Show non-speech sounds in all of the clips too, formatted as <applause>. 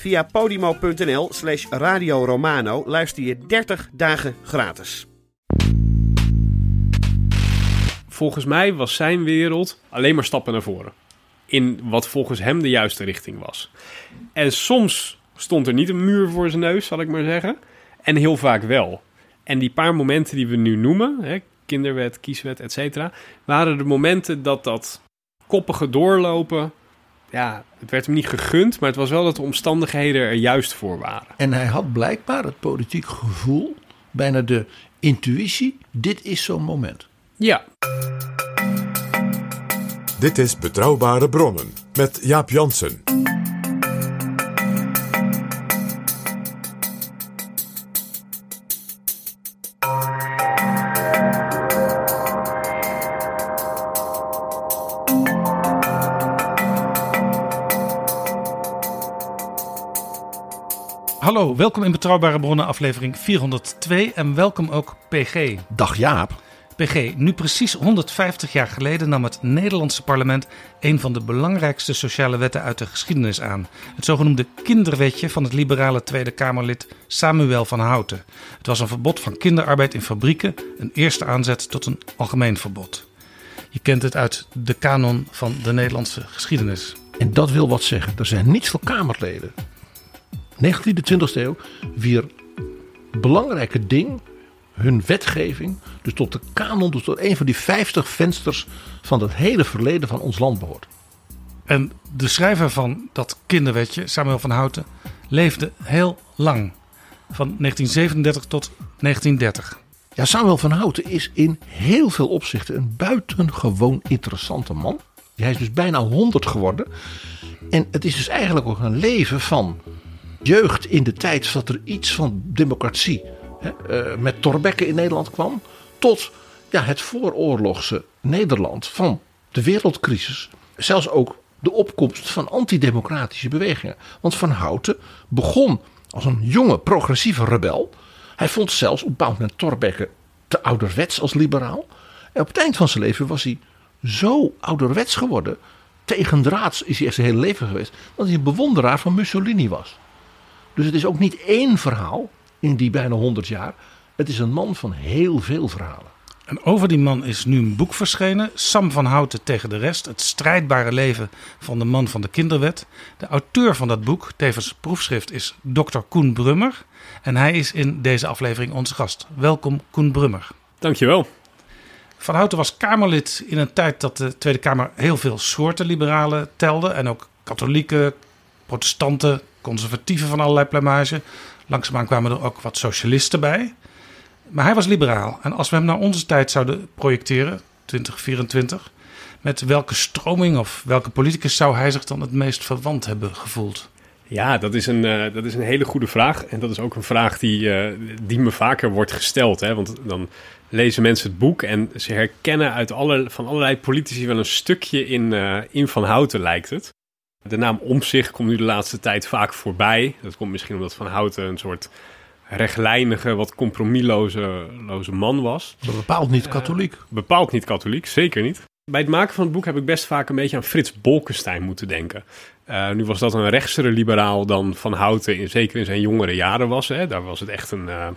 Via podimo.nl slash Radio Romano luister je 30 dagen gratis. Volgens mij was zijn wereld alleen maar stappen naar voren. In wat volgens hem de juiste richting was. En soms stond er niet een muur voor zijn neus, zal ik maar zeggen. En heel vaak wel. En die paar momenten die we nu noemen, hè, kinderwet, kieswet, et waren de momenten dat dat koppige doorlopen, ja, het werd hem niet gegund, maar het was wel dat de omstandigheden er juist voor waren. En hij had blijkbaar het politiek gevoel, bijna de intuïtie, dit is zo'n moment. Ja, Dit is Betrouwbare Bronnen met Jaap Jansen. Welkom in Betrouwbare Bronnen aflevering 402 en welkom ook PG. Dag Jaap. PG, nu precies 150 jaar geleden nam het Nederlandse parlement een van de belangrijkste sociale wetten uit de geschiedenis aan. Het zogenoemde kinderwetje van het liberale Tweede Kamerlid Samuel van Houten. Het was een verbod van kinderarbeid in fabrieken, een eerste aanzet tot een algemeen verbod. Je kent het uit de kanon van de Nederlandse geschiedenis. En dat wil wat zeggen. Er zijn niet veel Kamerleden. 19e, 20e eeuw. Wier belangrijke ding, hun wetgeving, dus tot de kanon, dus tot een van die 50 vensters van het hele verleden van ons land behoort. En de schrijver van dat kinderwetje, Samuel van Houten, leefde heel lang. Van 1937 tot 1930. Ja, Samuel van Houten is in heel veel opzichten een buitengewoon interessante man. Hij is dus bijna 100 geworden. En het is dus eigenlijk ook een leven van jeugd in de tijd dat er iets van democratie hè, eh, met Thorbecke in Nederland kwam. Tot ja, het vooroorlogse Nederland van de wereldcrisis. Zelfs ook de opkomst van antidemocratische bewegingen. Want Van Houten begon als een jonge progressieve rebel. Hij vond zelfs op een bepaald moment te ouderwets als liberaal. En op het eind van zijn leven was hij zo ouderwets geworden. Tegendraads is hij echt zijn hele leven geweest. Dat hij een bewonderaar van Mussolini was. Dus het is ook niet één verhaal in die bijna 100 jaar. Het is een man van heel veel verhalen. En over die man is nu een boek verschenen. Sam van Houten tegen de rest. Het strijdbare leven van de man van de kinderwet. De auteur van dat boek, tevens proefschrift, is Dr. Koen Brummer. En hij is in deze aflevering onze gast. Welkom Koen Brummer. dankjewel. Van Houten was Kamerlid in een tijd dat de Tweede Kamer heel veel soorten liberalen telde. En ook katholieken, protestanten, conservatieven van allerlei plumage. Langzaamaan kwamen er ook wat socialisten bij. Maar hij was liberaal. En als we hem naar onze tijd zouden projecteren, 2024, met welke stroming of welke politicus zou hij zich dan het meest verwant hebben gevoeld? Ja, dat is, een, eh, dat is een hele goede vraag. En dat is ook een vraag die, eh, die me vaker wordt gesteld. Hè? Want dan lezen mensen het boek en ze herkennen uit alle, van allerlei politici wel een stukje in, eh, in Van Houten, lijkt het. De naam Omzicht komt nu de laatste tijd vaak voorbij. Dat komt misschien omdat Van Houten een soort rechtlijnige, wat compromisloze loze man was. Maar bepaald niet katholiek. Bepaald niet katholiek, zeker niet. Bij het maken van het boek heb ik best vaak een beetje aan Frits Bolkestein moeten denken. Eh, nu was dat een rechtsere liberaal dan Van Houten, in, zeker in zijn jongere jaren was. Hè. Daar was het echt een... eh,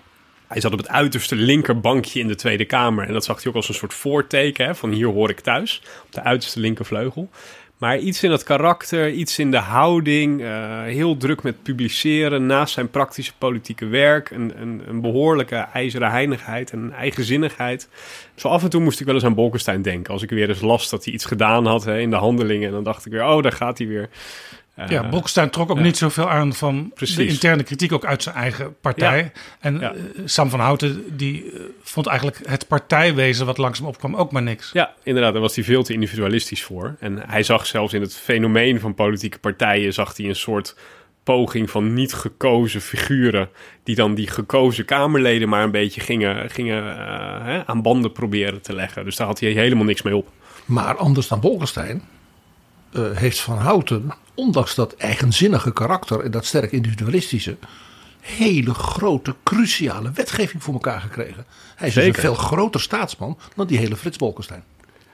hij zat op het uiterste linkerbankje in de Tweede Kamer. En dat zag hij ook als een soort voorteken hè, van hier hoor ik thuis. Op de uiterste linkervleugel. Maar iets in het karakter, iets in de houding, eh, heel druk met publiceren naast zijn praktische politieke werk. Een, een, behoorlijke ijzeren heinigheid en eigenzinnigheid. Zo af en toe moest ik wel eens aan Bolkestein denken. Als ik weer eens las dat hij iets gedaan had hè, in de handelingen. En dan dacht ik weer, oh, daar gaat hij weer. Uh, ja, Bolkestein trok ook ja. niet zoveel aan van Precies. de interne kritiek ook uit zijn eigen partij. Ja. En Ja. eh, Sam van Houten die eh, vond eigenlijk het partijwezen wat langzaam opkwam ook maar niks. Ja, inderdaad, daar was hij veel te individualistisch voor. En hij zag zelfs in het fenomeen van politieke partijen... zag hij een soort poging van niet gekozen figuren... die dan die gekozen Kamerleden maar een beetje gingen, gingen eh, hè, aan banden proberen te leggen. Dus daar had hij helemaal niks mee op. Maar anders dan Bolkestein eh, heeft Van Houten, ondanks dat eigenzinnige karakter en dat sterk individualistische, hele grote, cruciale wetgeving voor elkaar gekregen. Hij is dus een veel groter staatsman dan die hele Frits Bolkestein.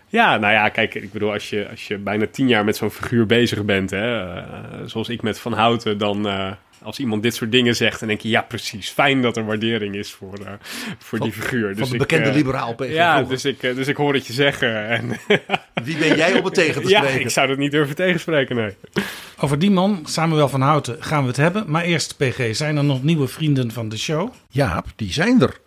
Ja, nou ja, kijk, ik bedoel, als je, als je bijna tien jaar met zo'n figuur bezig bent... Hè, eh, zoals ik met Van Houten, dan... eh, als iemand dit soort dingen zegt, dan denk je... ja, precies, fijn dat er waardering is voor, eh, voor die figuur. Van de ik, bekende eh, liberaal PG Ja, vroeger. dus ik, eh, dus ik hoor het je zeggen. En <laughs> Wie ben jij om het tegen te ja, spreken? ik zou dat niet durven tegenspreken, nee. Over die man, Samuel van Houten, gaan we het hebben. Maar eerst, PG, zijn er nog nieuwe vrienden van de show? Jaap, die zijn er.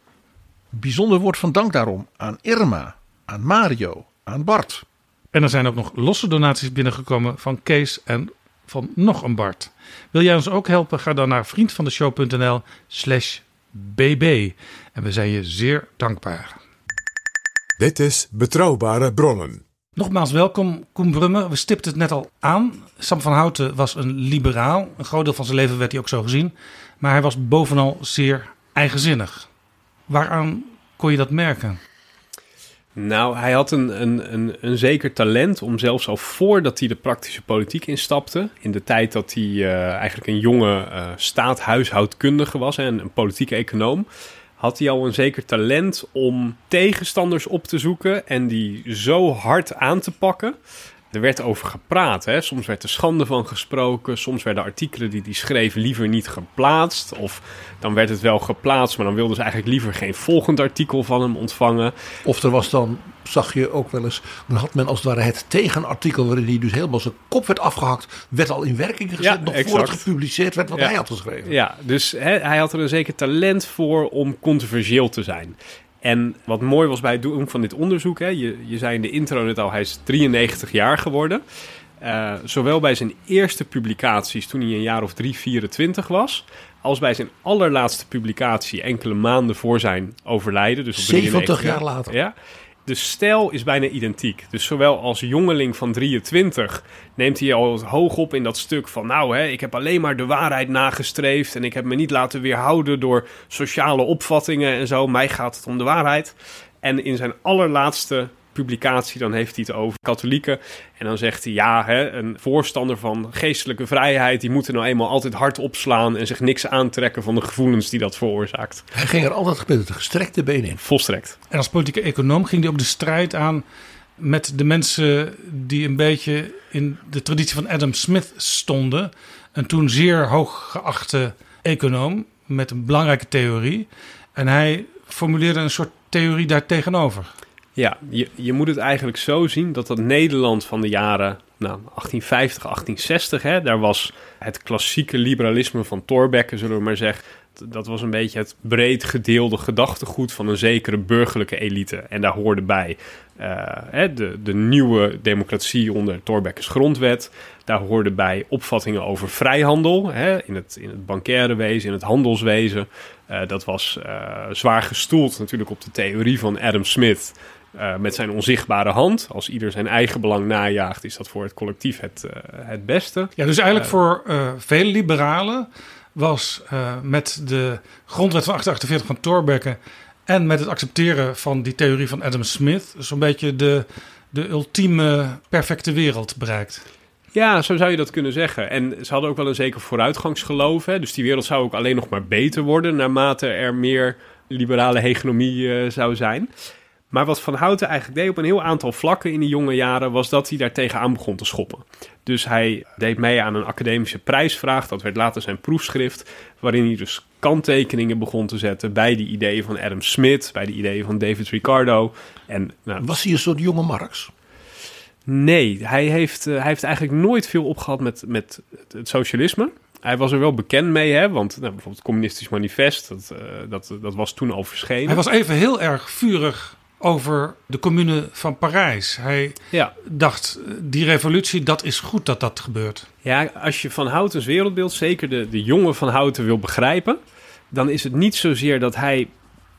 Bijzonder woord van dank daarom aan Irma, aan Mario, aan Bart. En er zijn ook nog losse donaties binnengekomen van Kees en van nog een Bart. Wil jij ons ook helpen? Ga dan naar vriendvandeshow.nl slash bb. En we zijn je zeer dankbaar. Dit is Betrouwbare Bronnen. Nogmaals welkom, Koen Brummer. We stipten het net al aan. Sam van Houten was een liberaal. Een groot deel van zijn leven werd hij ook zo gezien. Maar hij was bovenal zeer eigenzinnig. Waaraan kon je dat merken? Nou, hij had een, een, een, een zeker talent om zelfs al voordat hij de praktische politiek instapte, in de tijd dat hij eh, eigenlijk een jonge eh staathuishoudkundige was en een politieke econoom, had hij al een zeker talent om tegenstanders op te zoeken en die zo hard aan te pakken. Er werd over gepraat. Hè? Soms werd er schande van gesproken. Soms werden artikelen die hij schreef liever niet geplaatst. Of dan werd het wel geplaatst, maar dan wilden ze eigenlijk liever geen volgend artikel van hem ontvangen. Of er was dan, zag je ook wel eens, dan had men als het ware het tegenartikel waarin hij dus helemaal zijn kop werd afgehakt, werd al in werking gezet, Ja, nog voor exact. het gepubliceerd werd wat Ja. hij had geschreven. Ja, dus hè, hij had er een zeker talent voor om controversieel te zijn. En wat mooi was bij het doen van dit onderzoek, hè, je, je zei in de intro net al, hij is 93 jaar geworden. Eh, zowel bij zijn eerste publicaties toen hij een jaar of 3, 24 was, als bij zijn allerlaatste publicatie enkele maanden voor zijn overlijden. Dus op 70 93 jaar later. Ja. De stijl is bijna identiek. Dus zowel als jongeling van 23 neemt hij al hoog op in dat stuk van... nou, hè, ik heb alleen maar de waarheid nagestreefd... en ik heb me niet laten weerhouden door sociale opvattingen en zo. Mij gaat het om de waarheid. En in zijn allerlaatste publicatie, dan heeft hij het over katholieken. En dan zegt hij, ja, hè, een voorstander van geestelijke vrijheid... die moeten nou eenmaal altijd hard opslaan... en zich niks aantrekken van de gevoelens die dat veroorzaakt. Hij ging er altijd met het gestrekte been in. Volstrekt. En als politieke econoom ging hij ook de strijd aan met de mensen die een beetje in de traditie van Adam Smith stonden. Een toen zeer hoog geachte econoom met een belangrijke theorie. En hij formuleerde een soort theorie daartegenover. Ja, je, je moet het eigenlijk zo zien dat dat Nederland van de jaren nou, 1850, 1860, hè, daar was het klassieke liberalisme van Thorbecke, zullen we maar zeggen. Dat was een beetje het breed gedeelde gedachtegoed van een zekere burgerlijke elite. En daar hoorde bij eh, de, de nieuwe democratie onder Thorbecke's grondwet. Daar hoorde bij opvattingen over vrijhandel hè, in, het, in het bankaire wezen, in het handelswezen. Eh, dat was eh, zwaar gestoeld natuurlijk op de theorie van Adam Smith. Eh, met zijn onzichtbare hand. Als ieder zijn eigen belang najaagt, is dat voor het collectief het, eh, het beste. Ja, dus eigenlijk voor eh vele liberalen was met de grondwet van 1848 van Thorbecke en met het accepteren van die theorie van Adam Smith zo'n beetje de, de ultieme perfecte wereld bereikt. Ja, zo zou je dat kunnen zeggen. En ze hadden ook wel een zeker vooruitgangsgeloof. Hè? Dus die wereld zou ook alleen nog maar beter worden naarmate er meer liberale hegemonie zou zijn. Maar wat Van Houten eigenlijk deed op een heel aantal vlakken in die jonge jaren, was dat hij daar tegenaan begon te schoppen. Dus hij deed mee aan een academische prijsvraag. Dat werd later zijn proefschrift. Waarin hij dus kanttekeningen begon te zetten bij die ideeën van Adam Smith, bij de ideeën van David Ricardo. En nou, Was hij een soort jonge Marx? Nee, hij heeft, uh, hij heeft eigenlijk nooit veel opgehad met, met het socialisme. Hij was er wel bekend mee, hè? want nou, bijvoorbeeld het Communistisch Manifest, dat, uh, dat, dat was toen al verschenen. Hij was even heel erg vurig over de commune van Parijs. Hij ja. dacht, die revolutie, dat is goed dat dat gebeurt. Ja, als je Van Houten's wereldbeeld, zeker de, de jonge Van Houten wil begrijpen... dan is het niet zozeer dat hij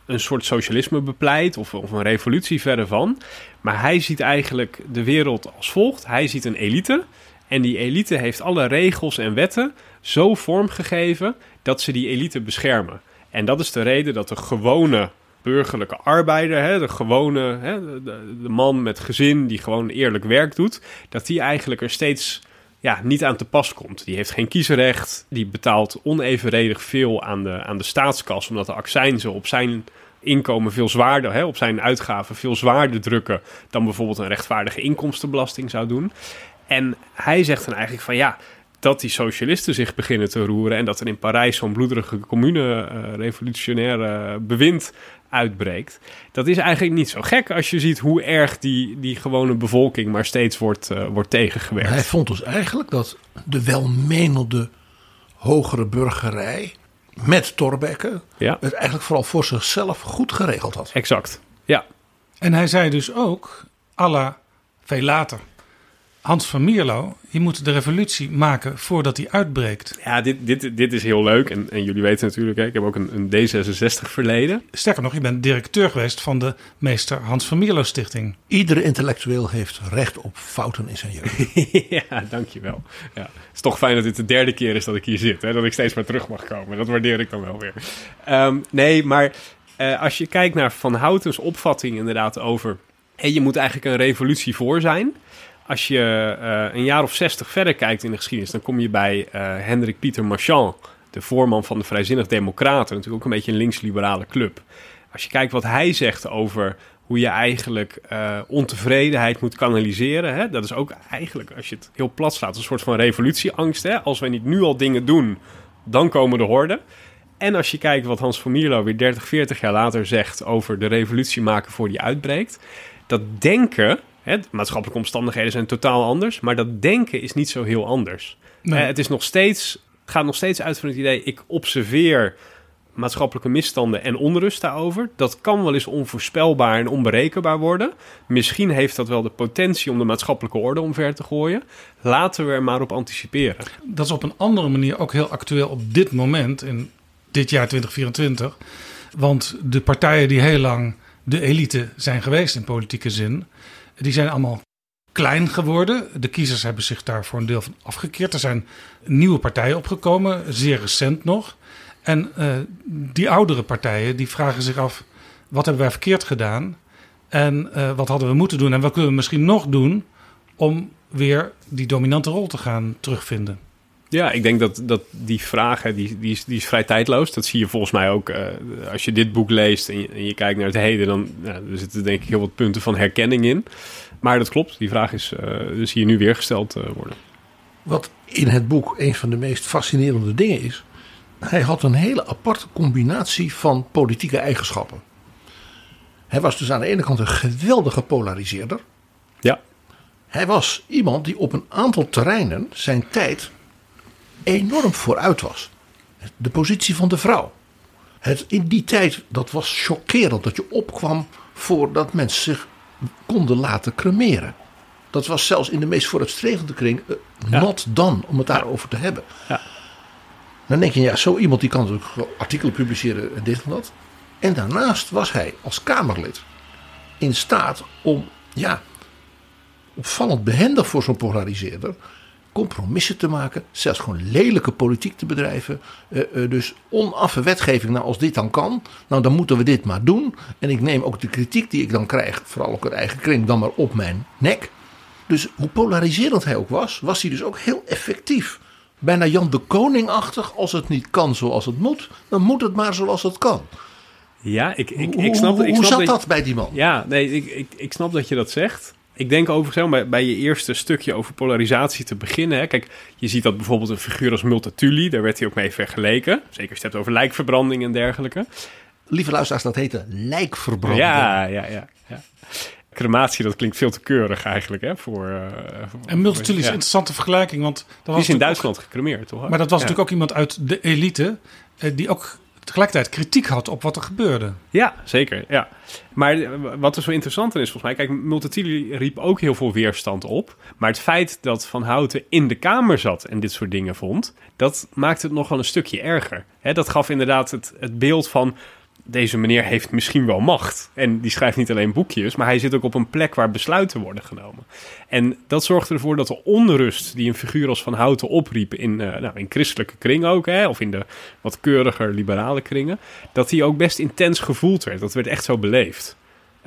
een soort socialisme bepleit of, of een revolutie verder van. Maar hij ziet eigenlijk de wereld als volgt. Hij ziet een elite en die elite heeft alle regels en wetten zo vormgegeven dat ze die elite beschermen. En dat is de reden dat de gewone burgerlijke arbeider, hè, de gewone hè, de, man met gezin die gewoon eerlijk werk doet, dat die eigenlijk er steeds ja, niet aan te pas komt. Die heeft geen kiesrecht, die betaalt onevenredig veel aan de, aan de staatskas, omdat de accijnzen op zijn inkomen veel zwaarder, hè, op zijn uitgaven veel zwaarder drukken dan bijvoorbeeld een rechtvaardige inkomstenbelasting zou doen. En hij zegt dan eigenlijk van ja, dat die socialisten zich beginnen te roeren en dat er in Parijs zo'n bloederige commune-revolutionaire bewind uitbreekt. Dat is eigenlijk niet zo gek als je ziet hoe erg die, die gewone bevolking maar steeds wordt, uh, wordt tegengewerkt. Hij vond dus eigenlijk dat de welmenende hogere burgerij met Torbekke ja. het eigenlijk vooral voor zichzelf goed geregeld had. Exact, ja. En hij zei dus ook, alla veel later, Hans van Mierlo, je moet de revolutie maken voordat die uitbreekt. Ja, dit, dit, dit is heel leuk. En, en jullie weten natuurlijk, hè, ik heb ook een, een D66 verleden. Sterker nog, je bent directeur geweest van de meester Hans van Mierlo Stichting. Iedere intellectueel heeft recht op fouten in zijn jeugd. <laughs> ja, dankjewel. Ja, het is toch fijn dat dit de derde keer is dat ik hier zit. Hè, dat ik steeds maar terug mag komen. Dat waardeer ik dan wel weer. Ehm, nee, maar uh, als je kijkt naar Van Houtens opvatting inderdaad over... Hey, je moet eigenlijk een revolutie voor zijn als je uh, een jaar of zestig verder kijkt in de geschiedenis, dan kom je bij uh, Hendrik Pieter Marchand, de voorman van de Vrijzinnig Democraten, natuurlijk ook een beetje een links-liberale club. Als je kijkt wat hij zegt over hoe je eigenlijk uh, ontevredenheid moet kanaliseren, hè, dat is ook eigenlijk, als je het heel plat slaat, een soort van revolutieangst. Hè? Als wij niet nu al dingen doen, dan komen de horden. En als je kijkt wat Hans van Mierlo weer 30, 40 jaar later zegt over de revolutie maken voor die uitbreekt, dat denken Hè, maatschappelijke omstandigheden zijn totaal anders, maar dat denken is niet zo heel anders. Nee. het is nog steeds, gaat nog steeds uit van het idee: ik observeer maatschappelijke misstanden en onrust daarover. Dat kan wel eens onvoorspelbaar en onberekenbaar worden. Misschien heeft dat wel de potentie om de maatschappelijke orde omver te gooien. Laten we er maar op anticiperen. Dat is op een andere manier ook heel actueel op dit moment, in dit jaar 2024. Want de partijen die heel lang de elite zijn geweest in politieke zin, die zijn allemaal klein geworden. De kiezers hebben zich daar voor een deel van afgekeerd. Er zijn nieuwe partijen opgekomen, zeer recent nog. En uh, die oudere partijen die vragen zich af: wat hebben wij verkeerd gedaan? En uh, wat hadden we moeten doen? En wat kunnen we misschien nog doen om weer die dominante rol te gaan terugvinden? Ja, ik denk dat, dat die vraag, hè, die, die, is, die is vrij tijdloos. Dat zie je volgens mij ook uh, als je dit boek leest en je, en je, kijkt naar het heden. Dan ja, er zitten denk ik heel wat punten van herkenning in. Maar dat klopt, die vraag is, uh, dus hier nu weer gesteld uh, worden. Wat in het boek een van de meest fascinerende dingen is. Hij had een hele aparte combinatie van politieke eigenschappen. Hij was dus aan de ene kant een geweldige polariseerder. Ja. Hij was iemand die op een aantal terreinen zijn tijd enorm vooruit was. De positie van de vrouw. Het, in die tijd, dat was chockerend dat je opkwam voordat mensen zich konden laten cremeren. Dat was zelfs in de meest vooruitstrevende kring uh, not done om het daarover te hebben. Ja. Dan denk je, ja, zo iemand die kan natuurlijk artikelen publiceren en dit en dat. En daarnaast was hij als Kamerlid in staat om, ja, opvallend behendig voor zo'n polariseerder compromissen te maken, zelfs gewoon lelijke politiek te bedrijven. Uh, dus onaffe wetgeving, nou als dit dan kan, nou dan moeten we dit maar doen. En ik neem ook de kritiek die ik dan krijg, vooral ook uit eigen kring, dan maar op mijn nek. Dus hoe polariserend hij ook was, was hij dus ook heel effectief. Bijna Jan de Koningachtig, als het niet kan zoals het moet, dan moet het maar zoals het kan. Ja, ik, ik, ik snap, hoe, ik snap hoe zat dat bij die man? Ja, nee, ik, ik, ik snap dat je dat zegt. Ik denk overigens, bij, bij je eerste stukje over polarisatie te beginnen. Hè. Kijk, je ziet dat bijvoorbeeld een figuur als Multatuli, daar werd hij ook mee vergeleken. Zeker als je het hebt over lijkverbranding en dergelijke. Lieve luisteraars, dat heette lijkverbranding. Ja, ja, ja. ja. Crematie, dat klinkt veel te keurig eigenlijk, hè? Voor, uh, en Multatuli is ja. een interessante vergelijking, want... Dat Die was is in Duitsland gecremeerd, toch? Ook, maar dat was Ja. natuurlijk ook iemand uit de elite... eh, die ook tegelijkertijd kritiek had op wat er gebeurde. Ja, zeker. Ja. Maar wat er zo interessant is, volgens mij, kijk, Multatuli riep ook heel veel weerstand op. Maar het feit dat Van Houten in de Kamer zat en dit soort dingen vond, dat maakte het nog wel een stukje erger. Dat gaf inderdaad het, het beeld van. Deze meneer heeft misschien wel macht. En die schrijft niet alleen boekjes, maar hij zit ook op een plek waar besluiten worden genomen. En dat zorgde ervoor dat de onrust die een figuur als Van Houten opriep in, uh, nou, in christelijke kringen ook, hè, of in de wat keuriger liberale kringen, dat die ook best intens gevoeld werd. Dat werd echt zo beleefd.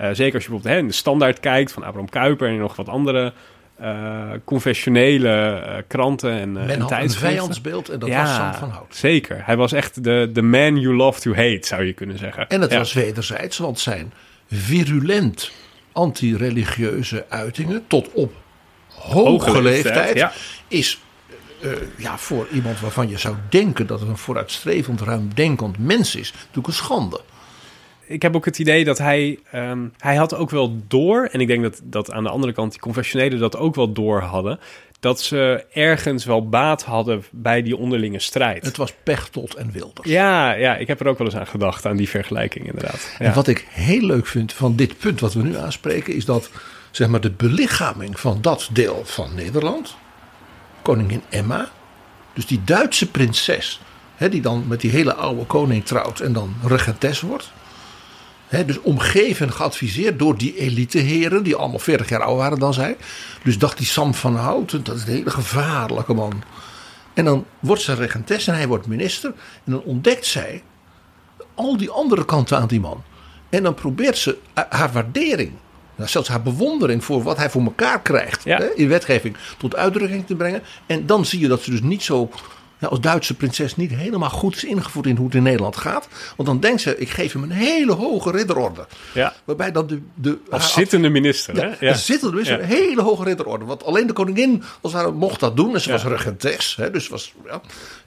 Uh, zeker als je bijvoorbeeld hè, in de standaard kijkt van Abraham Kuyper en nog wat andere uh, conventionele uh, kranten en, uh, Men en had een vijandsbeeld en dat was Sam van Hout. Zeker. Hij was echt de, de man you love to hate, zou je kunnen zeggen. En het ja. was wederzijds, want zijn virulent anti-religieuze uitingen tot op hoge, leeftijd, leeftijd, ja. is uh, ja, voor iemand waarvan je zou denken dat het een vooruitstrevend, ruimdenkend mens is, natuurlijk een schande. Ik heb ook het idee dat hij, um, hij had ook wel door, en ik denk dat, dat aan de andere kant die confessionelen dat ook wel door hadden, dat ze ergens wel baat hadden bij die onderlinge strijd. Het was Pechtold en Wilders. Ja, ja, ik heb er ook wel eens aan gedacht, aan die vergelijking inderdaad. Ja. En wat ik heel leuk vind van dit punt wat we nu aanspreken, is dat zeg maar, de belichaming van dat deel van Nederland, koningin Emma, dus die Duitse prinses, hè, die dan met die hele oude koning trouwt en dan regentes wordt. He, dus omgeven en geadviseerd door die eliteheren, die allemaal 40 jaar ouder waren dan zij. Dus dacht die Sam van Houten, dat is een hele gevaarlijke man. En dan wordt ze regentes en hij wordt minister. En dan ontdekt zij al die andere kanten aan die man. En dan probeert ze haar waardering, nou, zelfs haar bewondering voor wat hij voor elkaar krijgt Ja. in wetgeving tot uitdrukking te brengen. En dan zie je dat ze dus niet zo als Duitse prinses niet helemaal goed is ingevoerd in hoe het in Nederland gaat. Want dan denkt ze, ik geef hem een hele hoge ridderorde. Ja. Waarbij dan de... de Als haar zittende minister, ja, hè? een zittende minister, een hele hoge ridderorde. Want alleen de koningin als haar, mocht dat doen. En ze Ja. was regentes, hè, dus was ja,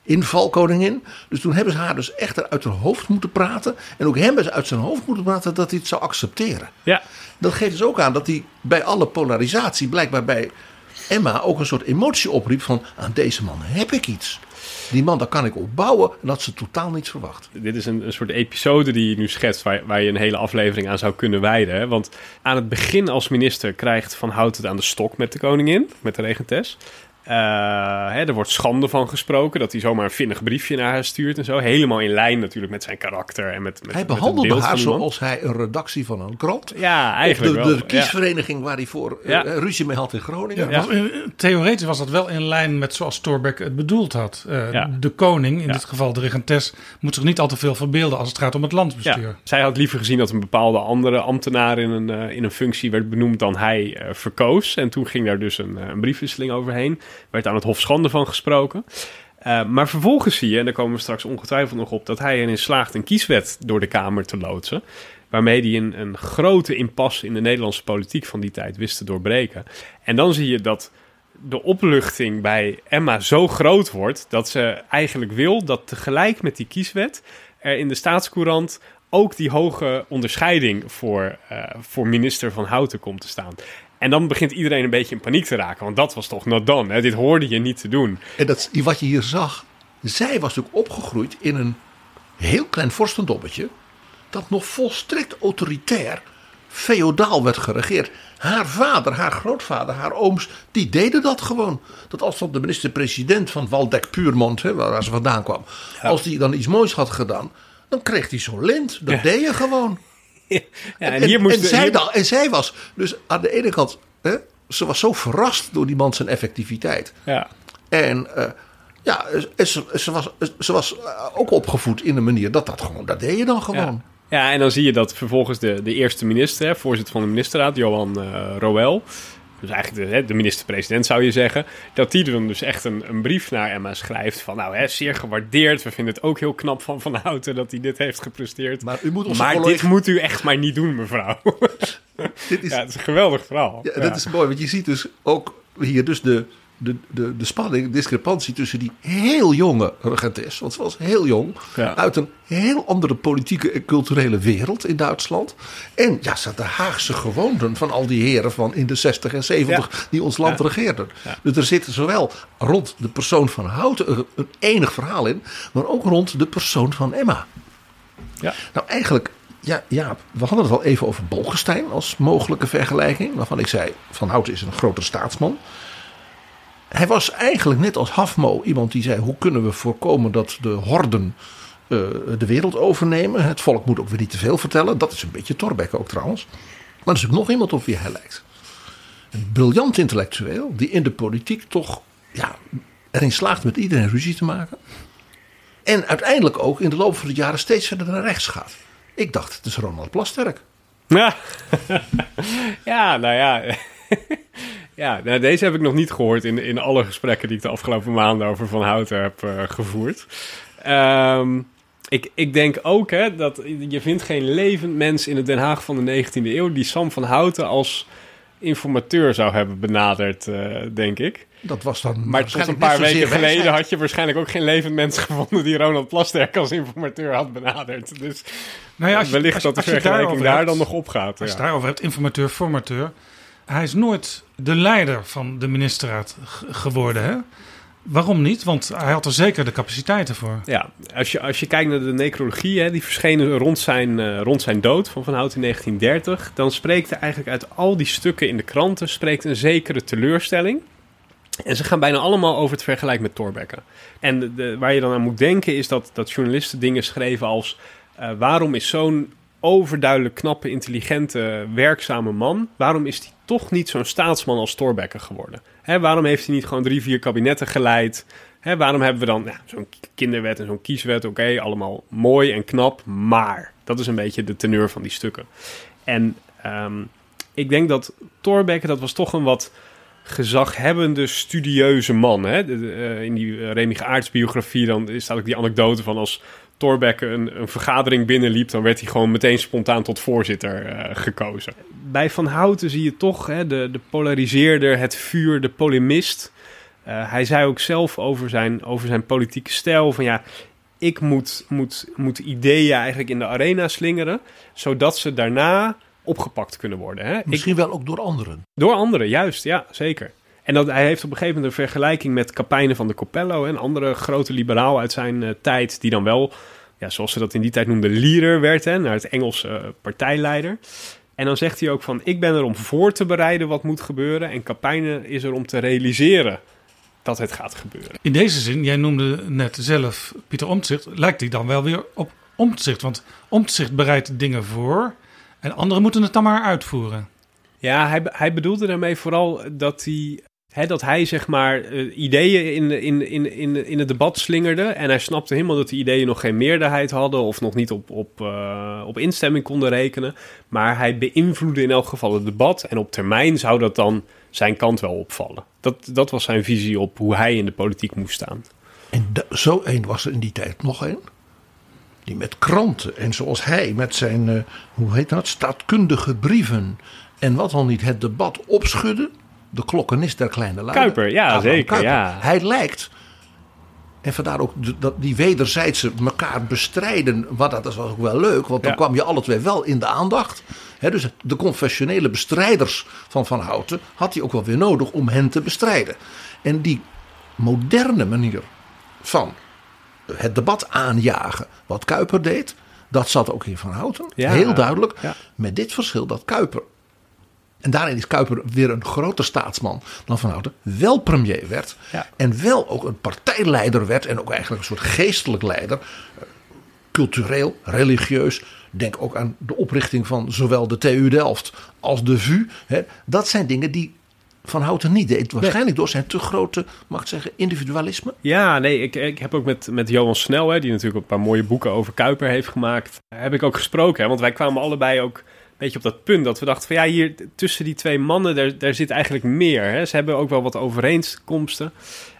invalkoningin. Dus toen hebben ze haar dus echt uit haar hoofd moeten praten. En ook hem hebben ze uit zijn hoofd moeten praten dat hij het zou accepteren. ja. Dat geeft dus ook aan dat hij bij alle polarisatie, blijkbaar bij Emma, ook een soort emotie opriep van aan deze man heb ik iets. Die man, daar kan ik op bouwen. En dat ze totaal niet verwacht. Dit is een, een soort episode die je nu schetst, waar, waar je een hele aflevering aan zou kunnen wijden. Hè? Want aan het begin als minister krijgt Van Hout het aan de stok met de koningin, met de regentes. Uh, hè, er wordt schande van gesproken dat hij zomaar een vinnig briefje naar haar stuurt en zo. Helemaal in lijn natuurlijk met zijn karakter en met, met Hij behandelde beeld haar zoals hij een redactie van een krant. Ja, eigenlijk de, wel. de kiesvereniging waar hij voor eh, Ja. ruzie mee had in Groningen. Ja, was- eh, theoretisch was dat wel in lijn met zoals Thorbecke het bedoeld had. Eh, Ja. De koning, in Ja. dit geval de regentes, moet zich niet al te veel verbeelden als het gaat om het Ja, landsbestuur. zij had liever gezien dat een bepaalde andere ambtenaar in een, eh, in een functie werd benoemd dan hij eh, verkoos. En toen ging daar dus een, eh, een briefwisseling overheen. Werd aan het Hof schande van gesproken. Eh, maar vervolgens zie je, en daar komen we straks ongetwijfeld nog op, dat hij erin slaagt een kieswet door de Kamer te loodsen. Waarmee hij een, een grote impasse in de Nederlandse politiek van die tijd wist te doorbreken. En dan zie je dat de opluchting bij Emma zo groot wordt dat ze eigenlijk wil dat tegelijk met die kieswet er in de staatscourant ook die hoge onderscheiding voor, eh, voor minister van Houten komt te staan. En dan begint iedereen een beetje in paniek te raken, want dat was toch not done. Hè? Dit hoorde je niet te doen. En dat, wat je hier zag, zij was natuurlijk opgegroeid in een heel klein vorstendommetje. Dat nog volstrekt autoritair, feodaal werd geregeerd. Haar vader, haar grootvader, haar ooms, die deden dat gewoon. Dat als dan de minister-president van Waldeck Puurmond, hè, waar ze vandaan kwam, als die dan iets moois had gedaan, dan kreeg hij zo'n lint. Dat Ja. deed je gewoon. Ja, en, hier moest en, zij hier- dan, en zij was dus aan de ene kant, hè, ze was zo verrast door die man zijn effectiviteit. Ja. En eh, ja, ze, ze was, ze was eh, ook opgevoed in een manier dat dat gewoon, dat deed je dan gewoon. Ja. ja, en dan zie je dat vervolgens de, de eerste minister, hè, voorzitter van de ministerraad, Johan eh Roel, dus eigenlijk de, de minister-president zou je zeggen, dat die dan dus echt een, een brief naar Emma schrijft van, nou, hè, zeer gewaardeerd, we vinden het ook heel knap van Van Houten dat hij dit heeft gepresteerd. Maar u moet Maar collega- dit moet u echt maar niet doen, mevrouw. <laughs> Dit is, ja, het is een geweldig verhaal. ja, Ja. dat is mooi, want je ziet dus ook hier dus de de, de, de spanning, de discrepantie tussen die heel jonge regentes, want ze was heel jong, Ja. uit een heel andere politieke en culturele wereld in Duitsland. En ja, ze had de Haagse gewoonden van al die heren van in de 60 en 70 die ons land Ja. regeerden. Dus er zit zowel rond de persoon van Houten een, een enig verhaal in, maar ook rond de persoon van Emma. Ja. Nou, eigenlijk, ja, ja, we hadden het al even over Bolkestein als mogelijke vergelijking. Waarvan ik zei, Van Houten is een grotere staatsman. Hij was eigenlijk net als Hafmo iemand die zei: hoe kunnen we voorkomen dat de horden eh, de wereld overnemen? Het volk moet ook weer niet te veel vertellen. Dat is een beetje Torbeck ook trouwens. Maar er is ook nog iemand op wie hij lijkt. Een briljant intellectueel die in de politiek toch ja, erin slaagt met iedereen ruzie te maken. En uiteindelijk ook in de loop van de jaren steeds verder naar rechts gaat. Ik dacht, het is Ronald Plasterk. Ja, <laughs> ja nou ja. <laughs> ja, nou, deze heb ik nog niet gehoord in, in alle gesprekken die ik de afgelopen maanden over Van Houten heb eh, gevoerd. Ehm, ik, ik denk ook hè, dat je vindt geen levend mens in het Den Haag van de 19e eeuw die Sam van Houten als informateur zou hebben benaderd, eh, denk ik. Dat was dan Maar tot een paar weken geleden wijsheid. had je waarschijnlijk ook geen levend mens gevonden die Ronald Plasterk als informateur had benaderd. Dus Nou ja, je- wellicht als- dat de vergelijking daar hebt- dan nog opgaat. Als je Ja. daarover hebt, informateur, formateur. Hij is nooit de leider van de ministerraad geworden. Hè? Waarom niet? Want hij had er zeker de capaciteiten voor. Ja, als je, als je kijkt naar de necrologie, hè, die verschenen rond zijn, eh, rond zijn dood van Van Hout in 1930, dan spreekt er eigenlijk uit al die stukken in de kranten spreekt een zekere teleurstelling. En ze gaan bijna allemaal over het vergelijk met Thorbecke. En de- waar je dan aan moet denken is dat, dat journalisten dingen schreven als... eh, waarom is zo'n overduidelijk knappe, intelligente, werkzame man... waarom is hij toch niet zo'n staatsman als Thorbecke geworden? Hè, waarom heeft hij niet gewoon drie, vier kabinetten geleid... Hè, waarom hebben we dan zo'n kinderwet en zo'n kieswet? Oké, allemaal mooi en knap, maar dat is een beetje de teneur van die stukken. En ehm, ik denk dat Thorbecke, dat was toch een wat gezaghebbende, studieuze man. Hè? Eh, in die uh, Remy Aarts biografie dan staat ook die anekdote van als Thorbecke een, een vergadering binnenliep, dan werd hij gewoon meteen spontaan tot voorzitter eh, gekozen. Bij Van Houten zie je toch hè, de, de polariseerder, het vuur, de polemist. Eh, hij zei ook zelf over zijn, over zijn politieke stijl van ja, ik moet, moet, moet ideeën eigenlijk in de arena slingeren, zodat ze daarna opgepakt kunnen worden. Hè? Ik, Misschien wel ook door anderen. door anderen, juist, ja, zeker. En dat, hij heeft op een gegeven moment een vergelijking met Capijnen van de Coppello, een andere grote liberaal uit zijn eh, tijd, die dan wel, ja, zoals ze dat in die tijd noemden, leader werd, hè, naar het Engelse eh, partijleider. En dan zegt hij ook van, ik ben er om voor te bereiden wat moet gebeuren en Capijnen is er om te realiseren dat het gaat gebeuren. In deze zin, jij noemde net zelf Pieter Omtzigt, lijkt hij dan wel weer op Omtzigt. Want Omtzigt bereidt dingen voor en anderen moeten het dan maar uitvoeren. Ja, hij, hij bedoelde daarmee vooral dat hij, hè, dat hij zeg maar eh, ideeën in, in, in, in, in het debat slingerde. En hij snapte helemaal dat die ideeën nog geen meerderheid hadden of nog niet op, op, eh, op instemming konden rekenen. Maar hij beïnvloedde in elk geval het debat. En op termijn zou dat dan zijn kant wel opvallen. Dat, dat was zijn visie op hoe hij in de politiek moest staan. En zo één was er in die tijd nog één. Die met kranten en zoals hij met zijn, eh, hoe heet dat, staatkundige brieven en wat dan niet, het debat opschudde. De klokkenist der kleine lui. Kuiper, ja, Abraham zeker, ja. Hij lijkt, en vandaar ook dat die wederzijdse elkaar bestrijden, wat dat was ook wel leuk, want dan Ja. kwam je alle twee wel in de aandacht. Dus de confessionele bestrijders van Van Houten had hij ook wel weer nodig om hen te bestrijden. En die moderne manier van het debat aanjagen, wat Kuiper deed, dat zat ook in Van Houten. Ja. Heel duidelijk. Ja. Met dit verschil dat Kuiper, en daarin is Kuiper weer een groter staatsman dan Van Houten, wel premier werd. Ja. En wel ook een partijleider werd en ook eigenlijk een soort geestelijk leider. Cultureel, religieus. Denk ook aan de oprichting van zowel de TU Delft als de VU. Hè. Dat zijn dingen die Van Houten niet deed. Waarschijnlijk door zijn te grote, mag ik zeggen, individualisme. Ja, nee, ik, ik heb ook met, met Johan Snel, hè, die natuurlijk een paar mooie boeken over Kuiper heeft gemaakt, heb ik ook gesproken. Hè, want wij kwamen allebei ook beetje op dat punt dat we dachten van ja, hier tussen die twee mannen, daar, daar zit eigenlijk meer. Hè. Ze hebben ook wel wat overeenkomsten.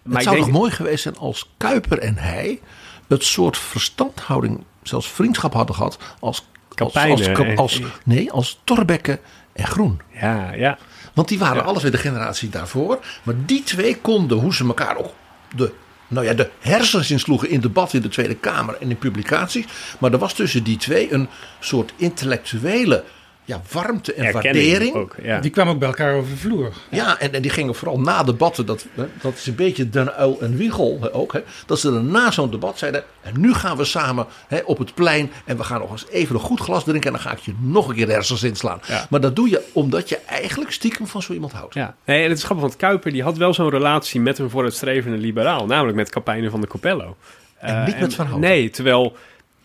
Maar het zou denk, toch mooi geweest zijn als Kuiper en hij het soort verstandhouding, zelfs vriendschap hadden gehad als Kapijnen als, en- als, nee, als Torbekke en Groen. Ja, ja. Want die waren Ja. alles weer de generatie daarvoor. Maar die twee konden, hoe ze elkaar ook de, nou ja, de hersens insloegen in debat in de Tweede Kamer en in publicaties. Maar er was tussen die twee een soort intellectuele ja, warmte en Erkenning waardering. ook. Ja. Die kwamen ook bij elkaar over de vloer. Ja, en, en die gingen vooral na debatten, dat, hè, dat is een beetje Den Uil en Wiegel hè, ook, hè, dat ze dan na zo'n debat zeiden, en nu gaan we samen hè, op het plein en we gaan nog eens even een goed glas drinken en dan ga ik je nog een keer de hersens inslaan. Ja. Maar dat doe je omdat je eigenlijk stiekem van zo iemand houdt. Ja, nee, en het is grappig, want Kuiper die had wel zo'n relatie met een vooruitstrevende liberaal, namelijk met Kapijnen van de Capello. En niet met Van Houten. Nee, terwijl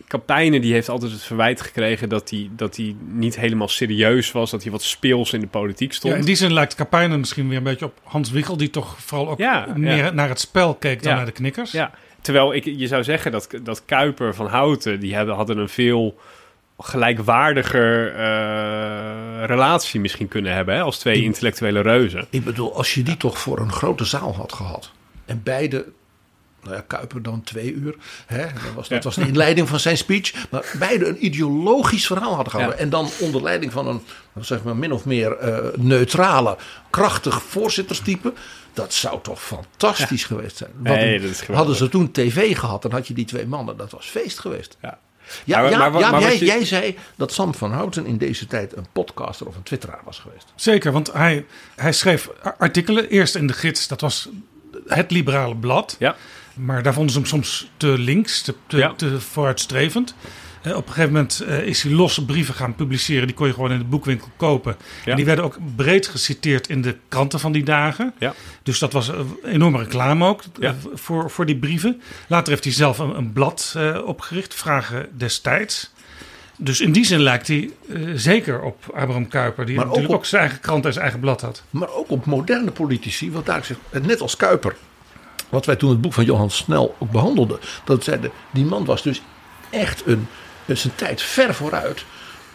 Kapijnen die heeft altijd het verwijt gekregen dat hij, dat hij niet helemaal serieus was, dat hij wat speels in de politiek stond. Ja, in die zin lijkt Kapijnen misschien weer een beetje op Hans Wiegel... die toch vooral ook Ja, meer ja. naar het spel keek dan Ja. naar de knikkers. Ja, terwijl ik, je zou zeggen dat, dat Kuiper van Houten, die hebben, hadden een veel gelijkwaardiger eh, relatie misschien kunnen hebben hè, als twee intellectuele reuzen. Ik bedoel, als je die toch voor een grote zaal had gehad. En beide, nou ja, Kuiper dan twee uur. Hè, dat, was, dat was de inleiding van zijn speech. Maar beide een ideologisch verhaal hadden gehouden. Ja. En dan onder leiding van een, zeg maar, min of meer eh, neutrale, krachtig voorzitterstype. Dat zou toch fantastisch geweest zijn. Want Nee, dat is hadden ze toen tv gehad, dan had je die twee mannen. Dat was feest geweest. Ja. Ja, Maar- ja, maar- ja, maar jij, je- jij zei dat Sam van Houten in deze tijd een podcaster of een twitteraar was geweest. Zeker, want hij, hij schreef artikelen. Eerst in de gids, dat was het liberale blad. Ja. Maar daar vonden ze hem soms te links, te, te, Ja. te vooruitstrevend. Op een gegeven moment eh, is hij losse brieven gaan publiceren. Die kon je gewoon in de boekwinkel kopen. Ja. En die werden ook breed geciteerd in de kranten van die dagen. Ja. Dus dat was een enorme reclame ook Ja. eh, voor, voor die brieven. Later heeft hij zelf een, een blad eh, opgericht, Vragen destijds. Dus in die zin lijkt hij zeker op Abraham Kuyper. Die Maar natuurlijk ook, op- zijn eigen krant en zijn eigen blad had. maar ook op moderne politici. Want daar zegt, net als Kuiper, wat wij toen het boek van Johan Snel ook behandelden, dat zeiden, die man was dus echt een, zijn tijd ver vooruit.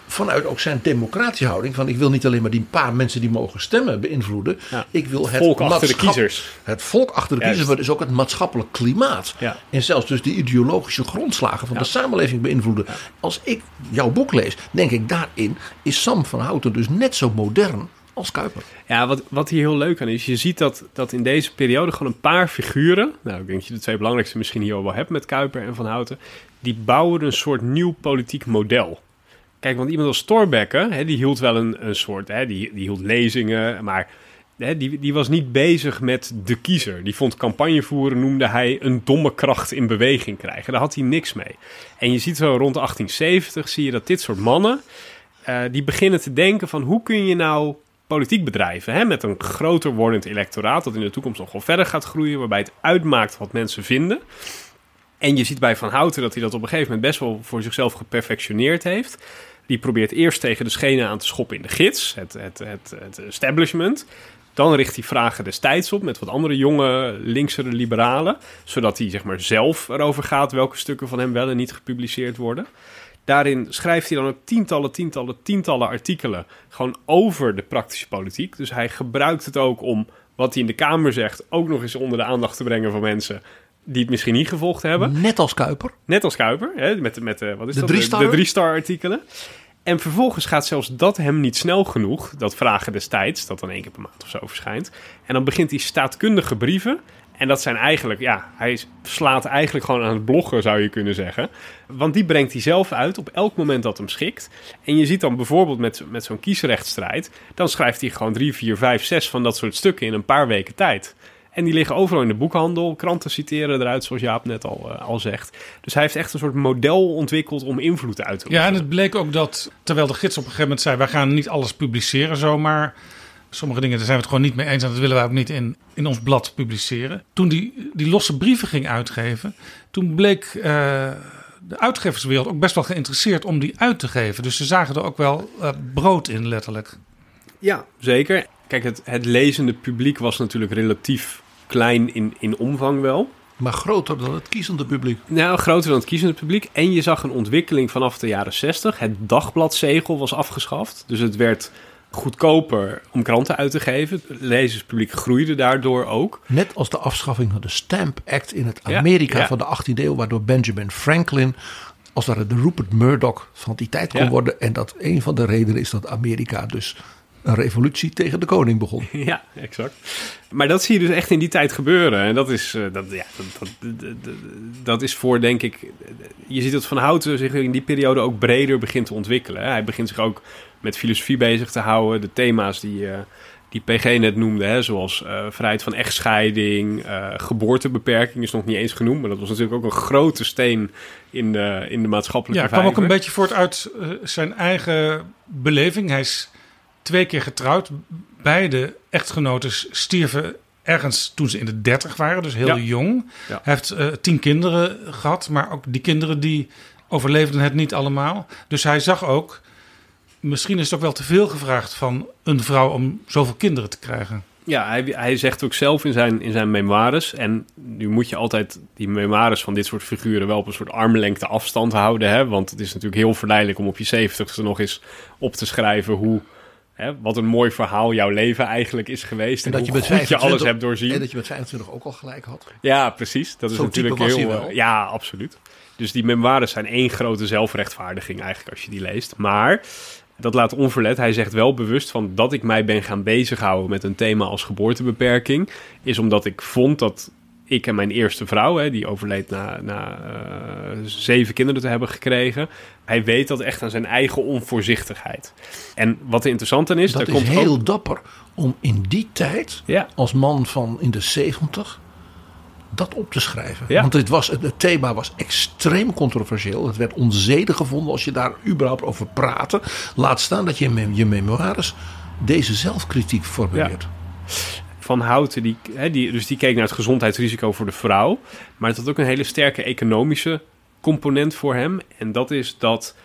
Vanuit ook zijn democratische houding. Van ik wil niet alleen maar die paar mensen die mogen stemmen beïnvloeden. Ja. Ik wil het Volk achter de kiezers. Het volk achter de kiezers, maar dus ook het maatschappelijk klimaat. Ja. En zelfs dus de ideologische grondslagen van Ja. de samenleving beïnvloeden. Als ik jouw boek lees, denk ik daarin is Sam van Houten dus net zo modern Kuiper. Ja, wat, wat hier heel leuk aan is, je ziet dat, dat in deze periode gewoon een paar figuren, nou ik denk dat je de twee belangrijkste misschien hier wel hebt met Kuiper en Van Houten, die bouwen een soort nieuw politiek model. Kijk, want iemand als Thorbecke, hè, die hield wel een, een soort, hè, die, die hield lezingen, maar hè, die, die was niet bezig met de kiezer. Die vond campagne voeren, noemde hij een domme kracht in beweging krijgen. Daar had hij niks mee. En je ziet zo rond 1870, zie je dat dit soort mannen, eh, die beginnen te denken van hoe kun je nou politiek bedrijven hè, met een groter wordend electoraat dat in de toekomst nog wel verder gaat groeien, waarbij het uitmaakt wat mensen vinden. En je ziet bij Van Houten dat hij dat op een gegeven moment best wel voor zichzelf geperfectioneerd heeft. Die probeert eerst tegen de schenen aan te schoppen in de gids, het, het, het, establishment. Dan richt hij vragen destijds op met wat andere jonge linksere liberalen. Zodat hij zeg maar, zelf erover gaat welke stukken van hem wel en niet gepubliceerd worden. Daarin schrijft hij dan ook tientallen, tientallen, tientallen artikelen. Gewoon over de praktische politiek. Dus hij gebruikt het ook om wat hij in de Kamer zegt. ook nog eens onder de aandacht te brengen van mensen. die het misschien niet gevolgd hebben. Net als Kuiper. Net als Kuiper, hè, met, met de, wat is De dat? drie-star? de, de drie-star artikelen. En vervolgens gaat zelfs dat hem niet snel genoeg, dat vragen destijds, dat dan één keer per maand of zo verschijnt. En dan begint hij staatkundige brieven. En dat zijn eigenlijk, ja, hij slaat eigenlijk gewoon aan het bloggen, zou je kunnen zeggen. Want die brengt hij zelf uit op elk moment dat hem schikt. En je ziet dan bijvoorbeeld met, met zo'n kiesrechtstrijd, dan schrijft hij gewoon drie, vier, vijf, zes van dat soort stukken in een paar weken tijd. En die liggen overal in de boekhandel. Kranten citeren eruit, zoals Jaap net al, eh, al zegt. Dus hij heeft echt een soort model ontwikkeld om invloed uit te Ja, en oefenen. het bleek ook dat, terwijl de gids op een gegeven moment zei... wij gaan niet alles publiceren zomaar. Sommige dingen, daar zijn we het gewoon niet mee eens... en dat willen wij ook niet in, in ons blad publiceren. Toen die, die losse brieven ging uitgeven... toen bleek eh, de uitgeverswereld ook best wel geïnteresseerd om die uit te geven. Dus ze zagen er ook wel eh, brood in, letterlijk. Ja, zeker. Kijk, het, het lezende publiek was natuurlijk relatief klein in, in omvang wel. Maar groter dan het kiezende publiek. Nou, groter dan het kiezende publiek. En je zag een ontwikkeling vanaf de jaren 60. Het dagbladzegel was afgeschaft. Dus het werd goedkoper om kranten uit te geven. Het lezerspubliek groeide daardoor ook. Net als de afschaffing van de Stamp Act in het Amerika ja. van de 18e eeuw, waardoor Benjamin Franklin als ware de Rupert Murdoch van die tijd kon Ja. worden. En dat een van de redenen is dat Amerika dus een revolutie tegen de koning begon. <laughs> Ja, exact. Maar dat zie je dus echt in die tijd gebeuren. En dat is, eh, dat, ja, dat, dat, dat, dat- dat is voor, denk ik... Je ziet dat Van Houten zich in die periode ook breder begint te ontwikkelen. Hij begint zich ook met filosofie bezig te houden. De thema's die, eh, die PG net noemde, hè, zoals eh, vrijheid van echtscheiding... eh, geboortebeperking is nog niet eens genoemd... maar dat was natuurlijk ook een grote steen in de, in de maatschappelijke Ja, kwam ook een beetje voort uit zijn eigen beleving. Hij is twee keer getrouwd. Beide echtgenoten stierven ergens toen ze in de dertig waren, dus heel Ja. jong. Ja. Hij heeft eh, tien kinderen gehad, maar ook die kinderen die overleefden het niet allemaal. Dus hij zag ook, misschien is het ook wel te veel gevraagd van een vrouw om zoveel kinderen te krijgen. Ja, hij, hij zegt ook zelf in zijn, in zijn memoires... en nu moet je altijd die memoires van dit soort figuren... wel op een soort armlengte afstand houden. Hè? Want het is natuurlijk heel verleidelijk om op je zeventigste nog eens op te schrijven... hoe, hè, wat een mooi verhaal jouw leven eigenlijk is geweest... en, En dat je met goed je 25 alles hebt doorzien. En dat je met 25 ook al gelijk had. Ja, precies. Dat is natuurlijk type was heel... hij wel. eh, Ja, absoluut. Dus die memoires zijn één grote zelfrechtvaardiging eigenlijk als je die leest. Maar dat laat onverlet. Hij zegt wel bewust van dat ik mij ben gaan bezighouden met een thema als geboortebeperking. Is omdat ik vond dat ik en mijn eerste vrouw, hè, die overleed na, na eh, zeven kinderen te hebben gekregen. Hij weet dat echt aan zijn eigen onvoorzichtigheid. En wat er interessant aan is, Dat daar is komt heel ook... dapper om in die tijd, Ja. als man van in de 70, dat op te schrijven. Ja. Want het, was, het, thema was extreem controversieel. Het werd onzedig gevonden als je daar überhaupt over praatte. Laat staan dat je in je memoires deze zelfkritiek formuleert. Van Houten, die, hè, die, dus die keek naar het gezondheidsrisico voor de vrouw. Maar het had ook een hele sterke economische component voor hem. En dat is dat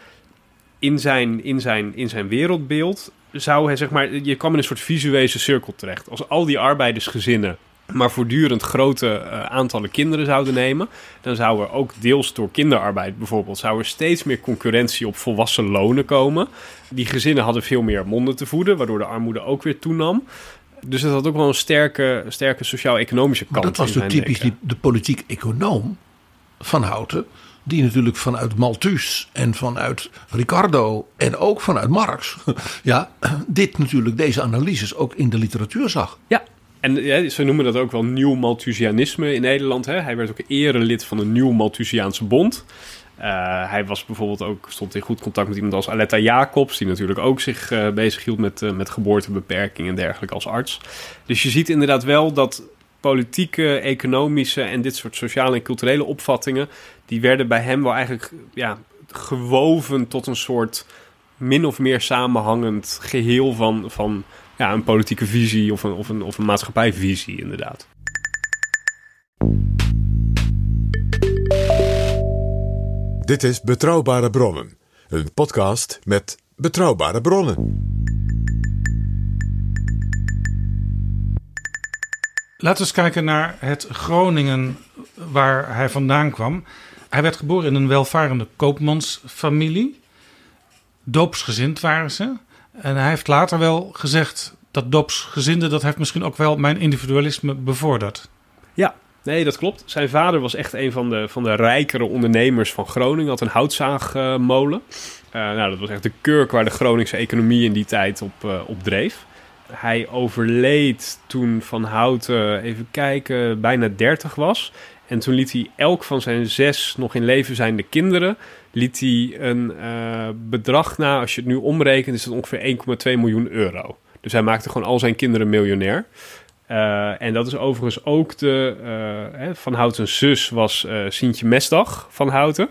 in zijn, in zijn, in zijn wereldbeeld zou hij, zeg maar, je kwam in een soort visuele cirkel terecht. Als al die arbeidersgezinnen maar voortdurend grote eh, aantallen kinderen zouden nemen, dan zou er ook deels door kinderarbeid bijvoorbeeld, zou er steeds meer concurrentie op volwassen lonen komen. Die gezinnen hadden veel meer monden te voeden, waardoor de armoede ook weer toenam. Dus het had ook wel een sterke, sterke sociaal-economische Maar kant. dat was natuurlijk zijn typisch die, de politiek econoom van Houten. Die natuurlijk vanuit Malthus en vanuit Ricardo en ook vanuit Marx. <laughs> Ja, dit natuurlijk, deze analyses ook in de literatuur zag. Ja, en ja, ze noemen dat ook wel nieuw Malthusianisme in Nederland. Hè? Hij werd ook erelid van een nieuw Malthusiaanse bond. Eh, hij was bijvoorbeeld ook, stond in goed contact met iemand als Aletta Jacobs, die natuurlijk ook zich eh bezighield met, eh, met geboortebeperking en dergelijke als arts. Dus je ziet inderdaad wel dat politieke, economische en dit soort sociale en culturele opvattingen, die werden bij hem wel eigenlijk ja, gewoven tot een soort min of meer samenhangend geheel van, van ja, een politieke visie of een, of, een, of een maatschappijvisie, inderdaad. Dit is Betrouwbare Bronnen, een podcast met betrouwbare bronnen. Laten we eens kijken naar het Groningen waar hij vandaan kwam. Hij werd geboren in een welvarende koopmansfamilie. Doopsgezind waren ze. En hij heeft later wel gezegd dat doopsgezinde... dat heeft misschien ook wel mijn individualisme bevorderd. Ja, nee, dat klopt. Zijn vader was echt een van de, van de rijkere ondernemers van Groningen. Had een houtzaagmolen. Eh, nou, dat was echt de kurk waar de Groningse economie in die tijd op, eh, op dreef. Hij overleed toen Van Houten, even kijken, bijna 30 was. En toen liet hij elk van zijn zes nog in leven zijnde kinderen... liet hij een eh, bedrag na, als je het nu omrekent... is dat ongeveer 1,2 miljoen euro. Dus hij maakte gewoon al zijn kinderen miljonair. Eh, en dat is overigens ook de... eh, van Houten zus was Sientje Mesdag van Houten.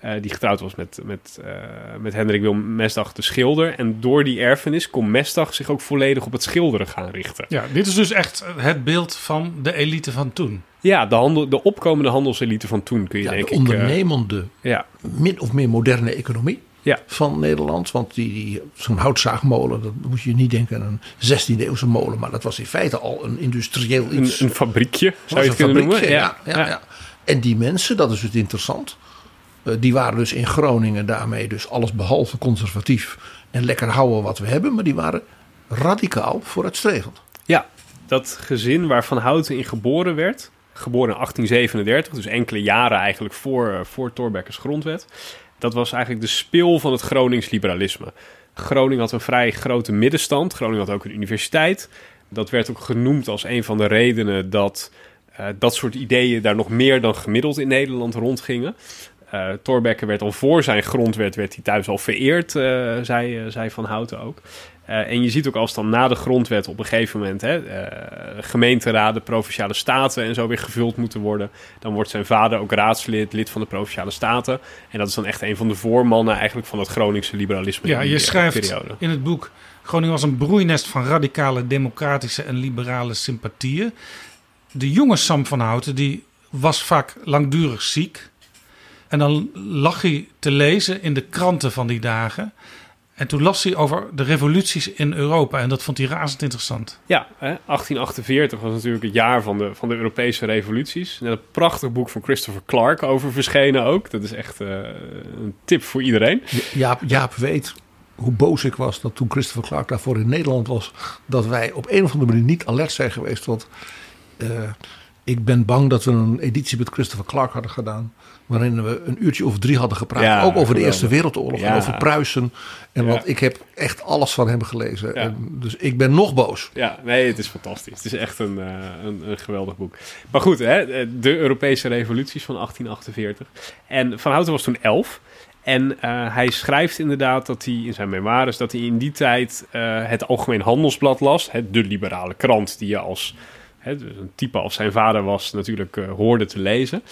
Eh, die getrouwd was met, met, eh, met Hendrik Willem Mesdag, de schilder. En door die erfenis kon Mesdag zich ook volledig op het schilderen gaan richten. Ja, dit is dus echt het beeld van de elite van toen. Ja, de, handel, de opkomende handelselite van toen kun je Ja, denk de ik... eh, ondernemende, ja, min of meer moderne economie Ja. van Nederland. Want die, die, zo'n houtzaagmolen, dat moet je niet denken aan een 16e eeuwse molen. Maar dat was in feite al een industrieel iets. een fabriekje, zou je het kunnen noemen. ja, ja. En die mensen, dat is het interessant. Eh, die waren dus in Groningen daarmee dus alles behalve conservatief. En lekker houden wat we hebben. Maar die waren radicaal vooruitstrevend. Ja, dat gezin waar Van Houten in geboren werd, geboren in 1837, dus enkele jaren eigenlijk voor, eh, voor Thorbecke's grondwet. Dat was eigenlijk de spil van het Gronings liberalisme. Groningen had een vrij grote middenstand. Groningen had ook een universiteit. Dat werd ook genoemd als een van de redenen dat uh, dat soort ideeën daar nog meer dan gemiddeld in Nederland rondgingen. Uh, Thorbecke werd al voor zijn grondwet werd hij thuis al vereerd, uh, zei, zei Van Houten ook. Uh, en je ziet ook als dan na de grondwet op een gegeven moment hè, gemeenteraden, provinciale staten en zo weer gevuld moeten worden, dan wordt zijn vader ook raadslid, lid van de provinciale staten. En dat is dan echt een van de voormannen eigenlijk van het Groningse liberalisme. Ja, in je schrijft periode. in het boek Groningen was een broeinest van radicale, democratische en liberale sympathieën. De jonge Sam van Houten die was vaak langdurig ziek. En dan lag hij te lezen in de kranten van die dagen. En toen las hij over de revoluties in Europa. En dat vond hij razend interessant. Ja, hè, 1848 was natuurlijk het jaar van de, van de Europese revoluties. Net een prachtig boek van Christopher Clark over verschenen ook. Dat is echt uh, een tip voor iedereen. Jaap, Jaap weet hoe boos ik was dat toen Christopher Clark daarvoor in Nederland was. Dat wij op een of andere manier niet alert zijn geweest. Want uh, ik ben bang dat we een editie met Christopher Clark hadden gedaan. Waarin we een uurtje of drie hadden gepraat. Ja, ook over de. Eerste Wereldoorlog en over Pruisen. En Ja. want ik heb echt alles van hem gelezen. En dus ik ben nog boos. Ja, nee, het is fantastisch. Het is echt een, eh, een, een geweldig boek. Maar goed, hè, de Europese revoluties van 1848. En Van Houten was toen elf. En eh, hij schrijft inderdaad dat hij in zijn memoires... dat hij in die tijd eh, het Algemeen Handelsblad las. Hè, de liberale krant die je als hè, dus een type als zijn vader was... natuurlijk eh, hoorde te lezen.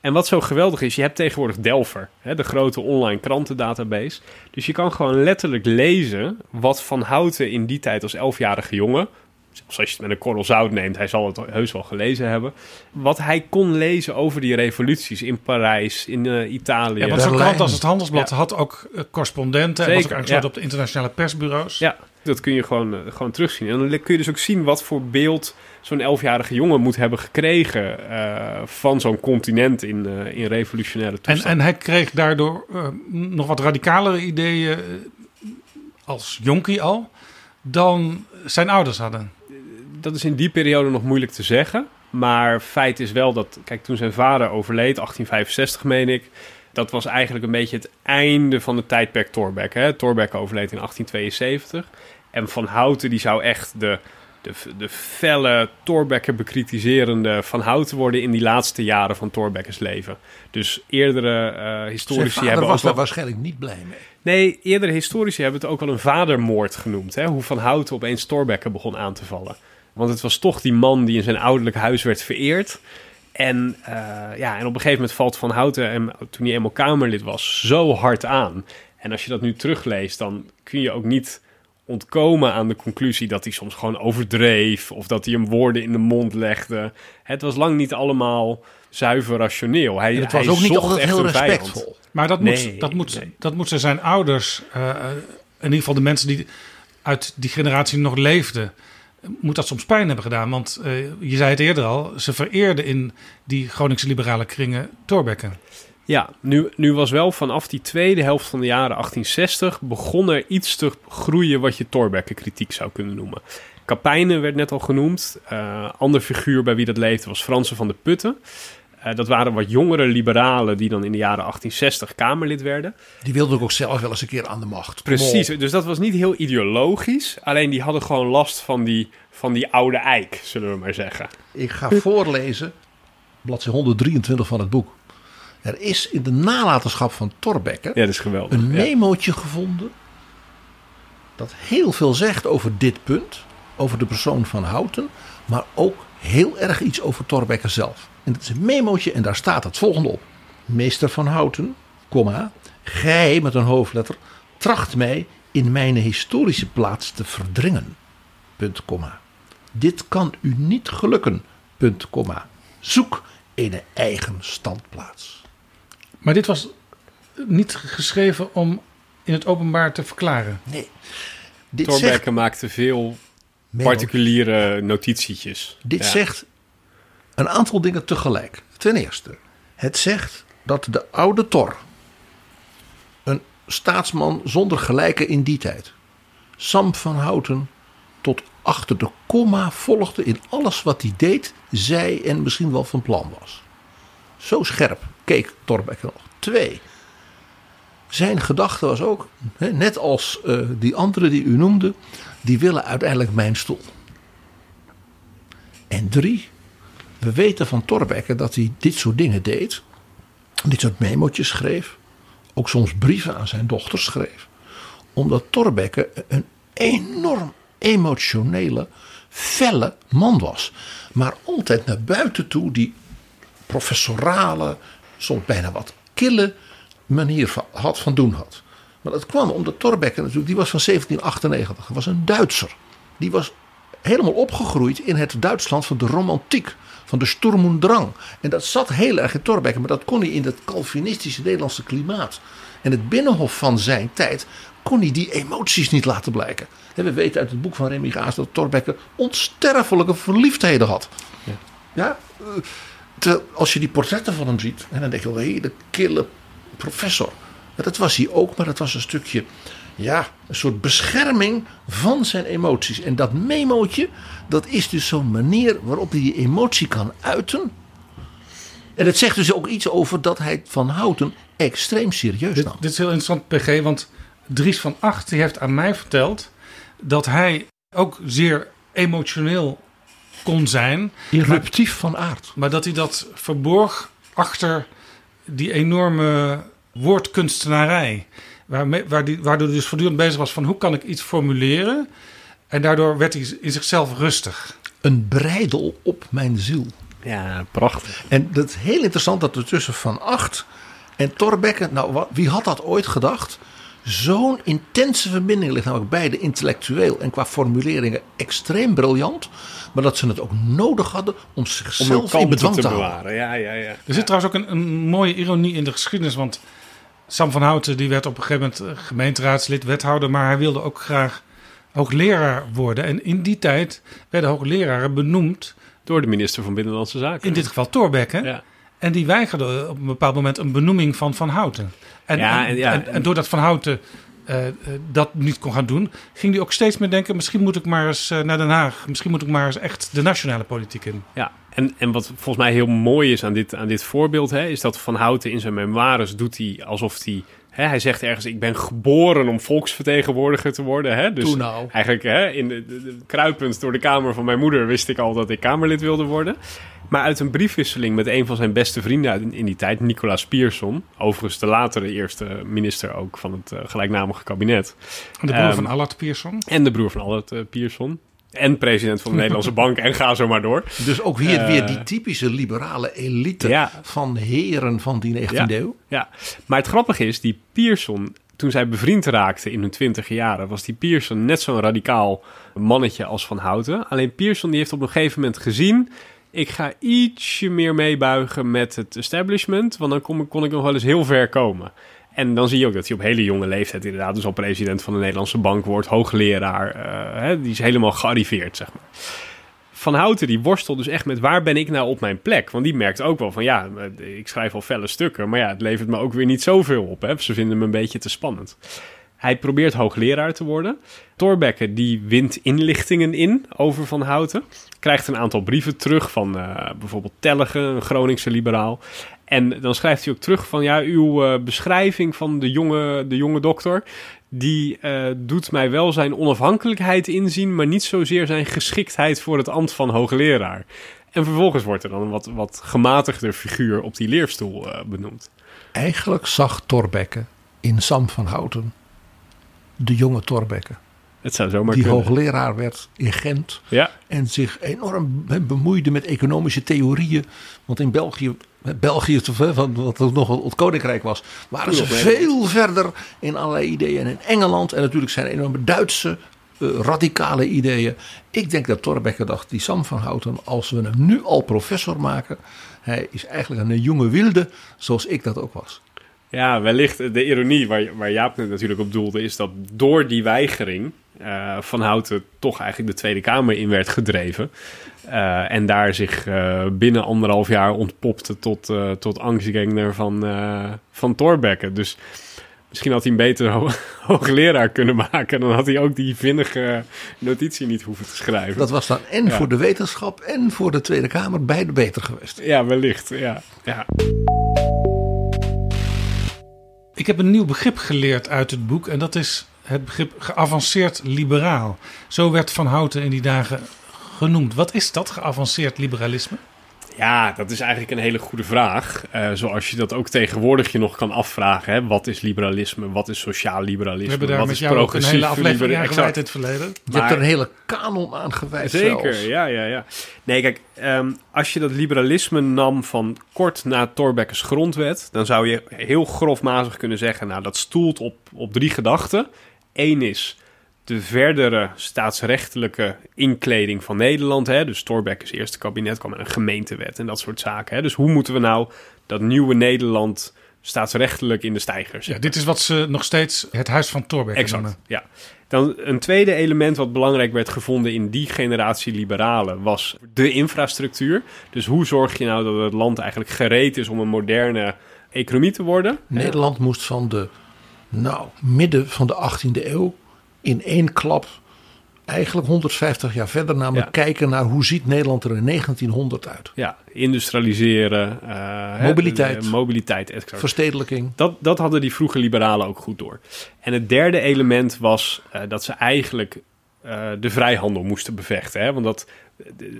En wat zo geweldig is, je hebt tegenwoordig Delver, hè, de grote online krantendatabase. Dus je kan gewoon letterlijk lezen wat Van Houten in die tijd als elfjarige jongen, zelfs als je het met een korrel zout neemt, hij zal het heus wel gelezen hebben, wat hij kon lezen over die revoluties in Parijs, in eh, Italië. Ja, want zo'n krant als het Handelsblad had ook eh, correspondenten. en was ook ja. op de internationale persbureaus. Ja, dat kun je gewoon, eh, gewoon terugzien. En dan kun je dus ook zien wat voor beeld zo'n elfjarige jongen moet hebben gekregen eh, van zo'n continent in, eh, in revolutionaire En, toestand. en hij kreeg daardoor nog wat radicalere ideeën als jonkie al dan zijn ouders hadden. dat is in die periode nog moeilijk te zeggen. Maar feit is wel dat, kijk, toen zijn vader overleed, 1865 meen ik. Dat was eigenlijk een beetje het einde van het tijdperk Thorbecke. Hè? Thorbecke overleed in 1872. En Van Houten die zou echt de, de, de felle Thorbecke bekritiserende Van Houten worden in die laatste jaren van Thorbecke's leven. Dus eerdere eh, historici vader hebben was ook daar waarschijnlijk niet blij mee. Nee, eerdere historici hebben het ook wel een vadermoord genoemd. Hè? Hoe Van Houten opeens Thorbecke begon aan te vallen. Want het was toch die man die in zijn ouderlijk huis werd vereerd. En, eh, ja, en op een gegeven moment valt Van Houten, hem, toen hij eenmaal Kamerlid was, zo hard aan. En als je dat nu terugleest, dan kun je ook niet ontkomen aan de conclusie dat hij soms gewoon overdreef. Of dat hij hem woorden in de mond legde. Het was lang niet allemaal zuiver rationeel. Hij, En het was hij ook niet altijd echt heel vijand. respectvol. Maar dat, Nee, moet, dat, moet, nee. dat moeten zijn ouders, eh, eh, in ieder geval de mensen die uit die generatie nog leefden, moet dat soms pijn hebben gedaan. Want eh, je zei het eerder al, ze vereerden in die Groningse liberale kringen Thorbecke. Ja, nu, nu was wel vanaf die tweede helft van de jaren 1860 begon er iets te groeien wat je Thorbecke kritiek zou kunnen noemen. Kapijnen werd net al genoemd. Eh ander figuur bij wie dat leefde was Fransen van de Putten. Eh, dat waren wat jongere liberalen die dan in de jaren 1860 Kamerlid werden. Die wilde ook zelf wel eens een keer aan de macht. Precies, dus dat was niet heel ideologisch. Alleen die hadden gewoon last van die, van die oude eik, zullen we maar zeggen. Ik ga <laughs> voorlezen, bladzijde 123 van het boek. Er is in de nalatenschap van Thorbecke Ja, dat is geweldig. een Ja. memootje gevonden. dat heel veel zegt over dit punt. Over de persoon van Houten. Maar ook heel erg iets over Thorbecke zelf. En het is een memootje en daar staat het volgende op. Meester van Houten, komma, gij met een hoofdletter, tracht mij in mijn historische plaats te verdringen. Punt, komma. Dit kan u niet gelukken. Punt, komma. Zoek een eigen standplaats. Maar dit was niet geschreven om in het openbaar te verklaren. Nee. Zegt, Thorbecke maakte veel particuliere notitietjes. dit Ja. zegt een aantal dingen tegelijk. Ten eerste, het zegt dat de oude Thor, een staatsman zonder gelijke in die tijd, Sam van Houten tot achter de komma volgde in alles wat hij deed, zei en misschien wel van plan was. Zo scherp keek Thorbecke nog. Twee, zijn gedachte was ook, net als eh, die andere die u noemde, die willen uiteindelijk mijn stoel. En drie, we weten van Thorbecke dat hij dit soort dingen deed. Dit soort memootjes schreef. Ook soms brieven aan zijn dochter schreef. Omdat Thorbecke een enorm emotionele, felle man was. Maar altijd naar buiten toe die professorale, soms bijna wat kille manier van, had van doen had. Maar dat kwam omdat Thorbecke natuurlijk, die was van 1798, was een Duitser. Die was helemaal opgegroeid in het Duitsland van de romantiek, van de Sturm und Drang. En dat zat heel erg in Thorbecke, maar dat kon hij in het Calvinistische Nederlandse klimaat en het binnenhof van zijn tijd, kon hij die emoties niet laten blijken. En we weten uit het boek van Remy Gaas dat Thorbecke onsterfelijke verliefdheden had. Ja, ja als je die portretten van hem ziet, en dan denk je wel, een hele kille professor. dat was hij ook, maar dat was een stukje, ja, een soort bescherming van zijn emoties. En dat memootje, dat is dus zo'n manier waarop hij die emotie kan uiten. En het zegt dus ook iets over dat hij Van Houten extreem serieus dit, nam. Dit is heel interessant, PG, want Dries van Acht die heeft aan mij verteld dat hij ook zeer emotioneel kon zijn. Eruptief van aard. Maar dat hij dat verborg achter die enorme woordkunstenarij. Waarmee, waardoor hij dus voortdurend bezig was van hoe kan ik iets formuleren. En daardoor werd hij in zichzelf rustig. Een breidel op mijn ziel. Ja, prachtig. En dat is heel interessant dat er tussen Van Acht en Torbekke... Nou, wie had dat ooit gedacht? Zo'n intense verbinding ligt. Namelijk beide intellectueel en qua formuleringen extreem briljant. Maar dat ze het ook nodig hadden om zichzelf om in bedwang te, te bewaren. Ja, ja, ja. Er zit trouwens ook een, een, mooie ironie in de geschiedenis. Want Sam van Houten die werd op een gegeven moment gemeenteraadslid, wethouder. Maar hij wilde ook graag hoogleraar worden. En in die tijd werden hoogleraren benoemd... Door de minister van Binnenlandse Zaken. In dit geval Thorbecke. Ja. En die weigerde op een bepaald moment een benoeming van Van Houten. En, ja, en, ja, en, en, doordat Van Houten uh, dat niet kon gaan doen, ging hij ook steeds meer denken: misschien moet ik maar eens uh, naar Den Haag. Misschien moet ik maar eens echt de nationale politiek in. Ja, en, en wat volgens mij heel mooi is aan dit, aan dit voorbeeld, hè, is dat Van Houten in zijn memoires doet hij alsof hij. Hè, hij zegt ergens: Ik ben geboren om volksvertegenwoordiger te worden. Hè? Dus nou. eigenlijk hè, in de, de, de kruipend door de kamer van mijn moeder wist ik al dat ik Kamerlid wilde worden. Maar uit een briefwisseling met een van zijn beste vrienden in die tijd, Nicolaas Pierson. Overigens de latere eerste minister ook van het uh, gelijknamige kabinet. En de broer um, van Allard Pierson. En de broer van Allard uh, Pierson. En president van de Nederlandse <laughs> Bank en ga zo maar door. Dus ook weer, uh, weer die typische liberale elite ja. van heren van die 19e ja, eeuw. Ja, maar het grappige is, die Pierson, toen zij bevriend raakten in hun twintig jaren, was die Pierson net zo'n radicaal mannetje als Van Houten. Alleen Pierson die heeft op een gegeven moment gezien ik ga ietsje meer meebuigen met het establishment, want dan kom, kon ik nog wel eens heel ver komen. En dan zie je ook dat hij op hele jonge leeftijd inderdaad dus al president van de Nederlandse Bank wordt, hoogleraar, uh, hè, die is helemaal gearriveerd, zeg maar. Van Houten die worstelt dus echt met waar ben ik nou op mijn plek? Want die merkt ook wel van ja, ik schrijf al felle stukken, maar ja, het levert me ook weer niet zoveel op. Hè? Ze vinden me een beetje te spannend. Hij probeert hoogleraar te worden. Thorbecke die wint inlichtingen in over Van Houten. Krijgt een aantal brieven terug van uh, bijvoorbeeld Tellige, een Groningse liberaal. En dan schrijft hij ook terug van ja, uw uh, beschrijving van de jonge, de jonge dokter... die uh, doet mij wel zijn onafhankelijkheid inzien... maar niet zozeer zijn geschiktheid voor het ambt van hoogleraar. En vervolgens wordt er dan een wat, wat gematigder figuur op die leerstoel benoemd. Eigenlijk zag Thorbecke in Sam van Houten de jonge Thorbecke. Het zou zomaar die kunnen. hoogleraar werd in Gent. Ja. En zich enorm bemoeide met economische theorieën. Want in België, België wat nog het koninkrijk was, waren ze veel verder in allerlei ideeën. En in Engeland en natuurlijk zijn enorme Duitse uh, radicale ideeën. Ik denk dat Thorbecke dacht, die Sam van Houten, als we hem nu al professor maken, hij is eigenlijk een jonge wilde, zoals ik dat ook was. Ja, wellicht de ironie waar, waar Jaap net natuurlijk op doelde, is dat door die weigering uh, Van Houten toch eigenlijk de Tweede Kamer in werd gedreven. Uh, en daar zich uh, binnen anderhalf jaar ontpopte tot, tot angstgangner van, van Thorbecke. Dus misschien had hij een betere <laughs> hoogleraar kunnen maken. Dan had hij ook die vinnige notitie niet hoeven te schrijven. Dat was dan en ja. voor de wetenschap en voor de Tweede Kamer beide beter geweest. Ja, wellicht. Ja, ja. Ik heb een nieuw begrip geleerd uit het boek en dat is het begrip geavanceerd liberaal. Zo werd Van Houten in die dagen genoemd. Wat is dat, geavanceerd liberalisme? Ja, dat is eigenlijk een hele goede vraag. Uh, zoals je dat ook tegenwoordig je nog kan afvragen. Hè? Wat is liberalisme? Wat is sociaal liberalisme? We hebben daar wat met is jou ook een hele aflevering aan gewijd in het verleden. Je hebt er een hele kanon aan gewijd Zeker, zelfs. ja, ja, ja. Nee, kijk, ehm, als je dat liberalisme nam van kort na Thorbecke's grondwet... dan zou je heel grofmazig kunnen zeggen... nou, dat stoelt op, op drie gedachten. Eén is de verdere staatsrechtelijke inkleding van Nederland. Hè? Dus Thorbecke's eerste kabinet kwam met een gemeentewet en dat soort zaken. Hè? Dus hoe moeten we nou dat nieuwe Nederland staatsrechtelijk in de stijgers Ja, dit is wat ze nog steeds het huis van Thorbecke Exact, noemen. ja. Dan een tweede element wat belangrijk werd gevonden in die generatie liberalen was de infrastructuur. Dus hoe zorg je nou dat het land eigenlijk gereed is om een moderne economie te worden? Nederland moest van de nou, midden van de 18e eeuw in één klap eigenlijk 150 jaar verder namelijk Ja. kijken naar hoe ziet Nederland er in 1900 uit. Ja, industrialiseren, eh, Mobiliteit. eh, mobiliteit, exact. Verstedelijking. Dat, dat hadden die vroege liberalen ook goed door. En het derde element was eh, dat ze eigenlijk eh, de vrijhandel moesten bevechten. Hè? Want dat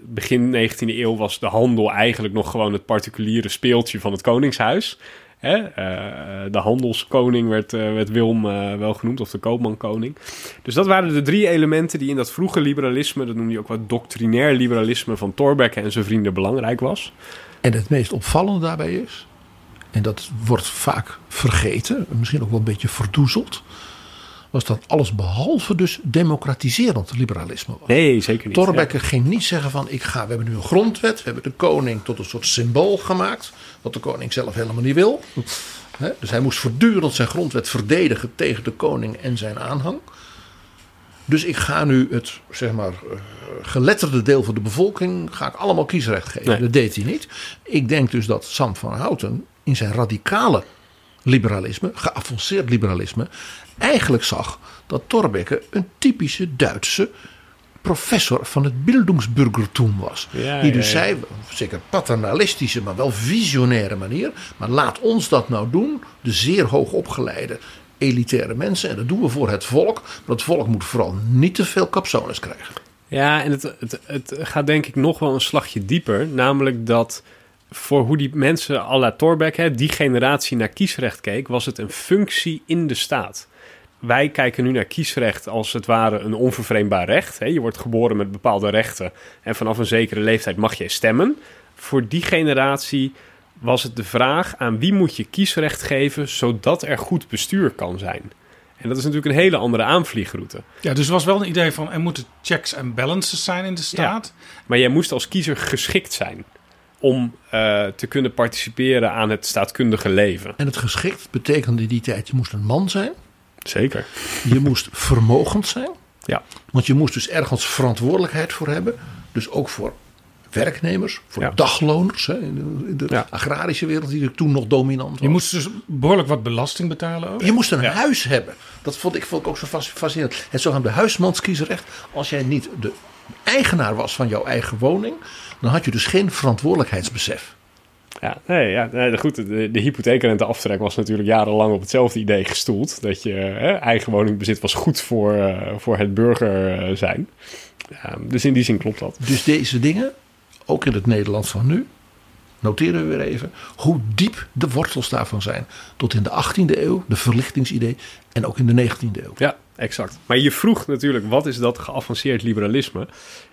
begin 19e eeuw was de handel eigenlijk nog gewoon het particuliere speeltje van het koningshuis. Hè? Eh, de handelskoning werd, eh, werd Wilm eh, wel genoemd, of de koopmankoning. Dus dat waren de drie elementen die in dat vroege liberalisme, dat noemde je ook wat doctrinair liberalisme van Thorbecke en zijn vrienden belangrijk was. En het meest opvallende daarbij is, en dat wordt vaak vergeten, misschien ook wel een beetje verdoezeld, was dat alles behalve dus democratiserend liberalisme was. Nee, zeker niet. Thorbecke ging niet zeggen van ik ga, we hebben nu een grondwet, we hebben de koning tot een soort symbool gemaakt, wat de koning zelf helemaal niet wil. Hè, Dus hij moest voortdurend zijn grondwet verdedigen tegen de koning en zijn aanhang. Dus ik ga nu het zeg maar, eh, geletterde deel van de bevolking ga ik allemaal kiesrecht geven. Nee. Dat deed hij niet. Ik denk dus dat Sam van Houten in zijn radicale liberalisme, geavanceerd liberalisme, eigenlijk zag dat Thorbecke een typische Duitse professor van het Bildungsbürgertum was. Ja, die ja, dus ja. zei, paternalistische, paternalistische, maar wel visionaire manier. Maar laat ons dat nou doen, de zeer hoog opgeleide elitaire mensen. En dat doen we voor het volk. Maar het volk moet vooral niet te veel capsones krijgen. Ja, en het, het, het gaat denk ik nog wel een slagje dieper. Namelijk dat voor hoe die mensen à la Thorbecke, hè, die generatie naar kiesrecht keek, was het een functie in de staat. Wij kijken nu naar kiesrecht als het ware een onvervreemdbaar recht. Hè. Je wordt geboren met bepaalde rechten en vanaf een zekere leeftijd mag je stemmen. Voor die generatie was het de vraag aan wie moet je kiesrecht geven zodat er goed bestuur kan zijn. En dat is natuurlijk een hele andere aanvliegroute. Ja, dus was wel een idee van er moeten checks en balances zijn in de staat. Maar jij moest als kiezer geschikt zijn om eh, te kunnen participeren aan het staatkundige leven. En het geschikt betekende in die tijd, je moest een man zijn. Zeker. Je <laughs> moest vermogend zijn. Ja. Want je moest dus ergens verantwoordelijkheid voor hebben. Dus ook voor werknemers, voor Ja. dagloners. Hè, in de, in de Ja. agrarische wereld die er toen nog dominant was. Je moest dus behoorlijk wat belasting betalen ook. Je moest een Ja. huis hebben. Dat vond ik, vond ik ook zo fas- fascinerend. Het zogenaamde huismanskiesrecht. Als jij niet de eigenaar was van jouw eigen woning, dan had je dus geen verantwoordelijkheidsbesef. Ja, nee, ja, nee, goed. De, de hypotheekrenteaftrek was natuurlijk jarenlang op hetzelfde idee gestoeld. Dat je eh, eigen woningbezit was goed voor, eh, voor het burger eh, zijn. Ja, dus in die zin klopt dat. Dus deze dingen, ook in het Nederland van nu, noteren we weer even hoe diep de wortels daarvan zijn. Tot in de 18e eeuw, de verlichtingsidee, en ook in de 19e eeuw. Ja, exact. Maar je vroeg natuurlijk, wat is dat geavanceerd liberalisme?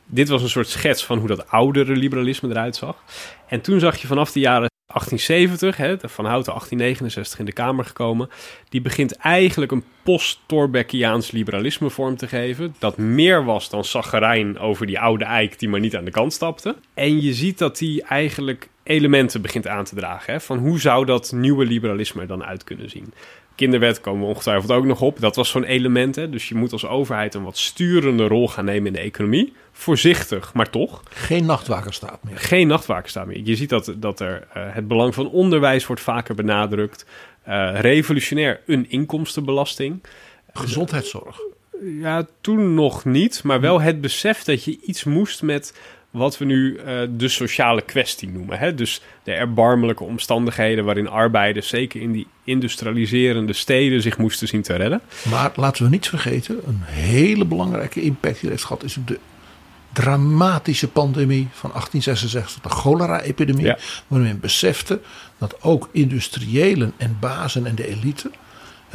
Dit was een soort schets van hoe dat oudere liberalisme eruit zag. En toen zag je vanaf de jaren 1870, hè, Van Houten 1869 in de Kamer gekomen, die begint eigenlijk een post-Thorbeckiaans liberalisme vorm te geven. Dat meer was dan Saggerijn over die oude eik die maar niet aan de kant stapte. En je ziet dat die eigenlijk elementen begint aan te dragen. Hè, van hoe zou dat nieuwe liberalisme er dan uit kunnen zien? Kinderwet komen we ongetwijfeld ook nog op. Dat was zo'n element. Hè? Dus je moet als overheid een wat sturende rol gaan nemen in de economie. Voorzichtig, maar toch. Geen nachtwakerstaat meer. Geen nachtwakerstaat meer. Je ziet dat, dat er eh, het belang van onderwijs wordt vaker benadrukt. Eh, revolutionair een inkomstenbelasting. Gezondheidszorg. Ja, toen nog niet. Maar wel het besef dat je iets moest met wat we nu eh, de sociale kwestie noemen. Hè? Dus de erbarmelijke omstandigheden waarin arbeiders, zeker in die industrialiserende steden, zich moesten zien te redden. Maar laten we niet vergeten, een hele belangrijke impact die heeft gehad is de dramatische pandemie van 1866, de cholera-epidemie. Ja. Waarin men besefte dat ook industriëlen en bazen en de elite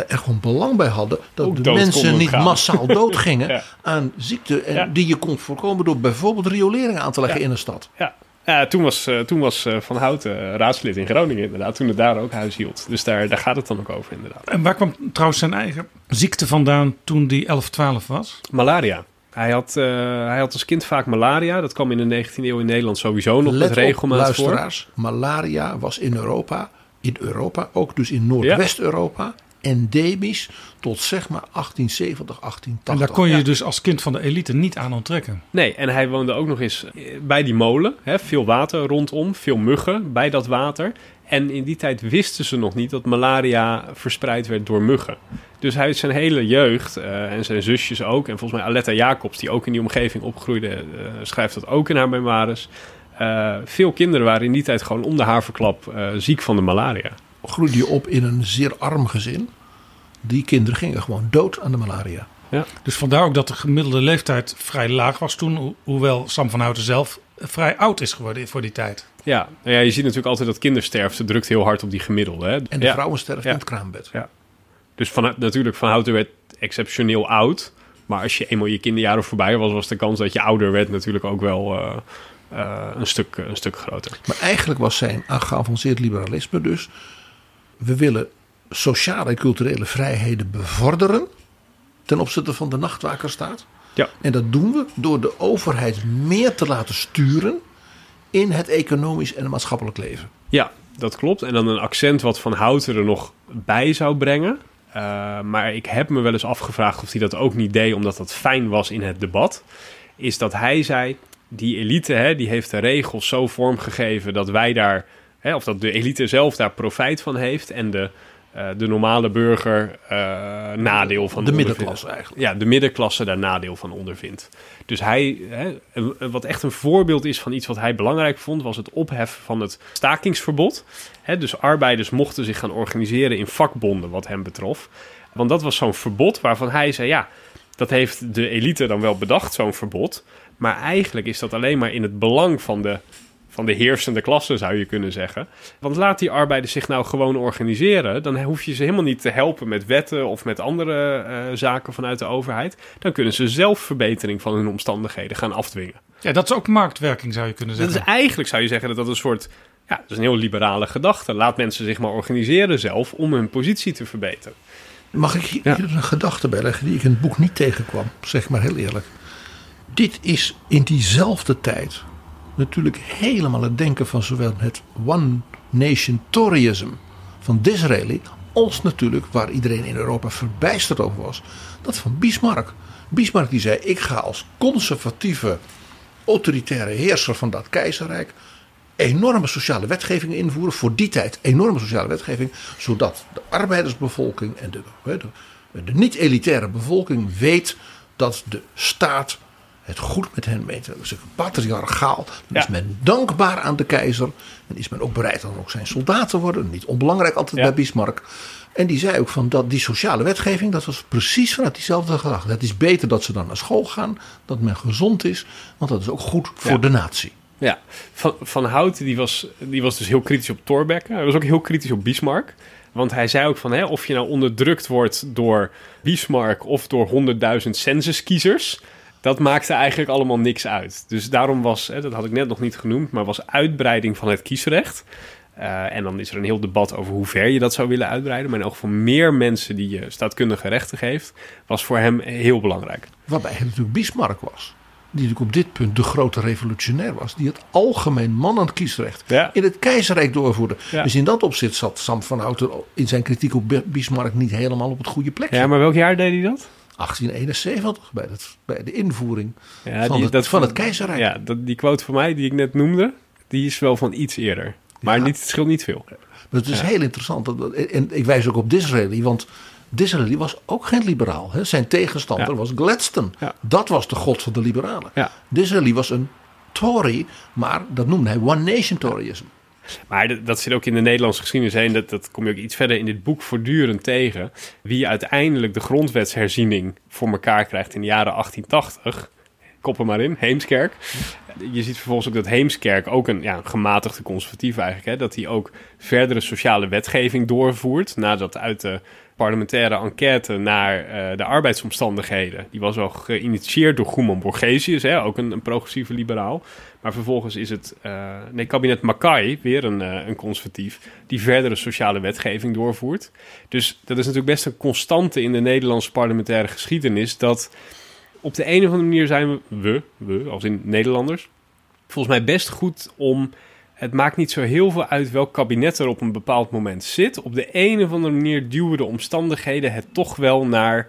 er gewoon belang bij hadden dat Ook de mensen niet gaan. massaal <laughs> doodgingen Ja. aan ziekten en Ja. die je kon voorkomen door bijvoorbeeld riolering aan te leggen Ja. in een stad. Ja, ja toen was, eh, toen was eh, Van Houten eh, raadslid in Groningen inderdaad, toen het daar ook huis hield. Dus daar, daar gaat het dan ook over inderdaad. En waar kwam trouwens zijn eigen ziekte vandaan toen die 11, 12 was? Malaria. Hij had, eh, hij had als kind vaak malaria. Dat kwam in de 19e eeuw in Nederland sowieso nog Let met op, regelmaat voor. luisteraars, malaria was in Europa, in Europa, ook dus in Noordwest-Europa, endemisch tot zeg maar 1870, 1880. En daar kon je Ja. dus als kind van de elite niet aan onttrekken. Nee, en hij woonde ook nog eens eh, bij die molen. Hè, veel water rondom, veel muggen bij dat water. En in die tijd wisten ze nog niet dat malaria verspreid werd door muggen. Dus hij heeft zijn hele jeugd eh, en zijn zusjes ook. En volgens mij Aletta Jacobs, die ook in die omgeving opgroeide, eh, schrijft dat ook in haar memoires. Eh, veel kinderen waren in die tijd gewoon om de haverklap eh, ziek van de malaria. Groeide je op in een zeer arm gezin. Die kinderen gingen gewoon dood aan de malaria. Dus vandaar ook dat de gemiddelde leeftijd vrij laag was toen. ho- Hoewel Sam van Houten zelf vrij oud is geworden voor die tijd. Ja, nou ja, je ziet natuurlijk altijd dat kindersterfte drukt heel hard op die gemiddelde. Hè? En de Ja. vrouwen sterven Ja. in het kraambed. Dus van, natuurlijk, Van Houten werd exceptioneel oud. Maar als je eenmaal je kinderjaren voorbij was, was de kans dat je ouder werd natuurlijk ook wel eh, eh, een, stuk, een stuk groter. Maar eigenlijk was zijn geavanceerd liberalisme dus... we willen sociale en culturele vrijheden bevorderen... ten opzichte van de nachtwakerstaat. Ja. En dat doen we door de overheid meer te laten sturen... in het economisch en maatschappelijk leven. Ja, dat klopt. En dan een accent wat Van Houten er nog bij zou brengen. Eh, maar ik heb me wel eens afgevraagd of hij dat ook niet deed omdat dat fijn was in het debat. Is dat hij zei, die elite hè, die heeft de regels zo vormgegeven dat wij daar, hè, of dat de elite zelf daar profijt van heeft en de, eh, de normale burger eh, nadeel van de middenklasse eigenlijk. Ja, de middenklasse daar nadeel van ondervindt. Dus hij, hè, wat echt een voorbeeld is van iets wat hij belangrijk vond, was het opheffen van het stakingsverbod. Hè, dus arbeiders mochten zich gaan organiseren in vakbonden, wat hem betrof. Want dat was zo'n verbod waarvan hij zei: ja, dat heeft de elite dan wel bedacht, zo'n verbod. Maar eigenlijk is dat alleen maar in het belang van de, van de heersende klasse, zou je kunnen zeggen. Want laat die arbeiders zich nou gewoon organiseren. Dan hoef je ze helemaal niet te helpen met wetten of met andere eh, zaken vanuit de overheid. Dan kunnen ze zelf verbetering van hun omstandigheden gaan afdwingen. Ja, dat is ook marktwerking zou je kunnen Dat zeggen. is eigenlijk, zou je zeggen, dat dat een soort... Ja, dat is een heel liberale gedachte. Laat mensen zich maar organiseren zelf om hun positie te verbeteren. Mag ik hier Ja. een gedachte bij leggen die ik in het boek niet tegenkwam? Zeg maar heel eerlijk. Dit is in diezelfde tijd natuurlijk helemaal het denken van zowel het One Nation Toryism van Disraeli als natuurlijk waar iedereen in Europa verbijsterd over was, dat van Bismarck. Bismarck die zei: ik ga als conservatieve autoritaire heerser van dat keizerrijk enorme sociale wetgeving invoeren. Voor die tijd enorme sociale wetgeving. Zodat de arbeidersbevolking en de, de, de niet-elitaire bevolking weet dat de staat het goed met hen meent. Dat is patriarchaal. Dan is men dankbaar aan de keizer. En is men ook bereid om ook zijn soldaat te worden. Niet onbelangrijk altijd bij Bismarck. En die zei ook van dat die sociale wetgeving, dat was precies vanuit diezelfde gedachte. Het is beter dat ze dan naar school gaan, dat men gezond is, want dat is ook goed voor Ja. de natie. Ja, Van, van Houten die was, die was dus heel kritisch op Thorbecke. Hij was ook heel kritisch op Bismarck. Want hij zei ook van, hè, of je nou onderdrukt wordt door Bismarck of door 100.000 censuskiezers... dat maakte eigenlijk allemaal niks uit. Dus daarom was, hè, dat had ik net nog niet genoemd... maar was uitbreiding van het kiesrecht... Eh, en dan is er een heel debat over hoe ver je dat zou willen uitbreiden. Maar in elk geval meer mensen die je staatkundige rechten geeft... was voor hem heel belangrijk. Waarbij het natuurlijk Bismarck was. Die natuurlijk op dit punt de grote revolutionair was. Die het algemeen mannenkiesrecht Ja. in het keizerrijk doorvoerde. Ja. Dus in dat opzicht zat Sam van Houten in zijn kritiek op Bi- Bismarck niet helemaal op het goede plekje. Ja, maar welk jaar deed hij dat? 1871, bij, bij de invoering Ja, van, die- het, dat- van het keizerrijk. Ja, dat, die quote van mij die ik net noemde, die is wel van iets eerder. Maar Ja. niet, het scheelt niet veel. Maar het is heel interessant. En ik wijs ook op Disraeli, want Disraeli was ook geen liberaal. Hè. Zijn tegenstander Ja. was Gladstone. Dat was de god van de liberalen. Ja. Disraeli was een Tory, maar dat noemde hij One Nation Toryism. Maar dat, zit ook in de Nederlandse geschiedenis heen. Dat, dat kom je ook iets verder in dit boek voortdurend tegen. Wie uiteindelijk de grondwetsherziening voor elkaar krijgt in de jaren 1880. Kop er maar in, Heemskerk. Je ziet vervolgens ook dat Heemskerk ook een ja, gematigde conservatief eigenlijk... Hè, dat hij ook verdere sociale wetgeving doorvoert... nadat uit de parlementaire enquête naar uh, de arbeidsomstandigheden... die was al geïnitieerd door Goeman Borgesius, hè, ook een, een progressieve liberaal... Maar vervolgens is het uh, nee, kabinet Mackay, weer een, uh, een conservatief, die verdere sociale wetgeving doorvoert. Dus dat is natuurlijk best een constante in de Nederlandse parlementaire geschiedenis. Dat op de een of andere manier zijn we, we, we als in Nederlanders, volgens mij best goed om. Het maakt niet zo heel veel uit welk kabinet er op een bepaald moment zit. Op de een of andere manier duwen de omstandigheden het toch wel naar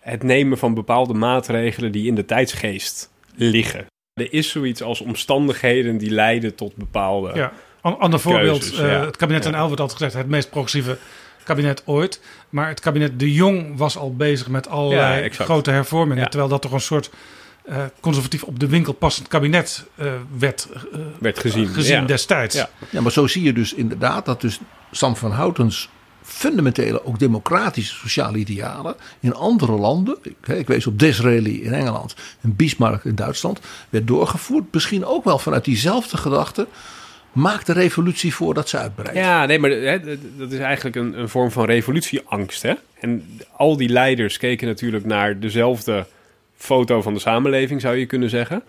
het nemen van bepaalde maatregelen die in de tijdsgeest liggen. Er is zoiets als omstandigheden die leiden tot bepaalde. Ja, ander voorbeeld. uh, ja. Het kabinet ja. Uyl wordt altijd gezegd het meest progressieve kabinet ooit. Maar het kabinet De Jong was al bezig met allerlei ja, grote hervormingen. Terwijl dat toch een soort uh, conservatief op de winkel passend kabinet uh, werd, werd gezien, gezien destijds. Ja. ja, maar zo zie je dus inderdaad dat dus Sam van Houtens fundamentele, ook democratische sociale idealen in andere landen. Ik, ik wees op Disraeli in Engeland en Bismarck in Duitsland. werd doorgevoerd. Misschien ook wel vanuit diezelfde gedachte. Maak de revolutie voordat ze uitbreidt. Ja, nee, maar hè, dat is eigenlijk een, een vorm van revolutieangst. Hè? En al die leiders keken natuurlijk naar dezelfde foto van de samenleving, zou je kunnen zeggen.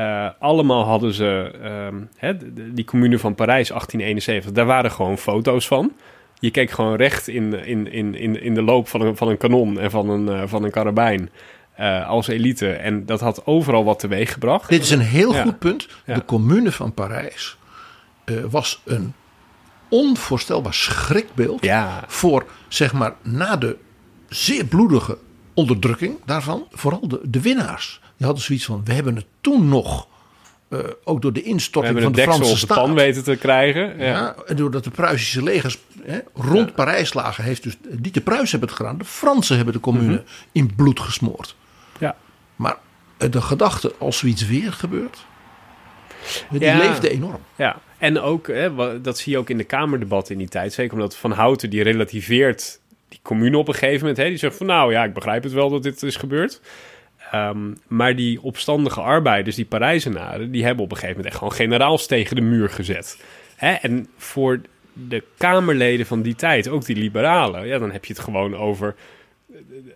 Uh, allemaal hadden ze um, hè, die commune van Parijs 1871. Daar waren gewoon foto's van je keek gewoon recht in, in, in, in, in de loop van een, van een kanon en van een, uh, van een karabijn. Uh, als elite. En dat had overal wat teweeg gebracht. Dit is een heel ja. goed punt. Ja. De commune van Parijs was een onvoorstelbaar schrikbeeld ja. voor, zeg maar, na de zeer bloedige onderdrukking daarvan, vooral de, de winnaars. Die hadden zoiets van: we hebben het toen nog uh, ook door de instorting van de Franse staat. pan weten te krijgen. Ja. ja. en doordat de Pruisische legers hè, rond ja. Parijs lagen, heeft dus niet de Pruisen hebben het gedaan, de Fransen hebben de commune mm -hmm. in bloed gesmoord. Ja. Maar uh, de gedachte als zoiets weer gebeurt, die ja. leefde enorm. Ja, en ook, hè, dat zie je ook in de Kamerdebatten in die tijd, zeker omdat Van Houten die relativeert die commune op een gegeven moment, hè, die zegt van nou ja, ik begrijp het wel dat dit is gebeurd. Um, maar die opstandige arbeiders, die Parijzenaren, die hebben op een gegeven moment echt gewoon generaals tegen de muur gezet. Hè? En voor de Kamerleden van die tijd, ook die liberalen, ja, dan heb je het gewoon over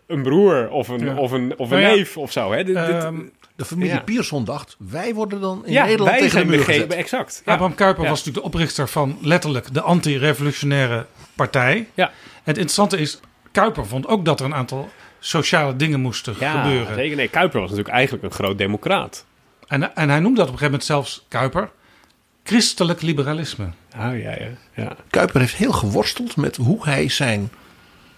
een broer of een, ja. of een, of een nou neef ja. of zo. Hè? Dit, um, de familie ja. Pierson dacht, wij worden dan in Nederland wij tegen de muur gezet. Exact. Abraham Kuyper was natuurlijk de oprichter van letterlijk de anti-revolutionaire partij. Ja. Het interessante is, Kuyper vond ook dat er een aantal sociale dingen moesten ja, gebeuren. Zeker. Nee, Kuiper was natuurlijk eigenlijk een groot democraat. En, en hij noemde dat op een gegeven moment zelfs, Kuiper, christelijk liberalisme. Oh, ja, ja, ja. Kuiper heeft heel geworsteld met hoe hij zijn,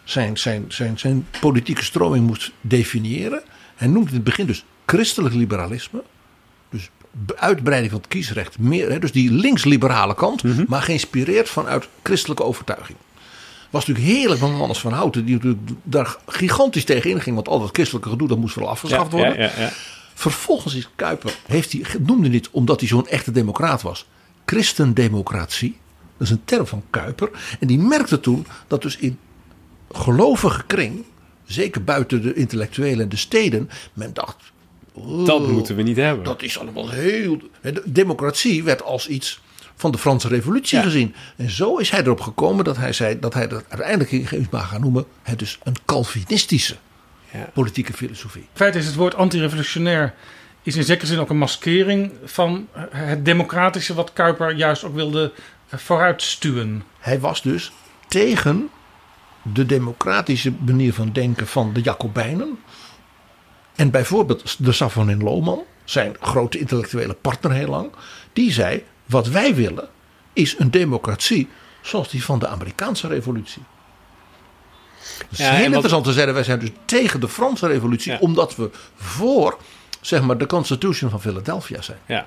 zijn, zijn, zijn, zijn politieke stroming moest definiëren. Hij noemde in het begin dus christelijk liberalisme. Dus uitbreiding van het kiesrecht. Meer, hè, dus die links-liberale kant, mm -hmm. maar geïnspireerd vanuit christelijke overtuiging was natuurlijk heerlijk van Hannes van Houten, die natuurlijk daar gigantisch tegen inging. Want al dat christelijke gedoe, dat moest wel afgeschaft ja, worden. Ja, ja, Vervolgens is Kuiper, heeft hij, noemde dit omdat hij zo'n echte democraat was, christendemocratie. Dat is een term van Kuiper. En die merkte toen dat dus in gelovige kring, zeker buiten de intellectuelen en de steden, men dacht. Oh, dat moeten we niet hebben. Dat is allemaal heel. De democratie werd als iets van de Franse Revolutie ja. gezien. En zo is hij erop gekomen dat hij zei dat hij dat uiteindelijk ging gaan noemen. Het dus een Calvinistische ja. politieke filosofie. Het feit is, het woord antirevolutionair is in zekere zin ook een maskering van het democratische wat Kuiper juist ook wilde vooruitstuwen. Hij was dus tegen de democratische manier van denken van de Jacobijnen. En bijvoorbeeld de Savonin Lohman, zijn grote intellectuele partner heel lang, die zei: wat wij willen is een democratie zoals die van de Amerikaanse revolutie. Dat is ja, heel interessant te zeggen. Wij zijn dus tegen de Franse revolutie. Ja. Omdat we voor zeg maar, de Constitution van Philadelphia zijn. Ja.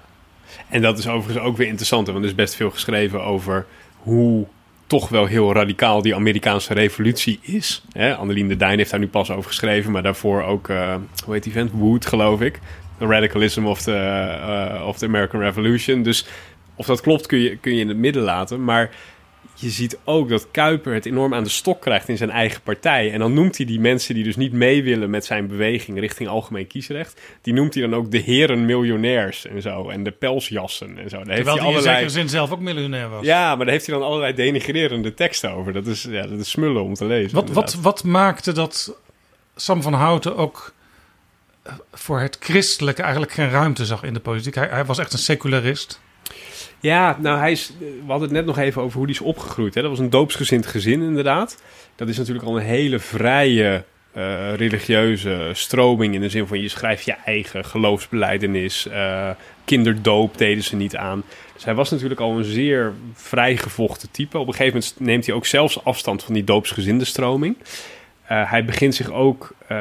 En dat is overigens ook weer interessant. Want er is best veel geschreven over hoe toch wel heel radicaal die Amerikaanse revolutie is. Hè? Annelien de Dijn heeft daar nu pas over geschreven. Maar daarvoor ook, uh, hoe heet die vent? Wood geloof ik the radicalism of the, eh, of the American Revolution. Dus of dat klopt kun je, kun je in het midden laten. Maar je ziet ook dat Kuiper het enorm aan de stok krijgt in zijn eigen partij. En dan noemt hij die mensen die dus niet mee willen met zijn beweging richting algemeen kiesrecht. Die noemt hij dan ook de heren miljonairs en zo. En de pelsjassen en zo. Daar Terwijl heeft hij in zekere zin zelf ook miljonair was. Ja, maar daar heeft hij dan allerlei denigrerende teksten over. Dat is, ja, dat is smullen om te lezen. Wat, wat, inderdaad. wat maakte dat Sam van Houten ook eh, voor het christelijke eigenlijk geen ruimte zag in de politiek? Hij, hij was echt een secularist. Ja, nou, hij is, we hadden het net nog even over hoe hij is opgegroeid. Hè? Dat was een doopsgezind gezin, inderdaad. Dat is natuurlijk al een hele vrije eh, religieuze stroming. In de zin van je schrijft je eigen geloofsbeleidenis. eh, kinderdoop deden ze niet aan. Dus hij was natuurlijk al een zeer vrijgevochten type. Op een gegeven moment neemt hij ook zelfs afstand van die doopsgezinde stroming. Eh, hij begint zich ook eh,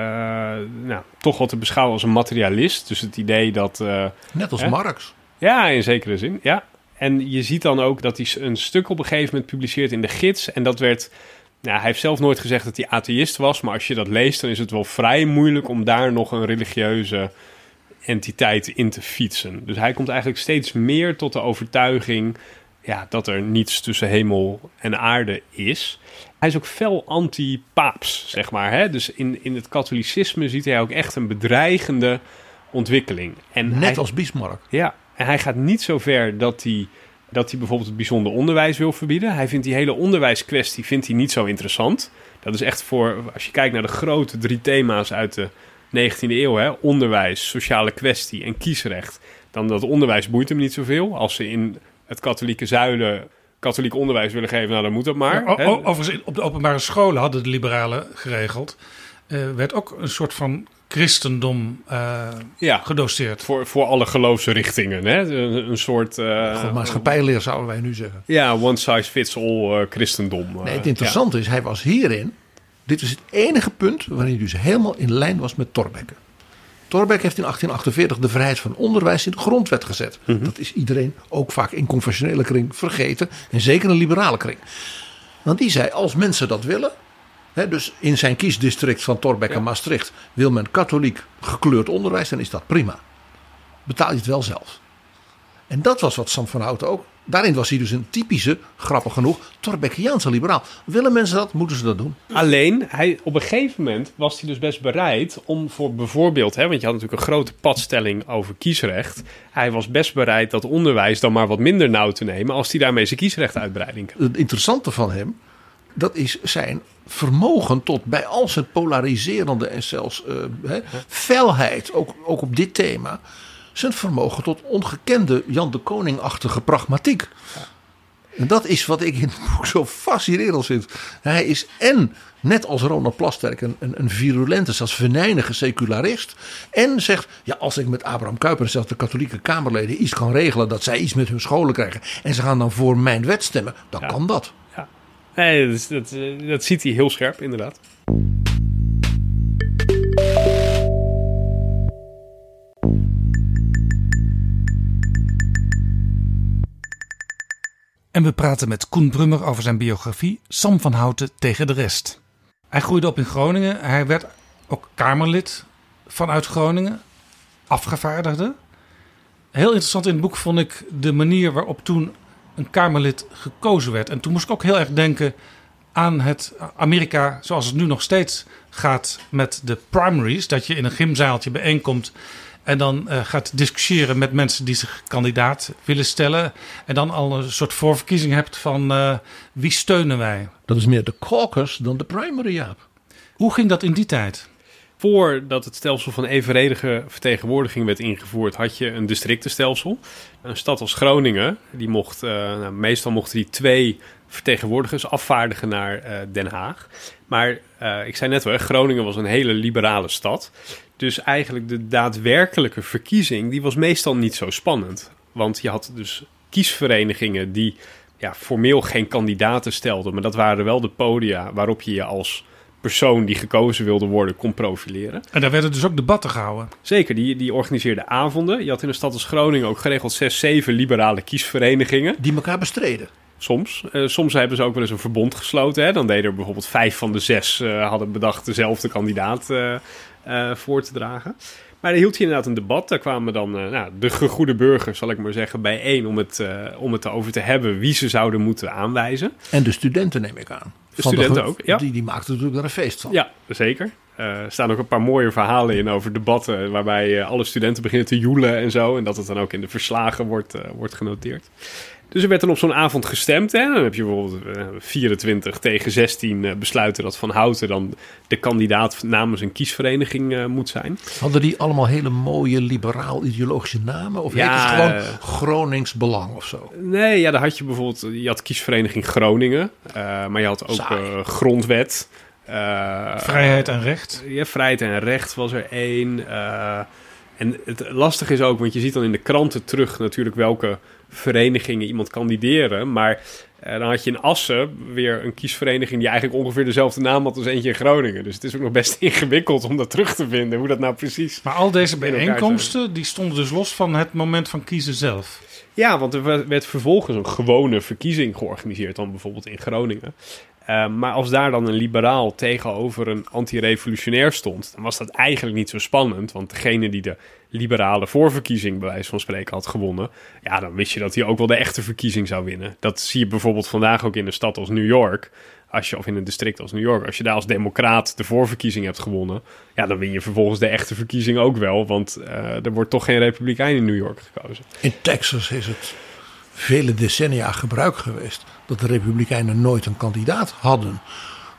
nou, toch wel te beschouwen als een materialist. Dus het idee dat. eh, Net als Hè? Marx. ja, in zekere zin, ja. En je ziet dan ook dat hij een stuk op een gegeven moment publiceert in de gids. En dat werd... Nou, hij heeft zelf nooit gezegd dat hij atheïst was. Maar als je dat leest, dan is het wel vrij moeilijk om daar nog een religieuze entiteit in te fietsen. Dus hij komt eigenlijk steeds meer tot de overtuiging... Ja, dat er niets tussen hemel en aarde is. Hij is ook fel anti-paaps, zeg maar. Hè? Dus in, in het katholicisme ziet hij ook echt een bedreigende ontwikkeling. En Net hij- als Bismarck. ja, en hij gaat niet zo ver dat hij, dat hij bijvoorbeeld het bijzonder onderwijs wil verbieden. Hij vindt die hele onderwijskwestie vindt hij niet zo interessant. Dat is echt voor, als je kijkt naar de grote drie thema's uit de 19e eeuw, hè, onderwijs, sociale kwestie en kiesrecht, dan dat onderwijs boeit hem niet zoveel. Als ze in het katholieke zuiden katholiek onderwijs willen geven, nou dan moet dat maar. Overigens, op de openbare scholen hadden de liberalen geregeld. eh, werd ook een soort van christendom eh, ja, gedoseerd. voor, voor alle geloofsrichtingen. Hè. Een, een soort... eh, Gewoon maatschappijleer zouden wij nu zeggen. ja, one size fits all eh, christendom. Nee, het interessante is, hij was hierin. Dit is het enige punt waarin hij dus helemaal in lijn was met Thorbecke. Thorbecke heeft in 1848 de vrijheid van onderwijs in de grondwet gezet. Dat is iedereen, ook vaak in confessionele kring, vergeten. En zeker in een liberale kring. Want die zei, als mensen dat willen... Dus in zijn kiesdistrict van Thorbecke en Maastricht... wil men katholiek gekleurd onderwijs, dan is dat prima. Betaal je het wel zelf. En dat was wat Sam van Houten ook. Daarin was hij dus een typische, grappig genoeg, Thorbeckiaanse liberaal. Willen mensen dat, moeten ze dat doen. Alleen, hij, op een gegeven moment was hij dus best bereid om voor bijvoorbeeld, hè, want je had natuurlijk een grote padstelling over kiesrecht. Hij was best bereid dat onderwijs dan maar wat minder nauw te nemen als hij daarmee zijn kiesrechtuitbreiding kan. Het interessante van hem, dat is zijn vermogen tot bij al zijn polariserende en zelfs hè, felheid, ook, ook op dit thema. Zijn vermogen tot ongekende Jan de Koning-achtige pragmatiek. En dat is wat ik in het boek zo fascinerend vind. Hij is en, net als Ronald Plasterk, een, een, een virulente, zelfs venijnige secularist. En zegt, ja, als ik met Abraham Kuyper en zelfs de katholieke Kamerleden iets kan regelen... dat zij iets met hun scholen krijgen en ze gaan dan voor mijn wet stemmen, dan Ja. kan dat. Ja. Nee, dat, eh, dat ziet hij heel scherp, inderdaad. En we praten met Koen Brummer over zijn biografie Sam van Houten tegen de rest. Hij groeide op in Groningen. Hij werd ook Kamerlid vanuit Groningen. Afgevaardigde. Heel interessant in het boek vond ik de manier waarop toen een Kamerlid gekozen werd. En toen moest ik ook heel erg denken aan het Amerika zoals het nu nog steeds gaat met de primaries. Dat je in een gymzaaltje bijeenkomt en dan eh, gaat discussiëren met mensen die zich kandidaat willen stellen. En dan al een soort voorverkiezing hebt van eh, wie steunen wij. Dat is meer de caucus dan de primary, Jaap. Hoe ging dat in die tijd? Voordat het stelsel van evenredige vertegenwoordiging werd ingevoerd, had je een districtenstelsel. Een stad als Groningen, die mocht, eh, nou, meestal mochten die twee vertegenwoordigers afvaardigen naar eh, Den Haag. Maar eh, ik zei net wel, Groningen was een hele liberale stad. Dus eigenlijk de daadwerkelijke verkiezing, die was meestal niet zo spannend. Want je had dus kiesverenigingen die ja, formeel geen kandidaten stelden, maar dat waren wel de podia waarop je je als persoon die gekozen wilde worden kon profileren. En daar werden dus ook debatten gehouden. Zeker, die, die organiseerde avonden. Je had in een stad als Groningen ook geregeld zes, zeven liberale kiesverenigingen. Die elkaar bestreden. Soms. Eh, soms hebben ze ook wel eens een verbond gesloten. Hè? Dan deden er bijvoorbeeld vijf van de zes eh, hadden bedacht dezelfde kandidaat eh, eh, voor te dragen. Maar daar hield hij inderdaad een debat. Daar kwamen dan uh, nou, de gegoede burgers, zal ik maar zeggen, bijeen om het, uh, om het erover te hebben wie ze zouden moeten aanwijzen. En de studenten neem ik aan. De studenten ook, ja. Die, die maakten natuurlijk er een feest van. Ja, zeker. Er staan ook een paar mooie verhalen in over debatten waarbij alle studenten beginnen te joelen en zo. En dat het dan ook in de verslagen wordt, wordt genoteerd. Dus er werd dan op zo'n avond gestemd. Hè? Dan heb je bijvoorbeeld 24 tegen 16 besluiten dat Van Houten dan de kandidaat namens een kiesvereniging uh, moet zijn. Hadden die allemaal hele mooie liberaal-ideologische namen? Of ja, heet het gewoon Gronings Belang of zo? Nee, ja, daar had je bijvoorbeeld... Je had kiesvereniging Groningen. Uh, maar je had ook uh, grondwet. vrijheid en recht. Ja, vrijheid en recht was er één. en het lastige is ook, want je ziet dan in de kranten terug natuurlijk welke verenigingen iemand kandideren. Maar uh, dan had je in Assen weer een kiesvereniging die eigenlijk ongeveer dezelfde naam had als eentje in Groningen. Dus het is ook nog best <laughs> ingewikkeld om dat terug te vinden, hoe dat nou precies. Maar al deze bijeenkomsten die stonden dus los van het moment van kiezen zelf. Ja, want er werd vervolgens een gewone verkiezing georganiseerd, dan bijvoorbeeld in Groningen. Uh, maar als daar dan een liberaal tegenover een anti-revolutionair stond, dan was dat eigenlijk niet zo spannend. Want degene die de liberale voorverkiezing, bij wijze van spreken, had gewonnen, ja, dan wist je dat hij ook wel de echte verkiezing zou winnen. Dat zie je bijvoorbeeld vandaag ook in een stad als New York. Als je, of in een district als New York, als je daar als democraat de voorverkiezing hebt gewonnen, ja, dan win je vervolgens de echte verkiezing ook wel. Want uh, er wordt toch geen republikein in New York gekozen. In Texas is het vele decennia gebruik geweest dat de Republikeinen nooit een kandidaat hadden.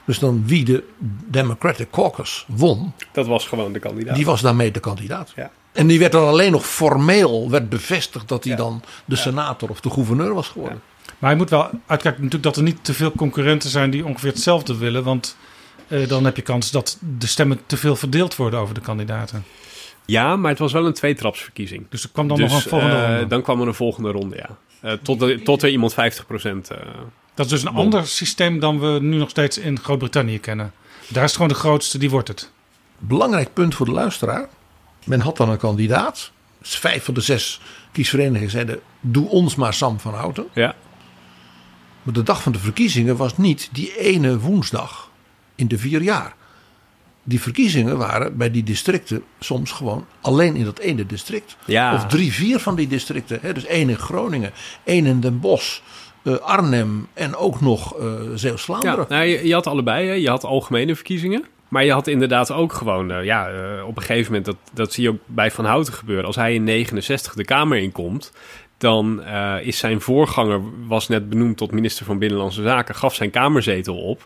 Dus dan wie de Democratic Caucus won. Dat was gewoon de kandidaat. Die was daarmee de kandidaat. Ja. En die werd dan alleen nog formeel werd bevestigd dat hij dan de senator of de gouverneur was geworden. Maar je moet wel uitkijken natuurlijk dat er niet te veel concurrenten zijn die ongeveer hetzelfde willen. Want eh, dan heb je kans dat de stemmen te veel verdeeld worden over de kandidaten. Ja, maar het was wel een tweetrapsverkiezing. Dus er kwam dan nog Dus, een volgende eh, ronde. dan kwam er een volgende ronde, ja. Eh, tot, de- tot er iemand 50% eh Dat is dus een ander systeem dan we nu nog steeds in Groot-Brittannië kennen. Daar is het gewoon de grootste, die wordt het. Belangrijk punt voor de luisteraar. Men had dan een kandidaat. Dus vijf van de zes kiesverenigingen zeiden: Doe ons maar Sam van Houten. Ja. Maar de dag van de verkiezingen was niet die ene woensdag in de vier jaar. Die verkiezingen waren bij die districten soms gewoon alleen in dat ene district. Ja. Of drie, vier van die districten. Hè? Dus één in Groningen, één in Den Bosch, eh, Arnhem en ook nog eh Zeeuws-Vlaanderen. Ja, nou, je, je had allebei. Hè. Je had algemene verkiezingen. Maar je had inderdaad ook gewoon, eh, ja, op een gegeven moment, dat, dat zie je ook bij Van Houten gebeuren. Als hij in 69 de Kamer inkomt, dan is zijn voorganger, was net benoemd tot minister van Binnenlandse Zaken, gaf zijn kamerzetel op.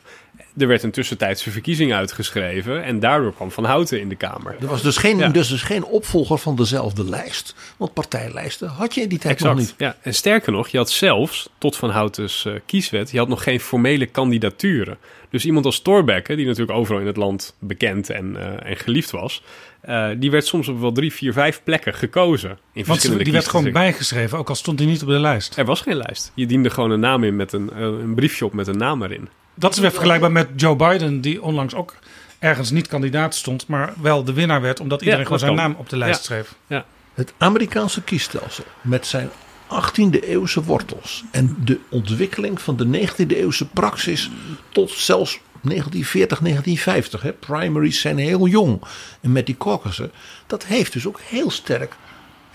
Er werd een tussentijdse verkiezing uitgeschreven en daardoor kwam Van Houten in de Kamer. Er was dus geen, Ja. dus dus geen opvolger van dezelfde lijst. Want partijlijsten had je in die tijd nog niet. Ja, en sterker nog, je had zelfs, tot Van Houten's eh, kieswet, je had nog geen formele kandidaturen. Dus iemand als Thorbecke, die natuurlijk overal in het land bekend en, eh, en geliefd was, eh, die werd soms op wel drie, vier, vijf plekken gekozen. In Want verschillende die werd gewoon bijgeschreven, ook al stond hij niet op de lijst. Er was geen lijst. Je diende gewoon een naam in met een, een briefje op met een naam erin. Dat is weer vergelijkbaar met Joe Biden, die onlangs ook ergens niet kandidaat stond, maar wel de winnaar werd, omdat iedereen gewoon zijn kan. naam op de lijst Ja. schreef. Het Amerikaanse kiesstelsel met zijn 18e eeuwse wortels en de ontwikkeling van de 19e eeuwse praxis tot zelfs 1940, 1950. Hè. Primaries zijn heel jong. En met die caucussen, dat heeft dus ook heel sterk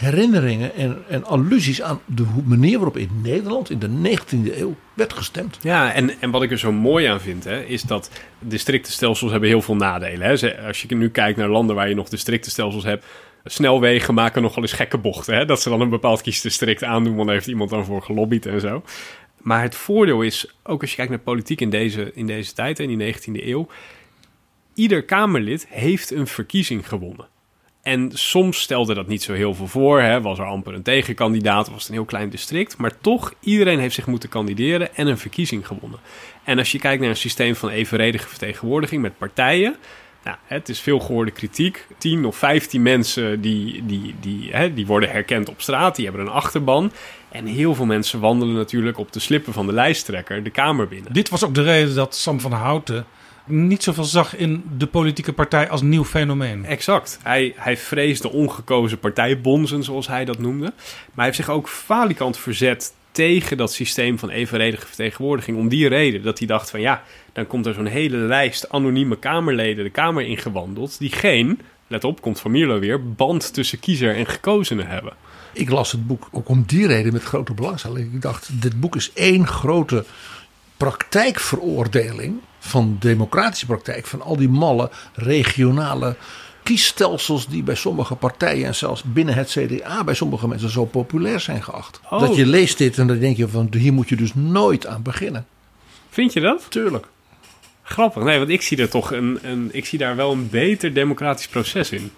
herinneringen en, en allusies aan de manier waarop in Nederland in de 19e eeuw werd gestemd. Ja, en, en wat ik er zo mooi aan vind, hè, is dat districtenstelsels hebben heel veel nadelen. Hè. Als je nu kijkt naar landen waar je nog districtenstelsels hebt, snelwegen maken nogal eens gekke bochten. Hè. Dat ze dan een bepaald kiesdistrict aandoen, want daar heeft iemand dan voor gelobbyd en zo. Maar het voordeel is, ook als je kijkt naar politiek in deze, in deze tijd, in die 19e eeuw, ieder Kamerlid heeft een verkiezing gewonnen. En soms stelde dat niet zo heel veel voor. Hè. Was er amper een tegenkandidaat, was het een heel klein district. Maar toch, iedereen heeft zich moeten kandideren en een verkiezing gewonnen. En als je kijkt naar een systeem van evenredige vertegenwoordiging met partijen. Nou, het is veel gehoorde kritiek. 10 of 15 mensen die, die, die, hè, die worden herkend op straat, die hebben een achterban. En heel veel mensen wandelen natuurlijk op de slippen van de lijsttrekker de Kamer binnen. Dit was ook de reden dat Sam van Houten niet zoveel zag in de politieke partij als nieuw fenomeen. Exact. Hij, hij vreesde ongekozen partijbonzen, zoals hij dat noemde. Maar hij heeft zich ook falikant verzet tegen dat systeem van evenredige vertegenwoordiging. Om die reden dat hij dacht van ja, dan komt er zo'n hele lijst anonieme Kamerleden de Kamer ingewandeld... die geen let op, komt Van Mierlo weer, band tussen kiezer en gekozenen hebben. Ik las het boek ook om die reden met grote belangstelling. Ik dacht, dit boek is één grote praktijkveroordeling van democratische praktijk. Van al die malle regionale kiesstelsels die bij sommige partijen en zelfs binnen het CDA bij sommige mensen zo populair zijn geacht. Oh. Dat je leest dit en dan denk je van hier moet je dus nooit aan beginnen. Vind je dat? Tuurlijk. Grappig. Nee, want ik zie er toch een, een ik zie daar wel een beter democratisch proces in.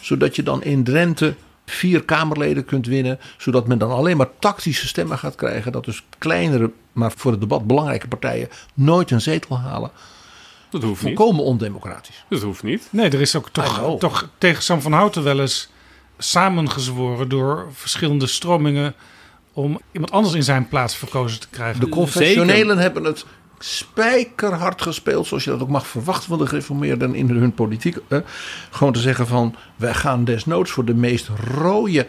Zodat je dan in Drenthe vier Kamerleden kunt winnen. Zodat men dan alleen maar tactische stemmen gaat krijgen. Dat dus kleinere, maar voor het debat belangrijke partijen nooit een zetel halen. Dat hoeft niet. Volkomen ondemocratisch. Dat hoeft niet. Nee, er is ook toch, toch tegen Sam van Houten wel eens samengezworen door verschillende stromingen om iemand anders in zijn plaats verkozen te krijgen. De confessionelen hebben het spijkerhard gespeeld, zoals je dat ook mag verwachten van de gereformeerden in hun politiek. eh, gewoon te zeggen van, wij gaan desnoods voor de meest rode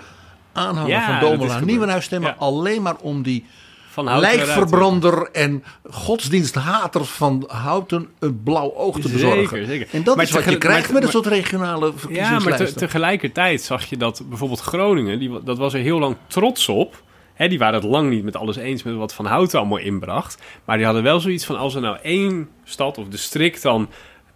aanhanger Ja, van Domela. Nieuwenhuis stemmen. Ja. Alleen maar om die Van lijkverbrander en godsdiensthater van Houten een blauw oog te Zeker, bezorgen. zeker. En dat Maar is wat je krijgt maar- met een soort regionale Ja, maar te- verkiezingslijsten. tegelijkertijd zag je dat bijvoorbeeld Groningen, die, dat was er heel lang trots op. Hè, die waren het lang niet met alles eens met wat Van Houten allemaal inbracht. Maar die hadden wel zoiets van, als er nou één stad of district dan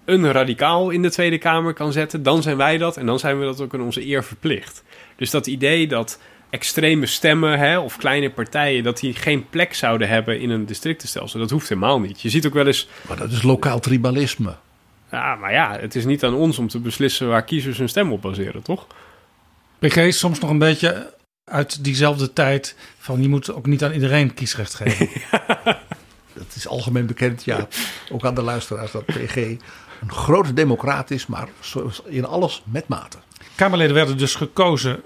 een radicaal in de Tweede Kamer kan zetten, dan zijn wij dat en dan zijn we dat ook in onze eer verplicht. Dus dat idee dat extreme stemmen hè, of kleine partijen, dat die geen plek zouden hebben in een districtenstelsel, dat hoeft helemaal niet. Je ziet ook wel eens, Maar dat is lokaal tribalisme. ja, maar ja, het is niet aan ons om te beslissen waar kiezers hun stem op baseren, toch? PG soms nog een beetje uit diezelfde tijd van je moet ook niet aan iedereen kiesrecht <laughs> geven. Dat is algemeen bekend, ja. Ook aan de luisteraars dat PG een grote democraat is, maar in alles met mate. Kamerleden werden dus gekozen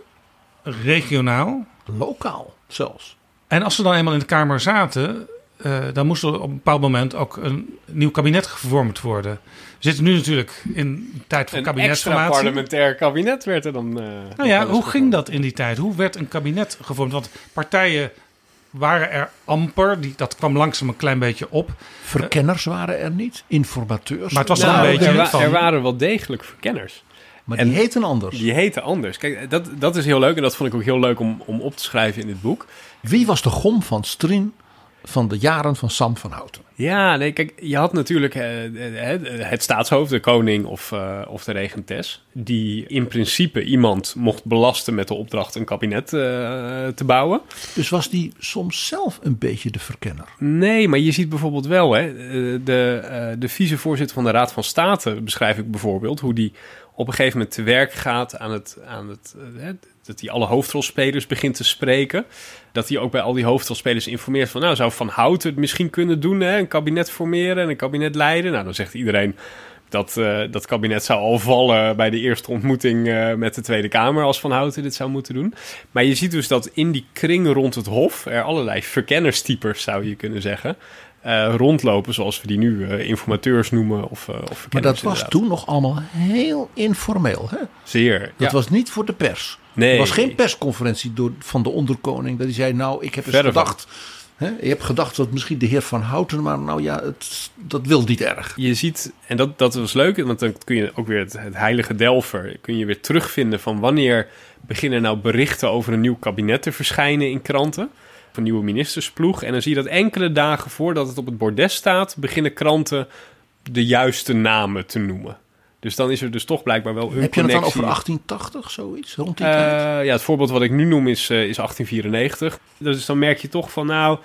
regionaal. Lokaal zelfs. En als ze dan eenmaal in de Kamer zaten, eh, dan moest er op een bepaald moment ook een nieuw kabinet gevormd worden. We zitten nu natuurlijk in een tijd van Een extra kabinetsformatie. parlementair kabinet werd er dan. eh, Nou ja, hoe gevormd. ging dat in die tijd? Hoe werd een kabinet gevormd? Want partijen waren er amper. Die, dat kwam langzaam een klein beetje op. Verkenners waren er niet, informateurs. Maar het was Nou, wel een beetje er, wa- van- er waren wel degelijk verkenners. maar en- die heten anders. Die heten anders. Kijk, dat, dat is heel leuk en dat vond ik ook heel leuk om, om op te schrijven in dit boek. Wie was de gom van Strien van de jaren van Sam van Houten? Ja, nee, kijk, je had natuurlijk eh, eh, het staatshoofd, de koning of, eh, of de regentes, die in principe iemand mocht belasten met de opdracht een kabinet eh, te bouwen. Dus was die soms zelf een beetje de verkenner? Nee, maar je ziet bijvoorbeeld wel, hè, eh, de, eh, de vicevoorzitter van de Raad van State beschrijf ik bijvoorbeeld, hoe die op een gegeven moment te werk gaat aan het, aan het eh, dat hij alle hoofdrolspelers begint te spreken. Dat hij ook bij al die hoofdrolspelers informeert van, nou, zou Van Houten het misschien kunnen doen, hè, een kabinet formeren en een kabinet leiden. Nou, dan zegt iedereen dat eh, dat kabinet zou al vallen bij de eerste ontmoeting eh, met de Tweede Kamer als Van Houten dit zou moeten doen. Maar je ziet dus dat in die kring rond het Hof er allerlei verkennerstypes, zou je kunnen zeggen, eh, rondlopen, zoals we die nu informateurs noemen of, eh of Maar dat was inderdaad. toen nog allemaal heel informeel. Hè? Zeer. Dat ja. was niet voor de pers. Nee. Er was geen persconferentie door, van de onderkoning. Dat hij zei, nou, ik heb eens van. gedacht... Hè, je hebt gedacht dat misschien de heer Van Houten... maar nou ja, het, dat wil niet erg. je ziet, en dat, dat was leuk, want dan kun je ook weer het, het heilige Delver, kun je weer terugvinden van wanneer beginnen nou berichten over een nieuw kabinet te verschijnen in kranten. Een nieuwe ministersploeg. En dan zie je dat enkele dagen voordat het op het bordes staat, beginnen kranten de juiste namen te noemen. Dus dan is er dus toch blijkbaar wel een Heb je het dan over 1880, zoiets, rond die tijd? Eh, ja, het voorbeeld wat ik nu noem is, eh, is 1894. Dus dan merk je toch van, nou,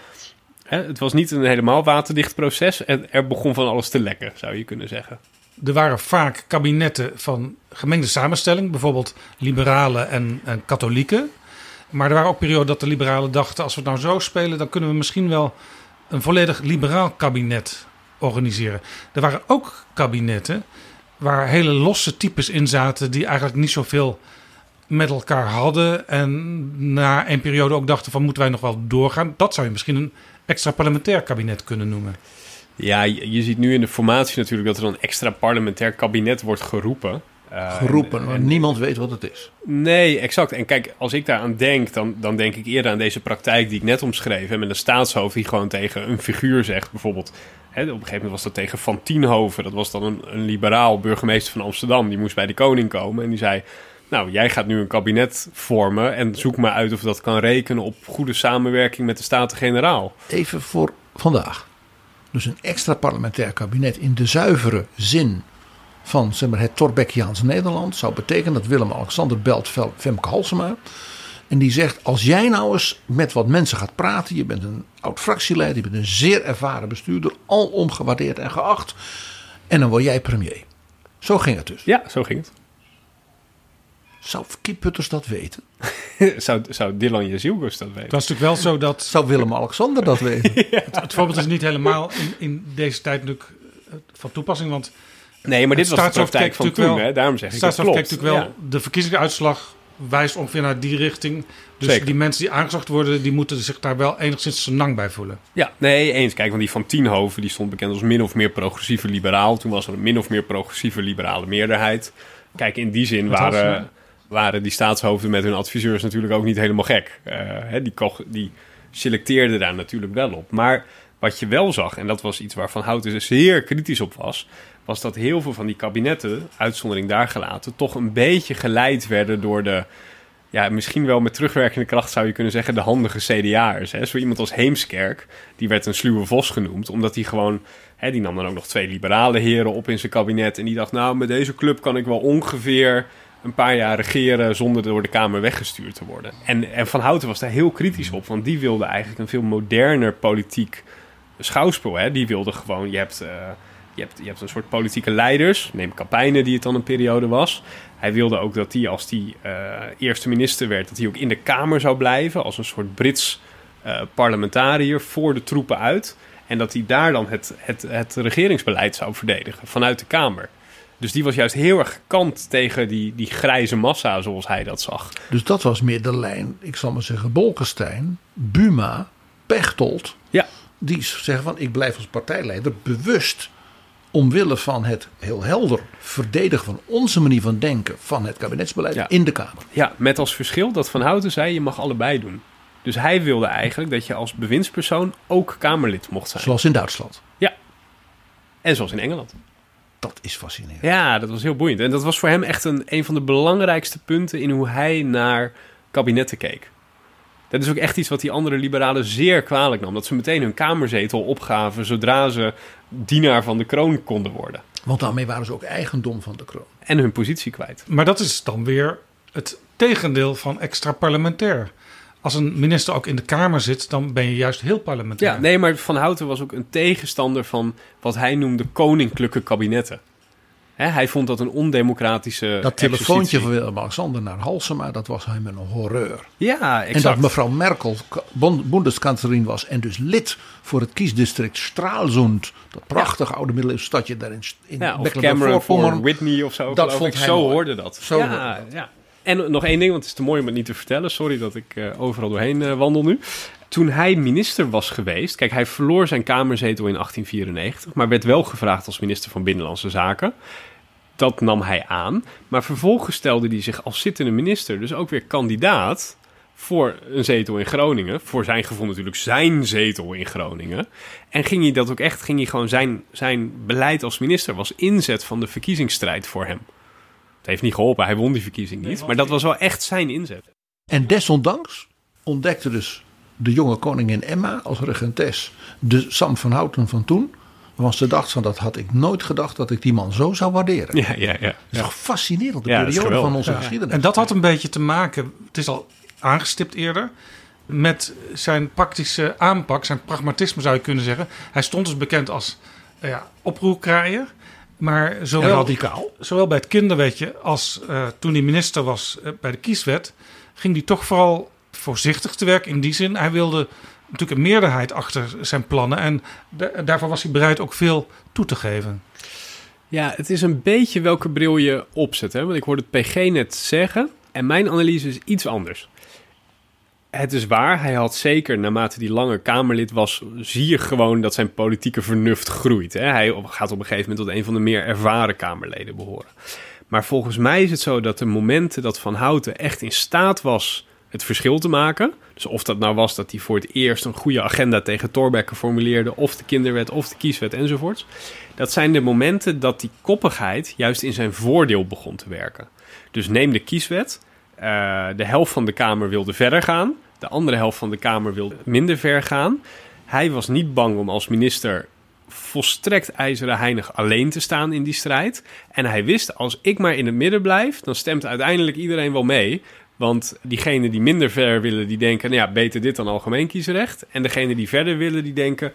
hè, het was niet een helemaal waterdicht proces. En er begon van alles te lekken, zou je kunnen zeggen. Er waren vaak kabinetten van gemengde samenstelling, bijvoorbeeld liberalen en, en katholieken. Maar er waren ook perioden dat de liberalen dachten: als we het nou zo spelen, dan kunnen we misschien wel een volledig liberaal kabinet organiseren. Er waren ook kabinetten waar hele losse types in zaten die eigenlijk niet zoveel met elkaar hadden. En na een periode ook dachten: van moeten wij nog wel doorgaan? Dat zou je misschien een extra parlementair kabinet kunnen noemen. Ja, je, ziet nu in de formatie natuurlijk dat er een extra parlementair kabinet wordt geroepen. Eh, Geroepen, en- niemand weet wat het is. Nee, exact. En kijk, als ik daaraan denk, dan, dan denk ik eerder aan deze praktijk die ik net omschreef. Hè, met een staatshoofd die gewoon tegen een figuur zegt. Bijvoorbeeld, hè, op een gegeven moment was dat tegen Van Tienhoven. Dat was dan een, een liberaal burgemeester van Amsterdam. Die moest bij de koning komen en die zei... Nou, jij gaat nu een kabinet vormen en zoek maar uit of dat kan rekenen op goede samenwerking met de Staten-Generaal. Even voor vandaag. Dus een extra parlementair kabinet in de zuivere zin van zeg maar, het Torbeckiaans Nederland zou betekenen dat Willem-Alexander belt Femke Halsema. En die zegt: Als jij nou eens met wat mensen gaat praten, je bent een oud fractieleider, je bent een zeer ervaren bestuurder, alom gewaardeerd en geacht. En dan word jij premier. Zo ging het dus. Ja, zo ging het. <laughs> Zou Kip Putters dat weten? <laughs> zou, zou Dylan Jezielgus dat weten? Het was natuurlijk wel zo dat Zou Willem-Alexander dat <laughs> weten? het voorbeeld is niet helemaal in, in deze tijd natuurlijk eh, van toepassing. Want Nee, maar dit was de praktijk van toen, wel- hè? daarom zeg ik dat klopt. natuurlijk wel, de verkiezingsuitslag wijst ongeveer naar die richting. Dus Zeker. die mensen die aangezocht worden, die moeten zich daar wel enigszins senang bij voelen. Ja, nee, eens. Kijk, want die van Tienhoven die stond bekend als min of meer progressieve liberaal. Toen was er een min of meer progressieve liberale meerderheid. Kijk, in die zin waren, waren die staatshoofden met hun adviseurs natuurlijk ook niet helemaal gek. Eh, hè, die, koch- die selecteerden daar natuurlijk wel op. Maar wat je wel zag, en dat was iets waar Van Houten zeer kritisch op was... was dat heel veel van die kabinetten, uitzondering daar gelaten... toch een beetje geleid werden door de ja, misschien wel met terugwerkende kracht zou je kunnen zeggen, de handige CDA'ers. Zo iemand als Heemskerk, die werd een sluwe vos genoemd, omdat hij gewoon, hè, die nam dan ook nog twee liberale heren op in zijn kabinet. En die dacht, nou, met deze club kan ik wel ongeveer een paar jaar regeren zonder door de Kamer weggestuurd te worden. En, en Van Houten was daar heel kritisch op, want die wilde eigenlijk een veel moderner politiek schouwspel. Hè? Die wilde gewoon, je hebt, eh, je, hebt, je hebt een soort politieke leiders. Neem Kapijnen, die het dan een periode was. Hij wilde ook dat hij, als hij eh, eerste minister werd, dat hij ook in de Kamer zou blijven. Als een soort Brits eh, parlementariër voor de troepen uit. En dat hij daar dan het, het, het regeringsbeleid zou verdedigen vanuit de Kamer. Dus die was juist heel erg gekant tegen die, die grijze massa, zoals hij dat zag. Dus dat was meer de lijn, ik zal maar zeggen, Bolkestein, Buma, Pechtold. Ja. Die zeggen van ik blijf als partijleider bewust omwille van het heel helder verdedigen van onze manier van denken van het kabinetsbeleid Ja. in de Kamer. Ja, met als verschil dat Van Houten zei, je mag allebei doen. Dus hij wilde eigenlijk dat je als bewindspersoon ook Kamerlid mocht zijn. Zoals in Duitsland. En zoals in Engeland. Dat is fascinerend. Ja, dat was heel boeiend. En dat was voor hem echt een, een van de belangrijkste punten in hoe hij naar kabinetten keek. Dat is ook echt iets wat die andere liberalen zeer kwalijk nam. Dat ze meteen hun kamerzetel opgaven zodra ze dienaar van de kroon konden worden. Want daarmee waren ze ook eigendom van de kroon. En hun positie kwijt. Maar dat is dan weer het tegendeel van extra parlementair. Als een minister ook in de Kamer zit, dan ben je juist heel parlementair. Ja, nee, maar Van Houten was ook een tegenstander van wat hij noemde koninklijke kabinetten. Hè, hij vond dat een ondemocratische Dat telefoontje exercitie. van Willem-Alexander naar Halsema, dat was hem een horreur. Ja, En exact. dat mevrouw Merkel ka- bon- bondeskanserin was en dus lid voor het kiesdistrict Straalsund. Dat prachtige oude middeleeuwse stadje daar in, in Ja, of Cameron voor Whitney of zo. Dat vond ik. hij Zo mooi. hoorde dat. Zo ja, hoorde ja. En nog één ding, want het is te mooi om het niet te vertellen. Sorry dat ik eh, overal doorheen eh, wandel nu. Toen hij minister was geweest... Kijk, hij verloor zijn kamerzetel in 1894... maar werd wel gevraagd als minister van Binnenlandse Zaken. Dat nam hij aan. Maar vervolgens stelde hij zich als zittende minister... dus ook weer kandidaat voor een zetel in Groningen. Voor zijn gevoel natuurlijk zijn zetel in Groningen. En ging hij dat ook echt, ging hij gewoon zijn, zijn beleid als minister was inzet van de verkiezingsstrijd voor hem. Het heeft niet geholpen, hij won die verkiezing niet. maar dat was wel echt zijn inzet. En desondanks ontdekte dus de jonge koningin Emma als regentes de Sam van Houten van toen. Want ze dacht van dat had ik nooit gedacht dat ik die man zo zou waarderen. Ja, ja, ja. Dat is toch fascinerend, de Ja, periode van onze geschiedenis. En dat had een beetje te maken, het is al aangestipt eerder, met zijn praktische aanpak, zijn pragmatisme zou je kunnen zeggen. Hij stond dus bekend als eh, ja, oproerkraaier. Maar zowel, radicaal. zowel bij het kinderwetje als eh, toen hij minister was eh, bij de kieswet, ging hij toch vooral voorzichtig te werk. In die zin, hij wilde natuurlijk een meerderheid achter zijn plannen. En da- daarvoor was hij bereid ook veel toe te geven. Ja, het is een beetje welke bril je opzet. Hè? Want ik hoorde het PG net zeggen. En mijn analyse is iets anders. Het is waar, hij had zeker, naarmate hij langer Kamerlid was, zie je gewoon dat zijn politieke vernuft groeit. Hè? Hij gaat op een gegeven moment tot een van de meer ervaren Kamerleden behoren. Maar volgens mij is het zo dat de momenten dat Van Houten echt in staat was het verschil te maken. Dus of dat nou was dat hij voor het eerst een goede agenda tegen Thorbecke formuleerde, of de kinderwet, of de kieswet enzovoorts. Dat zijn de momenten dat die koppigheid juist in zijn voordeel begon te werken. Dus neem de kieswet. Uh, de helft van de Kamer wilde verder gaan. De andere helft van de Kamer wilde minder ver gaan. Hij was niet bang om als minister volstrekt ijzeren heinig alleen te staan in die strijd. En hij wist, als ik maar in het midden blijf, dan stemt uiteindelijk iedereen wel mee. Want diegenen die minder ver willen, die denken, nou ja, beter dit dan algemeen kiesrecht. En degenen die verder willen, die denken,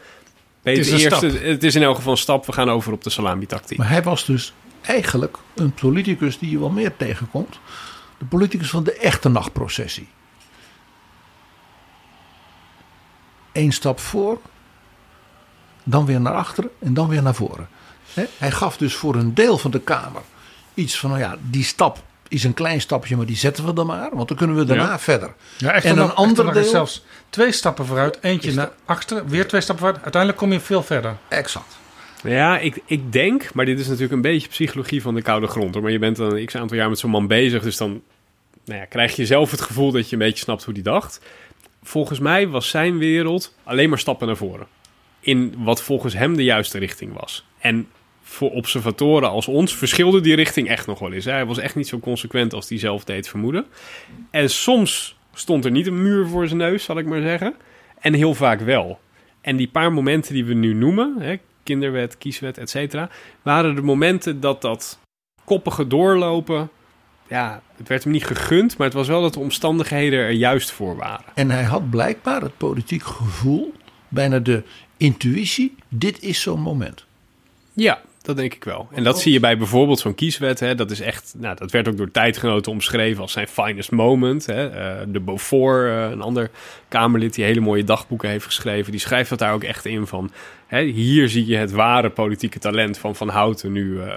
beter het is, eerst, het is in elk geval een stap, we gaan over op de salami-tactiek. Maar hij was dus eigenlijk een politicus die je wel meer tegenkomt. De politicus van de echte nachtprocessie. Eén stap voor, dan weer naar achteren en dan weer naar voren. Hij gaf dus voor een deel van de Kamer iets van, nou ja, die stap is een klein stapje, maar die zetten we dan maar. Want dan kunnen we daarna verder. Ja, echt en een ander deel. Zelfs twee stappen vooruit, eentje naar achteren, weer twee stappen vooruit. Uiteindelijk kom je veel verder. Exact. Ja, ik, ik denk, maar dit is natuurlijk een beetje psychologie van de koude grond. Hoor. Maar je bent dan een x aantal jaar met zo'n man bezig, dus dan nou ja, krijg je zelf het gevoel dat je een beetje snapt hoe die dacht. Volgens mij was zijn wereld alleen maar stappen naar voren. In wat volgens hem de juiste richting was. En voor observatoren als ons verschilde die richting echt nog wel eens. Hij was echt niet zo consequent als hij zelf deed vermoeden. En soms stond er niet een muur voor zijn neus, zal ik maar zeggen. En heel vaak wel. En die paar momenten die we nu noemen, hè, kinderwet, kieswet, et cetera, waren de momenten dat dat koppige doorlopen, ja, het werd hem niet gegund, maar het was wel dat de omstandigheden er juist voor waren. En hij had blijkbaar het politiek gevoel, bijna de intuïtie, dit is zo'n moment. Ja, dat denk ik wel. En dat zie je bij bijvoorbeeld zo'n kieswet. Hè. Dat is echt, nou, dat werd ook door tijdgenoten omschreven als zijn finest moment. Hè. Uh, de Beaufort, uh, een ander Kamerlid die hele mooie dagboeken heeft geschreven, die schrijft dat daar ook echt in van. Hè, hier zie je het ware politieke talent van Van Houten nu uh,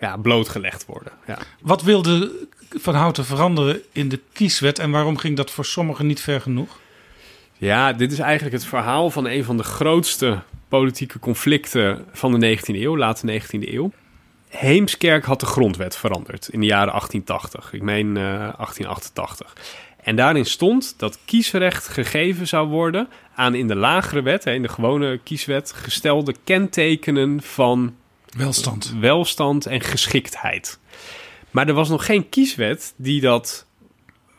ja, blootgelegd worden. Ja. Wat wilde Van Houten veranderen in de kieswet en waarom ging dat voor sommigen niet ver genoeg? Ja, dit is eigenlijk het verhaal van een van de grootste politieke conflicten van de 19e eeuw, late 19e eeuw. Heemskerk had de grondwet veranderd in de jaren 1880. Ik meen uh, eh, 1888. En daarin stond dat kiesrecht gegeven zou worden aan in de lagere wet, in de gewone kieswet, gestelde kentekenen van welstand, welstand en geschiktheid. Maar er was nog geen kieswet die dat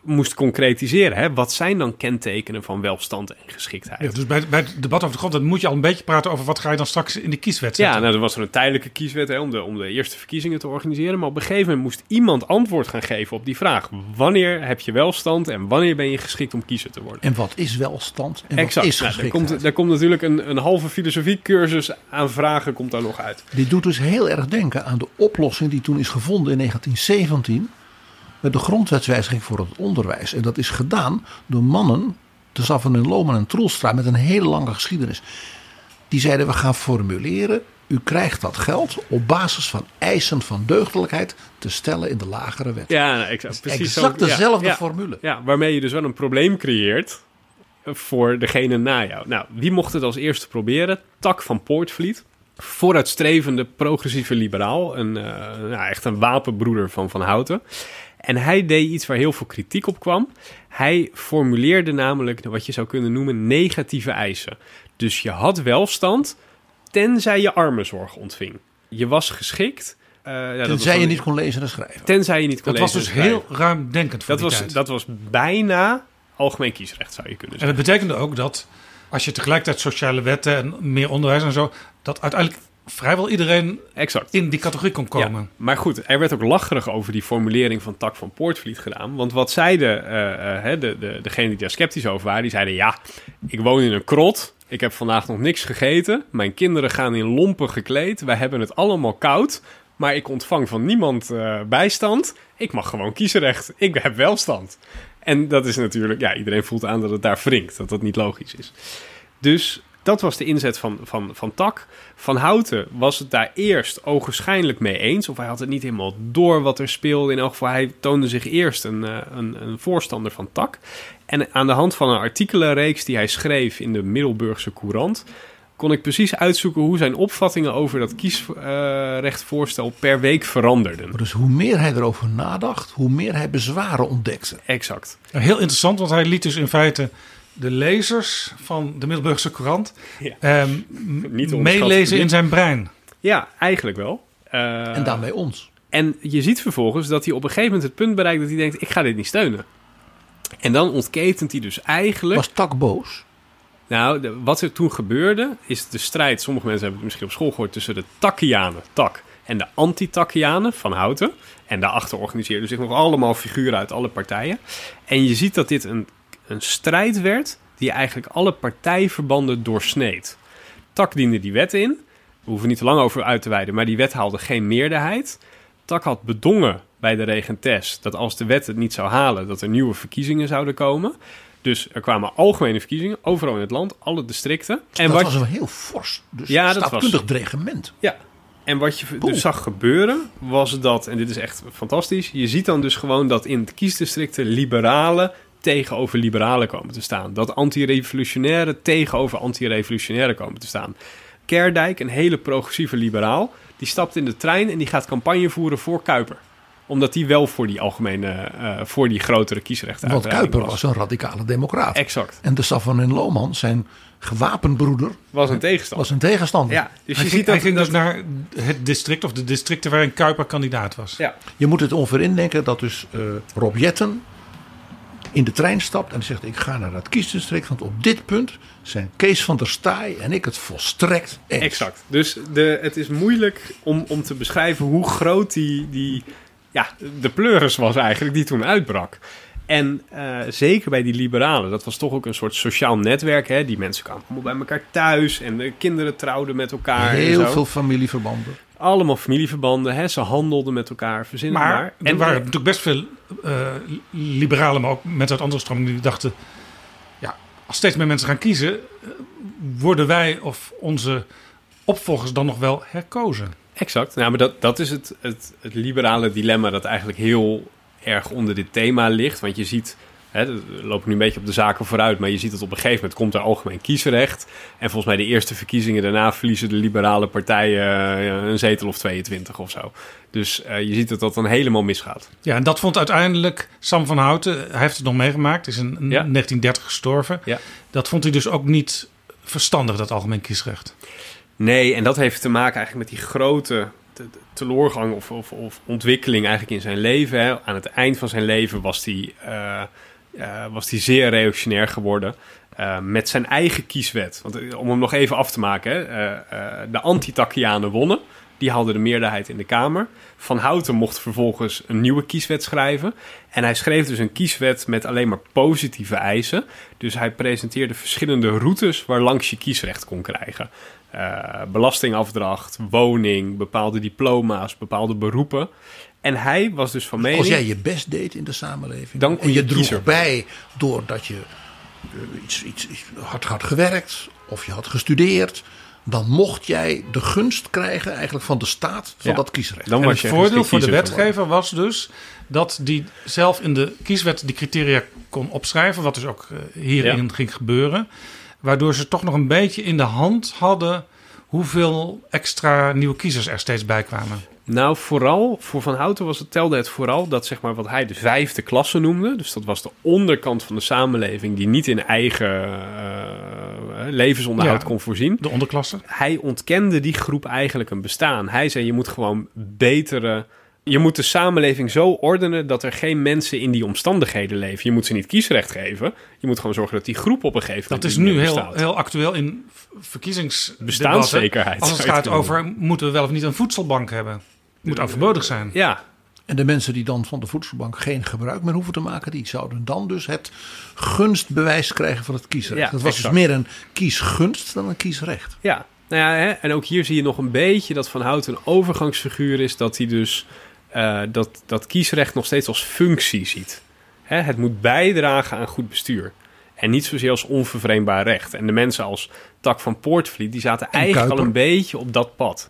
moest concretiseren. Hè? Wat zijn dan kentekenen van welstand en geschiktheid? Ja, dus bij, bij het debat over de grondwet moet je al een beetje praten over wat ga je dan straks in de kieswet zetten. Ja, nou, er was er een tijdelijke kieswet hè, om, de, om de eerste verkiezingen te organiseren. Maar op een gegeven moment moest iemand antwoord gaan geven op die vraag. Wanneer heb je welstand en wanneer ben je geschikt om kiezer te worden? En wat is welstand en exact. wat is nou, daar, komt, daar komt natuurlijk een, een halve filosofiecursus aan vragen komt daar nog uit. Dit doet dus heel erg denken aan de oplossing die toen is gevonden in 1917 met de grondwetswijziging voor het onderwijs. En dat is gedaan door mannen, de Saffen en Loman en Troelstra, met een hele lange geschiedenis. Die zeiden: We gaan formuleren. U krijgt dat geld op basis van eisen van deugdelijkheid te stellen in de lagere wet. Ja, nou, exact, precies exact dezelfde formule. Ja, waarmee je dus wel een probleem creëert voor degene na jou. Nou, wie mocht het als eerste proberen? Tak van Poortvliet vooruitstrevende progressieve liberaal. Een, uh, nou, echt een wapenbroeder van Van Houten. En hij deed iets waar heel veel kritiek op kwam. Hij formuleerde namelijk wat je zou kunnen noemen negatieve eisen. Dus je had welstand tenzij je armenzorg ontving. Je was geschikt. Uh, ja, tenzij je niet kon lezen en schrijven. Tenzij je niet kon dat lezen was dus heel ruimdenkend voor dat was, tijd. Dat was bijna algemeen kiesrecht, zou je kunnen zeggen. En dat betekende ook dat als je tegelijkertijd sociale wetten en meer onderwijs en zo... dat uiteindelijk vrijwel iedereen exact. in die categorie kon komen. Ja, maar goed, er werd ook lacherig over die formulering van Tak van Poortvliet gedaan. Want wat zeiden uh, uh, de, de, degenen die daar sceptisch over waren, die zeiden ja, ik woon in een krot. Ik heb vandaag nog niks gegeten. Mijn kinderen gaan in lompen gekleed. Wij hebben het allemaal koud. Maar ik ontvang van niemand uh, bijstand. Ik mag gewoon kiesrecht. Ik heb welstand. En dat is natuurlijk, ja, iedereen voelt aan dat het daar wringt. Dat dat niet logisch is. Dus dat was de inzet van, van, van Tak. Van Houten was het daar eerst ogenschijnlijk mee eens. Of hij had het niet helemaal door wat er speelde. In elk geval, hij toonde zich eerst een, eh, een, een voorstander van Tak. En aan de hand van een artikelenreeks die hij schreef in de Middelburgse Courant... kon ik precies uitzoeken hoe zijn opvattingen over dat kiesrechtvoorstel per week veranderden. Dus hoe meer hij erover nadacht, hoe meer hij bezwaren ontdekte. Exact. Heel interessant, want hij liet dus in feite de lezers van de Middelburgse Courant Ja. ehm, meelezen in zijn brein. Ja, eigenlijk wel. Eh, En daarmee ons. En je ziet vervolgens dat hij op een gegeven moment het punt bereikt dat hij denkt: ik ga dit niet steunen. En dan ontketent hij dus eigenlijk. Was Tak boos? Nou, de- wat er toen gebeurde, is de strijd. Sommige mensen hebben het misschien op school gehoord tussen de Takkianen, Tak, en de anti-Takkianen van Houten. En daarachter organiseerden zich nog allemaal figuren uit alle partijen. En je ziet dat dit een, een strijd werd die eigenlijk alle partijverbanden doorsneed. Tak diende die wet in. We hoeven niet te lang over uit te wijden, maar die wet haalde geen meerderheid. Tak had bedongen bij de regentes dat als de wet het niet zou halen, dat er nieuwe verkiezingen zouden komen. Dus er kwamen algemene verkiezingen overal in het land, alle districten. En dat wat, was een heel fors, dus Ja, dat was- dreigement. ja. En wat je dus zag gebeuren, was dat, en dit is echt fantastisch, je ziet dan dus gewoon dat in het kiesdistricten liberalen tegenover liberalen komen te staan. Dat anti-revolutionaire tegenover anti-revolutionaire komen te staan. Kerdijk, een hele progressieve liberaal, die stapt in de trein en die gaat campagne voeren voor Kuiper. Omdat die wel voor die algemene, eh, voor die grotere kiesrechten Want Kuiper was een radicale democraat. Exact. En de Safvan en Lohman, zijn gewapend broeder, Was een tegenstander. was een tegenstander. Ja, dus hij je ging, ziet dat... hij ging dus naar het district of de districten waarin Kuiper kandidaat was. Ja. Je moet het ongeveer indenken dat dus eh, Rob Jetten in de trein stapt en zegt: Ik ga naar dat kiesdistrict, want op dit punt zijn Kees van der Staaij en ik het volstrekt eens. Exact. Dus de, het is moeilijk om, om te beschrijven hoe groot die, die ja, de pleuris was eigenlijk die toen uitbrak. En eh, zeker bij die liberalen, dat was toch ook een soort sociaal netwerk. Hè? Die mensen kwamen allemaal bij elkaar thuis en de kinderen trouwden met elkaar. en Heel zo. veel familieverbanden. Allemaal familieverbanden, hè? ze handelden met elkaar, verzinnen Maar, maar. er waren natuurlijk best veel eh, liberalen, maar ook mensen uit andere stromingen die dachten... Ja, als steeds meer mensen gaan kiezen, eh, worden wij of onze opvolgers dan nog wel herkozen? Exact. Nou, maar dat, dat is het, het, het liberale dilemma dat eigenlijk heel erg onder dit thema ligt. Want je ziet, hè, we lopen nu een beetje op de zaken vooruit, maar je ziet dat op een gegeven moment komt er algemeen kiesrecht. En volgens mij de eerste verkiezingen daarna verliezen de liberale partijen eh, een zetel of 22 of zo. Dus eh, je ziet dat dat dan helemaal misgaat. Ja, en dat vond uiteindelijk Sam van Houten, hij heeft het nog meegemaakt, is in 1930 gestorven. Ja. Dat vond hij dus ook niet verstandig, dat algemeen kiesrecht. Nee, en dat heeft te maken eigenlijk met die grote te- te- teleurgang of, of, of ontwikkeling eigenlijk in zijn leven. Hè. Aan het eind van zijn leven was hij, eh, eh, was hij zeer reactionair geworden. eh, met zijn eigen kieswet. Want eh, om hem nog even af te maken, hè, de anti-Takkianen wonnen. Die hadden de meerderheid in de Kamer. Van Houten mocht vervolgens een nieuwe kieswet schrijven. En hij schreef dus een kieswet met alleen maar positieve eisen. Dus hij presenteerde verschillende routes waarlangs je kiesrecht kon krijgen. Belastingafdracht, woning, bepaalde diploma's, bepaalde beroepen. En hij was dus van mening... Als jij je best deed in de samenleving. Dan kon en je je droeg kiezer. bij doordat je eh, iets, iets, iets hard had gewerkt of je had gestudeerd. Dan mocht jij de gunst krijgen eigenlijk van de staat van Ja. dat kiesrecht. Dan En was het je voordeel voor de wetgever was dus dat die zelf in de kieswet die criteria kon opschrijven, wat dus ook eh, hierin ging gebeuren. Waardoor ze toch nog een beetje in de hand hadden hoeveel extra nieuwe kiezers er steeds bij kwamen. Nou, vooral voor Van Houten was het, telde het vooral dat zeg maar, wat hij de vijfde klasse noemde. Dus dat was de onderkant van de samenleving die niet in eigen eh, levensonderhoud Ja. kon voorzien. De onderklasse. Hij ontkende die groep eigenlijk een bestaan. Hij zei je moet gewoon betere... Je moet de samenleving zo ordenen dat er geen mensen in die omstandigheden leven. Je moet ze niet kiesrecht geven. Je moet gewoon zorgen dat die groep op een gegeven Dat moment is niet nu heel, heel actueel in v- verkiezingsdebatten. Bestaanszekerheid, Als het gaat over, moeten we wel of niet een voedselbank hebben? Moet overbodig zijn. Ja, En de mensen die dan van de voedselbank geen gebruik meer hoeven te maken, die zouden dan dus het gunstbewijs krijgen van het kiesrecht. Ja, dat was exact. dus meer een kiesgunst dan een kiesrecht. Ja, nou ja, hè, en ook hier zie je nog een beetje dat Van Houten een overgangsfiguur is. Dat hij dus eh, dat, dat kiesrecht nog steeds als functie ziet. Hè, het moet bijdragen aan goed bestuur. En niet zozeer als onvervreemdbaar recht. En de mensen als Tak van Poortvliet, die zaten eigenlijk Kuiper. al een beetje op dat pad.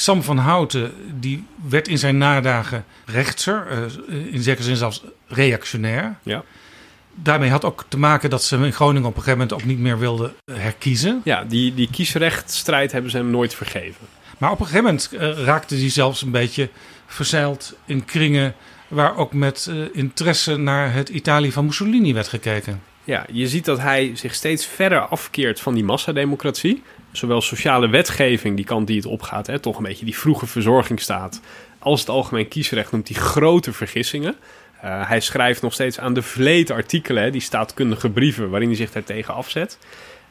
Sam van Houten die werd in zijn nadagen rechtser, uh, in zekere zin zelfs reactionair. Ja. Daarmee had ook te maken dat ze in Groningen op een gegeven moment ook niet meer wilden herkiezen. Ja, die, die kiesrechtstrijd hebben ze hem nooit vergeven. Maar op een gegeven moment uh, raakte hij zelfs een beetje verzeild in kringen waar ook met uh, interesse naar het Italië van Mussolini werd gekeken. Ja, je ziet dat hij zich steeds verder afkeert van die massademocratie. Zowel sociale wetgeving, die kant die het opgaat, hè, toch een beetje die vroege verzorgingsstaat, als het algemeen kiesrecht noemt hij grote vergissingen. Uh, hij schrijft nog steeds aan de vleet artikelen, hè, die staatkundige brieven, waarin hij zich daartegen afzet.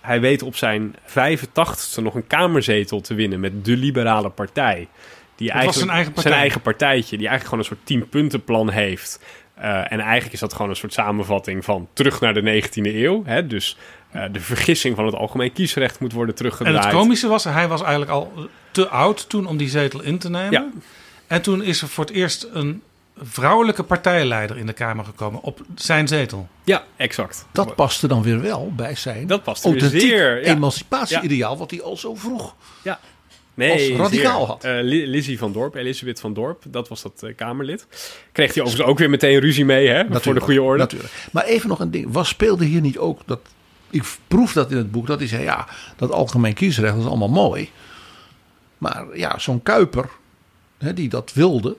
Hij weet op zijn 85ste nog een kamerzetel te winnen met de Liberale Partij. Die eigenlijk, zijn eigen, partij. zijn eigen partijtje, die eigenlijk gewoon een soort tienpuntenplan heeft. Uh, en eigenlijk is dat gewoon een soort samenvatting van terug naar de 19e eeuw. Hè? Dus uh, de vergissing van het algemeen kiesrecht moet worden teruggedraaid. En het komische was, hij was eigenlijk al te oud toen om die zetel in te nemen. Ja. En toen is er voor het eerst een vrouwelijke partijleider in de Kamer gekomen op zijn zetel. Ja, exact. Dat paste dan weer wel bij zijn dat paste zeer, ja. emancipatie-ideaal, wat hij al zo vroeg ja. Nee, als radicaal had. Uh, Lizzie van Dorp, Elisabeth van Dorp, dat was dat uh, Kamerlid. Kreeg hij overigens ook weer meteen ruzie mee, hè? Natuurlijk, voor de goede orde. Natuurlijk. Maar even nog een ding. Was speelde hier niet ook dat... Ik proef dat in het boek, dat hij zei... ja, dat algemeen kiesrecht is allemaal mooi. Maar ja, zo'n Kuiper, hè, die dat wilde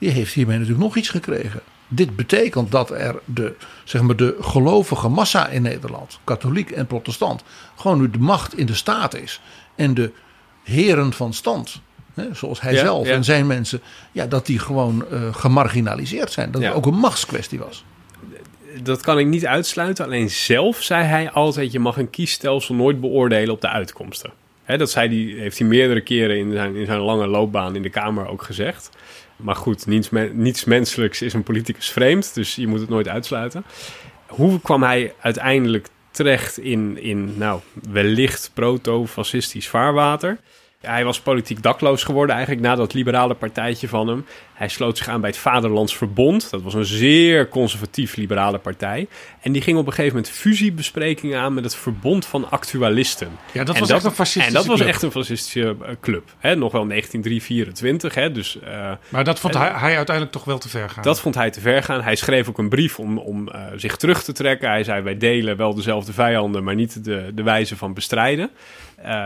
die heeft hiermee natuurlijk nog iets gekregen. Dit betekent dat er de, zeg maar de gelovige massa in Nederland, katholiek en protestant, gewoon nu de macht in de staat is. En de heren van stand, hè, zoals hij Ja, zelf ja. en zijn mensen, ja, dat die gewoon eh, gemarginaliseerd zijn. Dat Ja. het ook een machtskwestie was. Dat kan ik niet uitsluiten. Alleen zelf zei hij altijd: je mag een kiesstelsel nooit beoordelen op de uitkomsten. Hè, dat zei die, heeft hij meerdere keren in zijn, in zijn lange loopbaan in de Kamer ook gezegd. Maar goed, niets, niets menselijks is een politicus vreemd, dus je moet het nooit uitsluiten. Hoe kwam hij uiteindelijk terecht in, in nou, wellicht proto-fascistisch vaarwater? Hij was politiek dakloos geworden eigenlijk na dat liberale partijtje van hem. Hij sloot zich aan bij het Vaderlands Verbond. Dat was een zeer conservatief liberale partij. En die ging op een gegeven moment fusiebesprekingen aan met het Verbond van Actualisten. Ja, dat En was echt een fascistische En dat was club. echt een fascistische eh, club. Hè, nog wel 1924, hè, dus... eh, Maar dat vond hij, hij uiteindelijk toch wel te ver gaan. dat vond hij te ver gaan. Hij schreef ook een brief om, om eh, zich terug te trekken. Hij zei: Wij delen wel dezelfde vijanden, maar niet de, de wijze van bestrijden.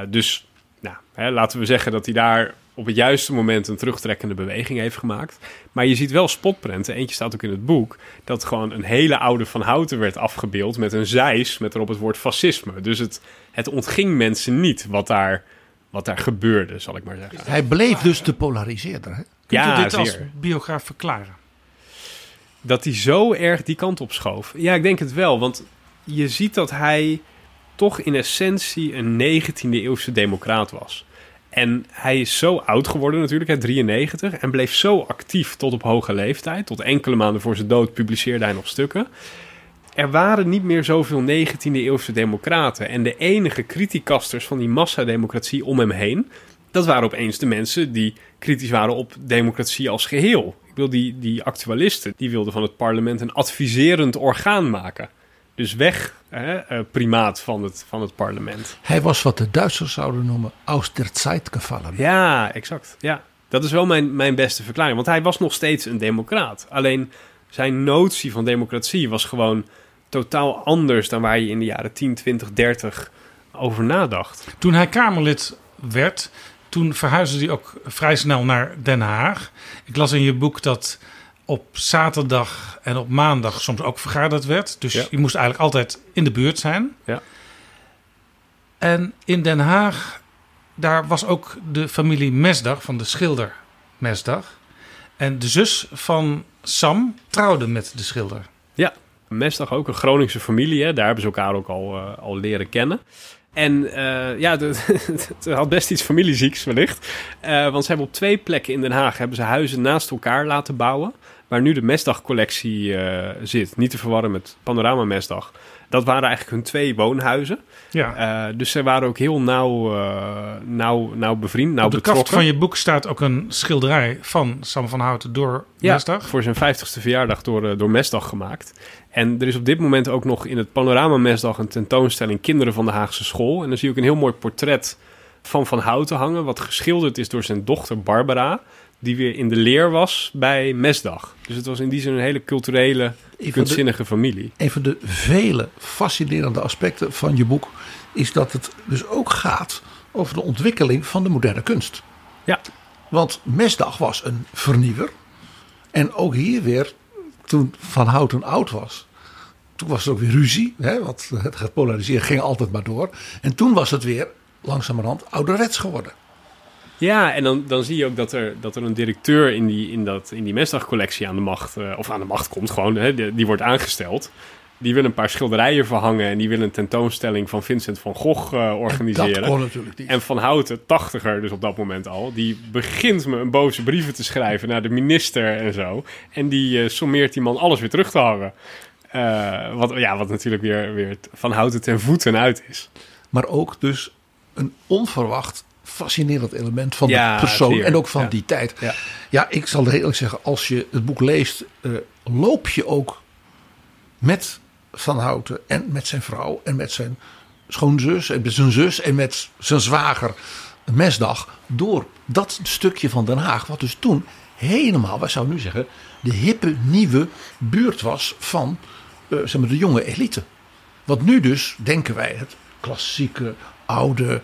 Dus nou, hè, laten we zeggen dat hij daar op het juiste moment een terugtrekkende beweging heeft gemaakt. Maar je ziet wel spotprenten, eentje staat ook in het boek, dat gewoon een hele oude Van Houten werd afgebeeld met een zeis met erop het woord fascisme. Dus het, het ontging mensen niet wat daar, wat daar gebeurde, zal ik maar zeggen. Hij bleef dus de polariseerder. Hè? Kunt ja, u dit als biograaf verklaren? dat hij zo erg die kant op schoof. Ja, ik denk het wel, want je ziet dat hij toch in essentie een 19e eeuwse democraat was. En hij is zo oud geworden natuurlijk, hè, 93, en bleef zo actief tot op hoge leeftijd. Tot enkele maanden voor zijn dood publiceerde hij nog stukken. Er waren niet meer zoveel 19e eeuwse democraten. En de enige criticasters van die massademocratie om hem heen... dat waren opeens de mensen die kritisch waren op democratie als geheel. Ik wil die, die actualisten, die wilden van het parlement een adviserend orgaan maken. Dus weg, hè, eh, primaat van het, van het parlement. Hij was wat de Duitsers zouden noemen aus der Zeit gevallen. Ja, exact. Ja, dat is wel mijn, mijn beste verklaring. Want hij was nog steeds een democraat. Alleen zijn notie van democratie was gewoon totaal anders dan waar je in de jaren 10, 20, 30 over nadacht. Toen hij Kamerlid werd, toen verhuisde hij ook vrij snel naar Den Haag. Ik las in je boek dat op zaterdag en op maandag soms ook vergaderd werd. Dus Ja. je moest eigenlijk altijd in de buurt zijn. Ja. En in Den Haag, daar was ook de familie Mesdag van de schilder Mesdag. En de zus van Sam trouwde met de schilder. Ja, Mesdag ook een Groningse familie. Hè? Daar hebben ze elkaar ook al, eh, al leren kennen. En eh, ja, <laughs> het had best iets familiezieks wellicht. Eh, want ze hebben op twee plekken in Den Haag hebben ze huizen naast elkaar laten bouwen. Waar nu de Mesdag-collectie eh, zit. Niet te verwarren met Panorama Mesdag. Dat waren eigenlijk hun twee woonhuizen. Ja. Uh, dus ze waren ook heel nauw, uh, nauw, nauw bevriend, nauw Op de betrokken. kaft van je boek staat ook een schilderij van Sam van Houten door ja, Mesdag. voor zijn 50ste verjaardag door, door Mesdag gemaakt. En er is op dit moment ook nog in het Panorama Mesdag een tentoonstelling Kinderen van de Haagse School. En dan zie je ook een heel mooi portret van Van Houten hangen, wat geschilderd is door zijn dochter Barbara die weer in de leer was bij Mesdag. Dus het was in die zin een hele culturele, kunstzinnige de, familie. Een van de vele fascinerende aspecten van je boek is dat het dus ook gaat over de ontwikkeling van de moderne kunst. Ja. Want Mesdag was een vernieuwer. En ook hier weer, toen Van Houten oud was, toen was er ook weer ruzie. Hè, want het gepolariseerd ging altijd maar door. En toen was het weer langzamerhand ouderwets geworden. Ja, en dan, dan zie je ook dat er, dat er een directeur in die, in dat, in die mesdagcollectie aan de macht, uh, of aan de macht komt, gewoon, hè, die, die, wordt aangesteld. Die wil een paar schilderijen verhangen en die wil een tentoonstelling van Vincent van Gogh uh, organiseren. En dat kon natuurlijk niet. En Van Houten, tachtiger dus op dat moment al, die begint me een boze brieven te schrijven naar de minister en zo. En die uh, sommeert die man alles weer terug te hangen. wat, ja, wat natuurlijk weer, weer Van Houten ten voeten uit is. Maar ook dus een onverwacht fascinerend element van ja, de persoon zeer. en ook van ja. die tijd. Ja. ja, ik zal eerlijk zeggen, als je het boek leest, uh, loop je ook met Van Houten en met zijn vrouw en met zijn schoonzus en met zijn zus en met zijn zwager Mesdag door dat stukje van Den Haag, wat dus toen helemaal, wij zouden nu zeggen, de hippe nieuwe buurt was van uh, zeg maar, de jonge elite. Wat nu dus, denken wij, het klassieke, oude,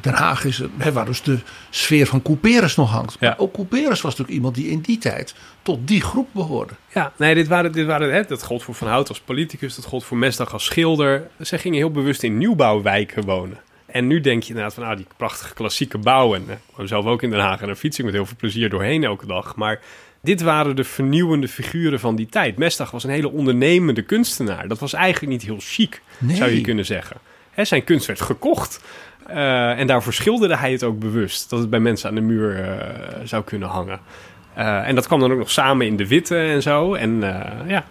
Den Haag is, hè, waar dus de sfeer van Couperus nog hangt. Ja. Maar ook Couperus was natuurlijk iemand die in die tijd tot die groep behoorde. Ja, nee, dit waren, dit waren, hè, dat gold voor Van Hout als politicus, dat gold voor Mesdag als schilder. Zij gingen heel bewust in nieuwbouwwijken wonen. En nu denk je inderdaad van, nou, die prachtige klassieke bouw. En eh, ik woon zelf ook in Den Haag en daar fiets ik met heel veel plezier doorheen elke dag. Maar dit waren de vernieuwende figuren van die tijd. Mesdag was een hele ondernemende kunstenaar. Dat was eigenlijk niet heel chic, Nee. zou je kunnen zeggen. Hè, zijn kunst werd gekocht. Uh, en daarvoor schilderde hij het ook bewust. Dat het bij mensen aan de muur uh, zou kunnen hangen. Uh, en dat kwam dan ook nog samen in de witte en zo. En ja.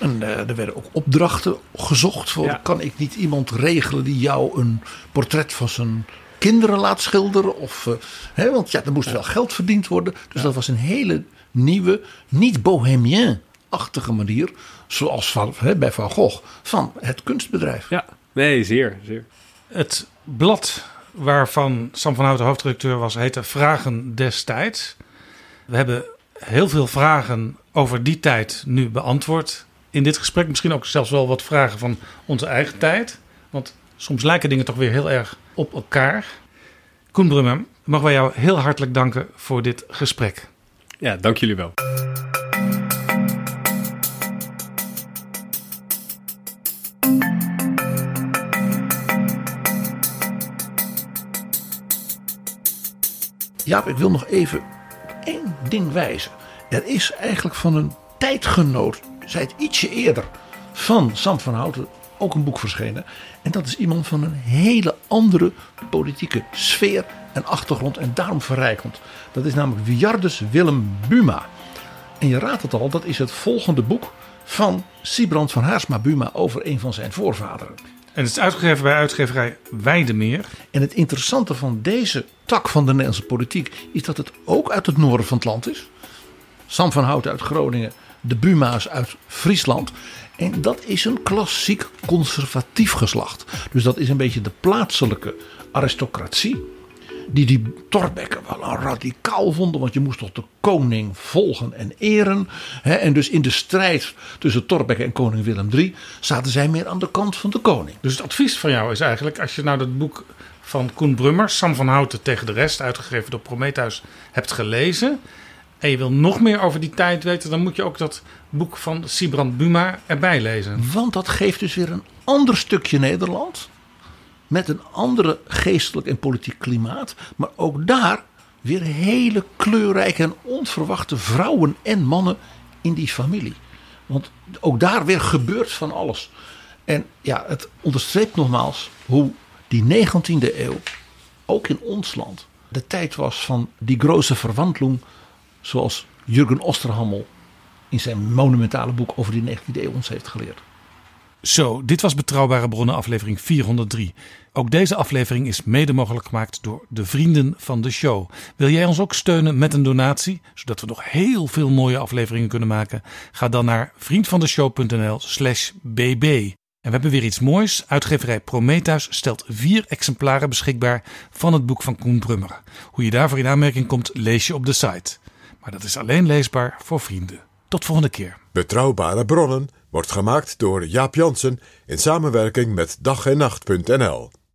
En er werden ook opdrachten gezocht. Voor, Ja. Kan ik niet iemand regelen die jou een portret van zijn kinderen laat schilderen? Of, eh, hè, want ja, er moest wel geld verdiend worden. Dus dat was een hele nieuwe, niet bohemien-achtige manier. Zoals van, hè, bij Van Gogh, van het kunstbedrijf. ja, nee, zeer, zeer. Het blad waarvan Sam van Houten hoofdredacteur was, heette Vragen destijds. We hebben heel veel vragen over die tijd nu beantwoord in dit gesprek. Misschien ook zelfs wel wat vragen van onze eigen tijd. Want soms lijken dingen toch weer heel erg op elkaar. Koen Brummer, mogen wij jou heel hartelijk danken voor dit gesprek. Ja, dank jullie wel. Jaap, ik wil nog even één ding wijzen. Er is eigenlijk van een tijdgenoot, zij het ietsje eerder, van Sam van Houten ook een boek verschenen. En dat is iemand van een hele andere politieke sfeer en achtergrond en daarom verrijkend. Dat is namelijk Wiardus Willem Buma. En je raadt het al, dat is het volgende boek van Siebrand van Haarsma Buma over een van zijn voorvaderen. En het is uitgegeven bij uitgeverij Weidemeer. En het interessante van deze tak van de Nederlandse politiek is dat het ook uit het noorden van het land is. Sam van Hout uit Groningen, de Buma's uit Friesland. En dat is een klassiek conservatief geslacht. Dus dat is een beetje de plaatselijke aristocratie. Die die Torbekke wel een radicaal vonden. Want je moest toch de koning volgen en eren. Hè? En dus in de strijd tussen Torbekke en koning Willem III zaten zij meer aan de kant van de koning. Dus het advies van jou is eigenlijk, als je nou dat boek van Koen Brummer, Sam van Houten tegen de rest, uitgegeven door Prometheus, hebt gelezen. En je wil nog meer over die tijd weten, dan moet je ook dat boek van Sibrand Buma erbij lezen. Want dat geeft dus weer een ander stukje Nederland. Met een andere geestelijk en politiek klimaat. Maar ook daar weer hele kleurrijke en onverwachte vrouwen en mannen in die familie. Want ook daar weer gebeurt van alles. En ja, het onderstreept nogmaals hoe die 19e eeuw, ook in ons land, de tijd was van die grote verwantling. Zoals Jurgen Osterhammel in zijn monumentale boek over die 19e eeuw ons heeft geleerd. Zo, dit was Betrouwbare Bronnen aflevering 403. Ook deze aflevering is mede mogelijk gemaakt door de vrienden van de show. Wil jij ons ook steunen met een donatie, zodat we nog heel veel mooie afleveringen kunnen maken? Ga dan naar vriendvandeshow.nl slash bb. En we hebben weer iets moois. Uitgeverij Prometheus stelt vier exemplaren beschikbaar van het boek van Koen Brummer. Hoe je daarvoor in aanmerking komt, lees je op de site. Maar dat is alleen leesbaar voor vrienden. Tot volgende keer. Betrouwbare bronnen wordt gemaakt door Jaap Jansen in samenwerking met dag en nacht.nl.